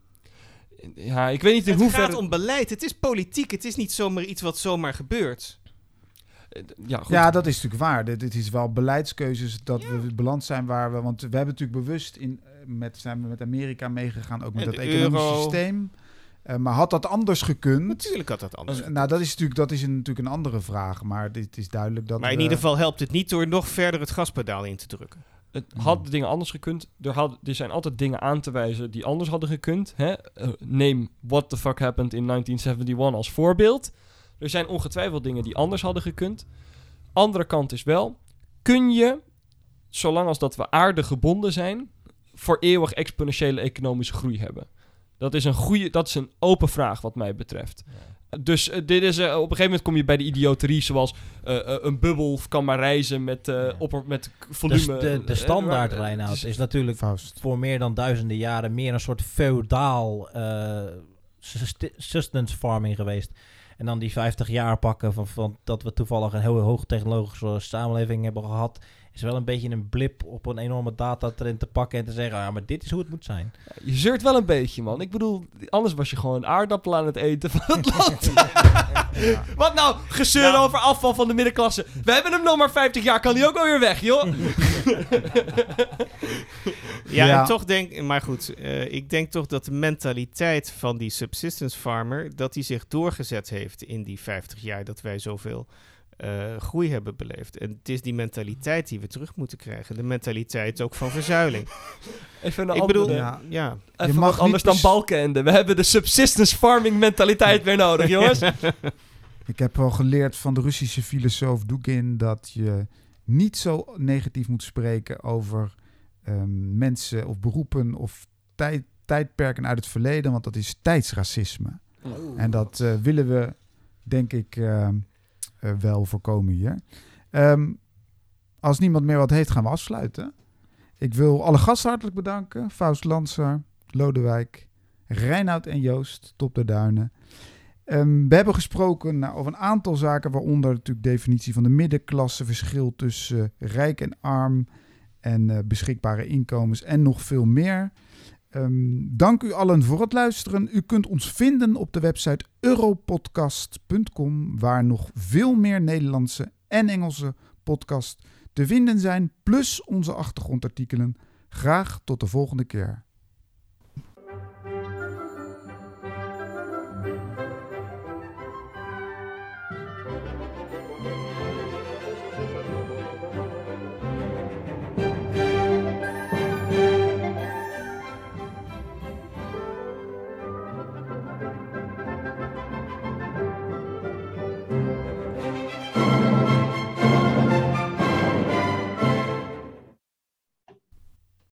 Ja, ik weet niet in Het hoeverre... gaat om beleid. Het is politiek. Het is niet zomaar iets wat zomaar gebeurt. Eh, Ja, goed. Ja, dat is natuurlijk waar. Dit, dit is wel beleidskeuzes dat we beland zijn waar we... Want we hebben natuurlijk bewust in, eh, met, zijn we met Amerika meegegaan, ook met En dat de economisch euro. systeem. Eh, maar had dat anders gekund? Natuurlijk had dat anders. Nou, dat is natuurlijk, dat is een, natuurlijk een andere vraag. Maar dit is duidelijk dat maar in we- ieder geval helpt het niet door nog verder het gaspedaal in te drukken. Het Hmm. had dingen anders gekund. Er, had, er zijn altijd dingen aan te wijzen die anders hadden gekund. Hè? Neem What the Fuck Happened in 1971 als voorbeeld. Er zijn ongetwijfeld dingen die anders hadden gekund. Andere kant is wel, kun je, zolang als dat we aardegebonden zijn, voor eeuwig exponentiële economische groei hebben? Dat is een, goede, dat is een open vraag wat mij betreft. Dus eh, dit is, eh, op een gegeven moment kom je bij de idioterie zoals eh, een bubbel kan maar reizen met, eh, Ja. opper, met Dus volume. de, de standaard, Reinoud, het is- is natuurlijk voor meer dan duizenden jaren meer een soort feodaal eh, suste- sustenance farming geweest. En dan die 50 jaar pakken van, van dat we toevallig een heel hoog technologische samenleving hebben gehad, is wel een beetje een blip op een enorme datatrend te pakken en te zeggen, ja, maar dit is hoe het moet zijn. Je zeurt wel een beetje, man. Ik bedoel, anders was je gewoon aardappelen aan het eten van het land. Wat nou? Gezeur Nou. over afval van de middenklasse. We hebben hem nog maar 50 jaar, kan hij ook alweer weg, joh? Ja, Ja. en toch denk maar goed, eh, ik denk toch dat de mentaliteit van die subsistence farmer, dat die zich doorgezet heeft in die 50 jaar dat wij zoveel eh, groei hebben beleefd. En het is die mentaliteit die we terug moeten krijgen. De mentaliteit ook van verzuiling. Even een ik andere, bedoel, Ja. ja. even Je mag anders dan pers- Balkenende. We hebben de subsistence farming mentaliteit weer nodig, jongens. Ik heb wel geleerd van de Russische filosoof Dugin dat je niet zo negatief moet spreken over ehm, mensen of beroepen of tijd, tijdperken uit het verleden, want dat is tijdsracisme. En dat eh, willen we, denk ik, eh, eh, wel voorkomen hier. Ehm, als niemand meer wat heeft, gaan we afsluiten. Ik wil alle gasten hartelijk bedanken. Faust Lanser, Lodewijk, Reinoud en Joost, Top de Duinen. Ehm, we hebben gesproken nou, over een aantal zaken, waaronder natuurlijk definitie van de middenklasse, verschil tussen eh, rijk en arm en eh, beschikbare inkomens en nog veel meer. Ehm, dank u allen voor het luisteren. U kunt ons vinden op de website europodcast.com, waar nog veel meer Nederlandse en Engelse podcasts te vinden zijn, plus onze achtergrondartikelen. Graag tot de volgende keer.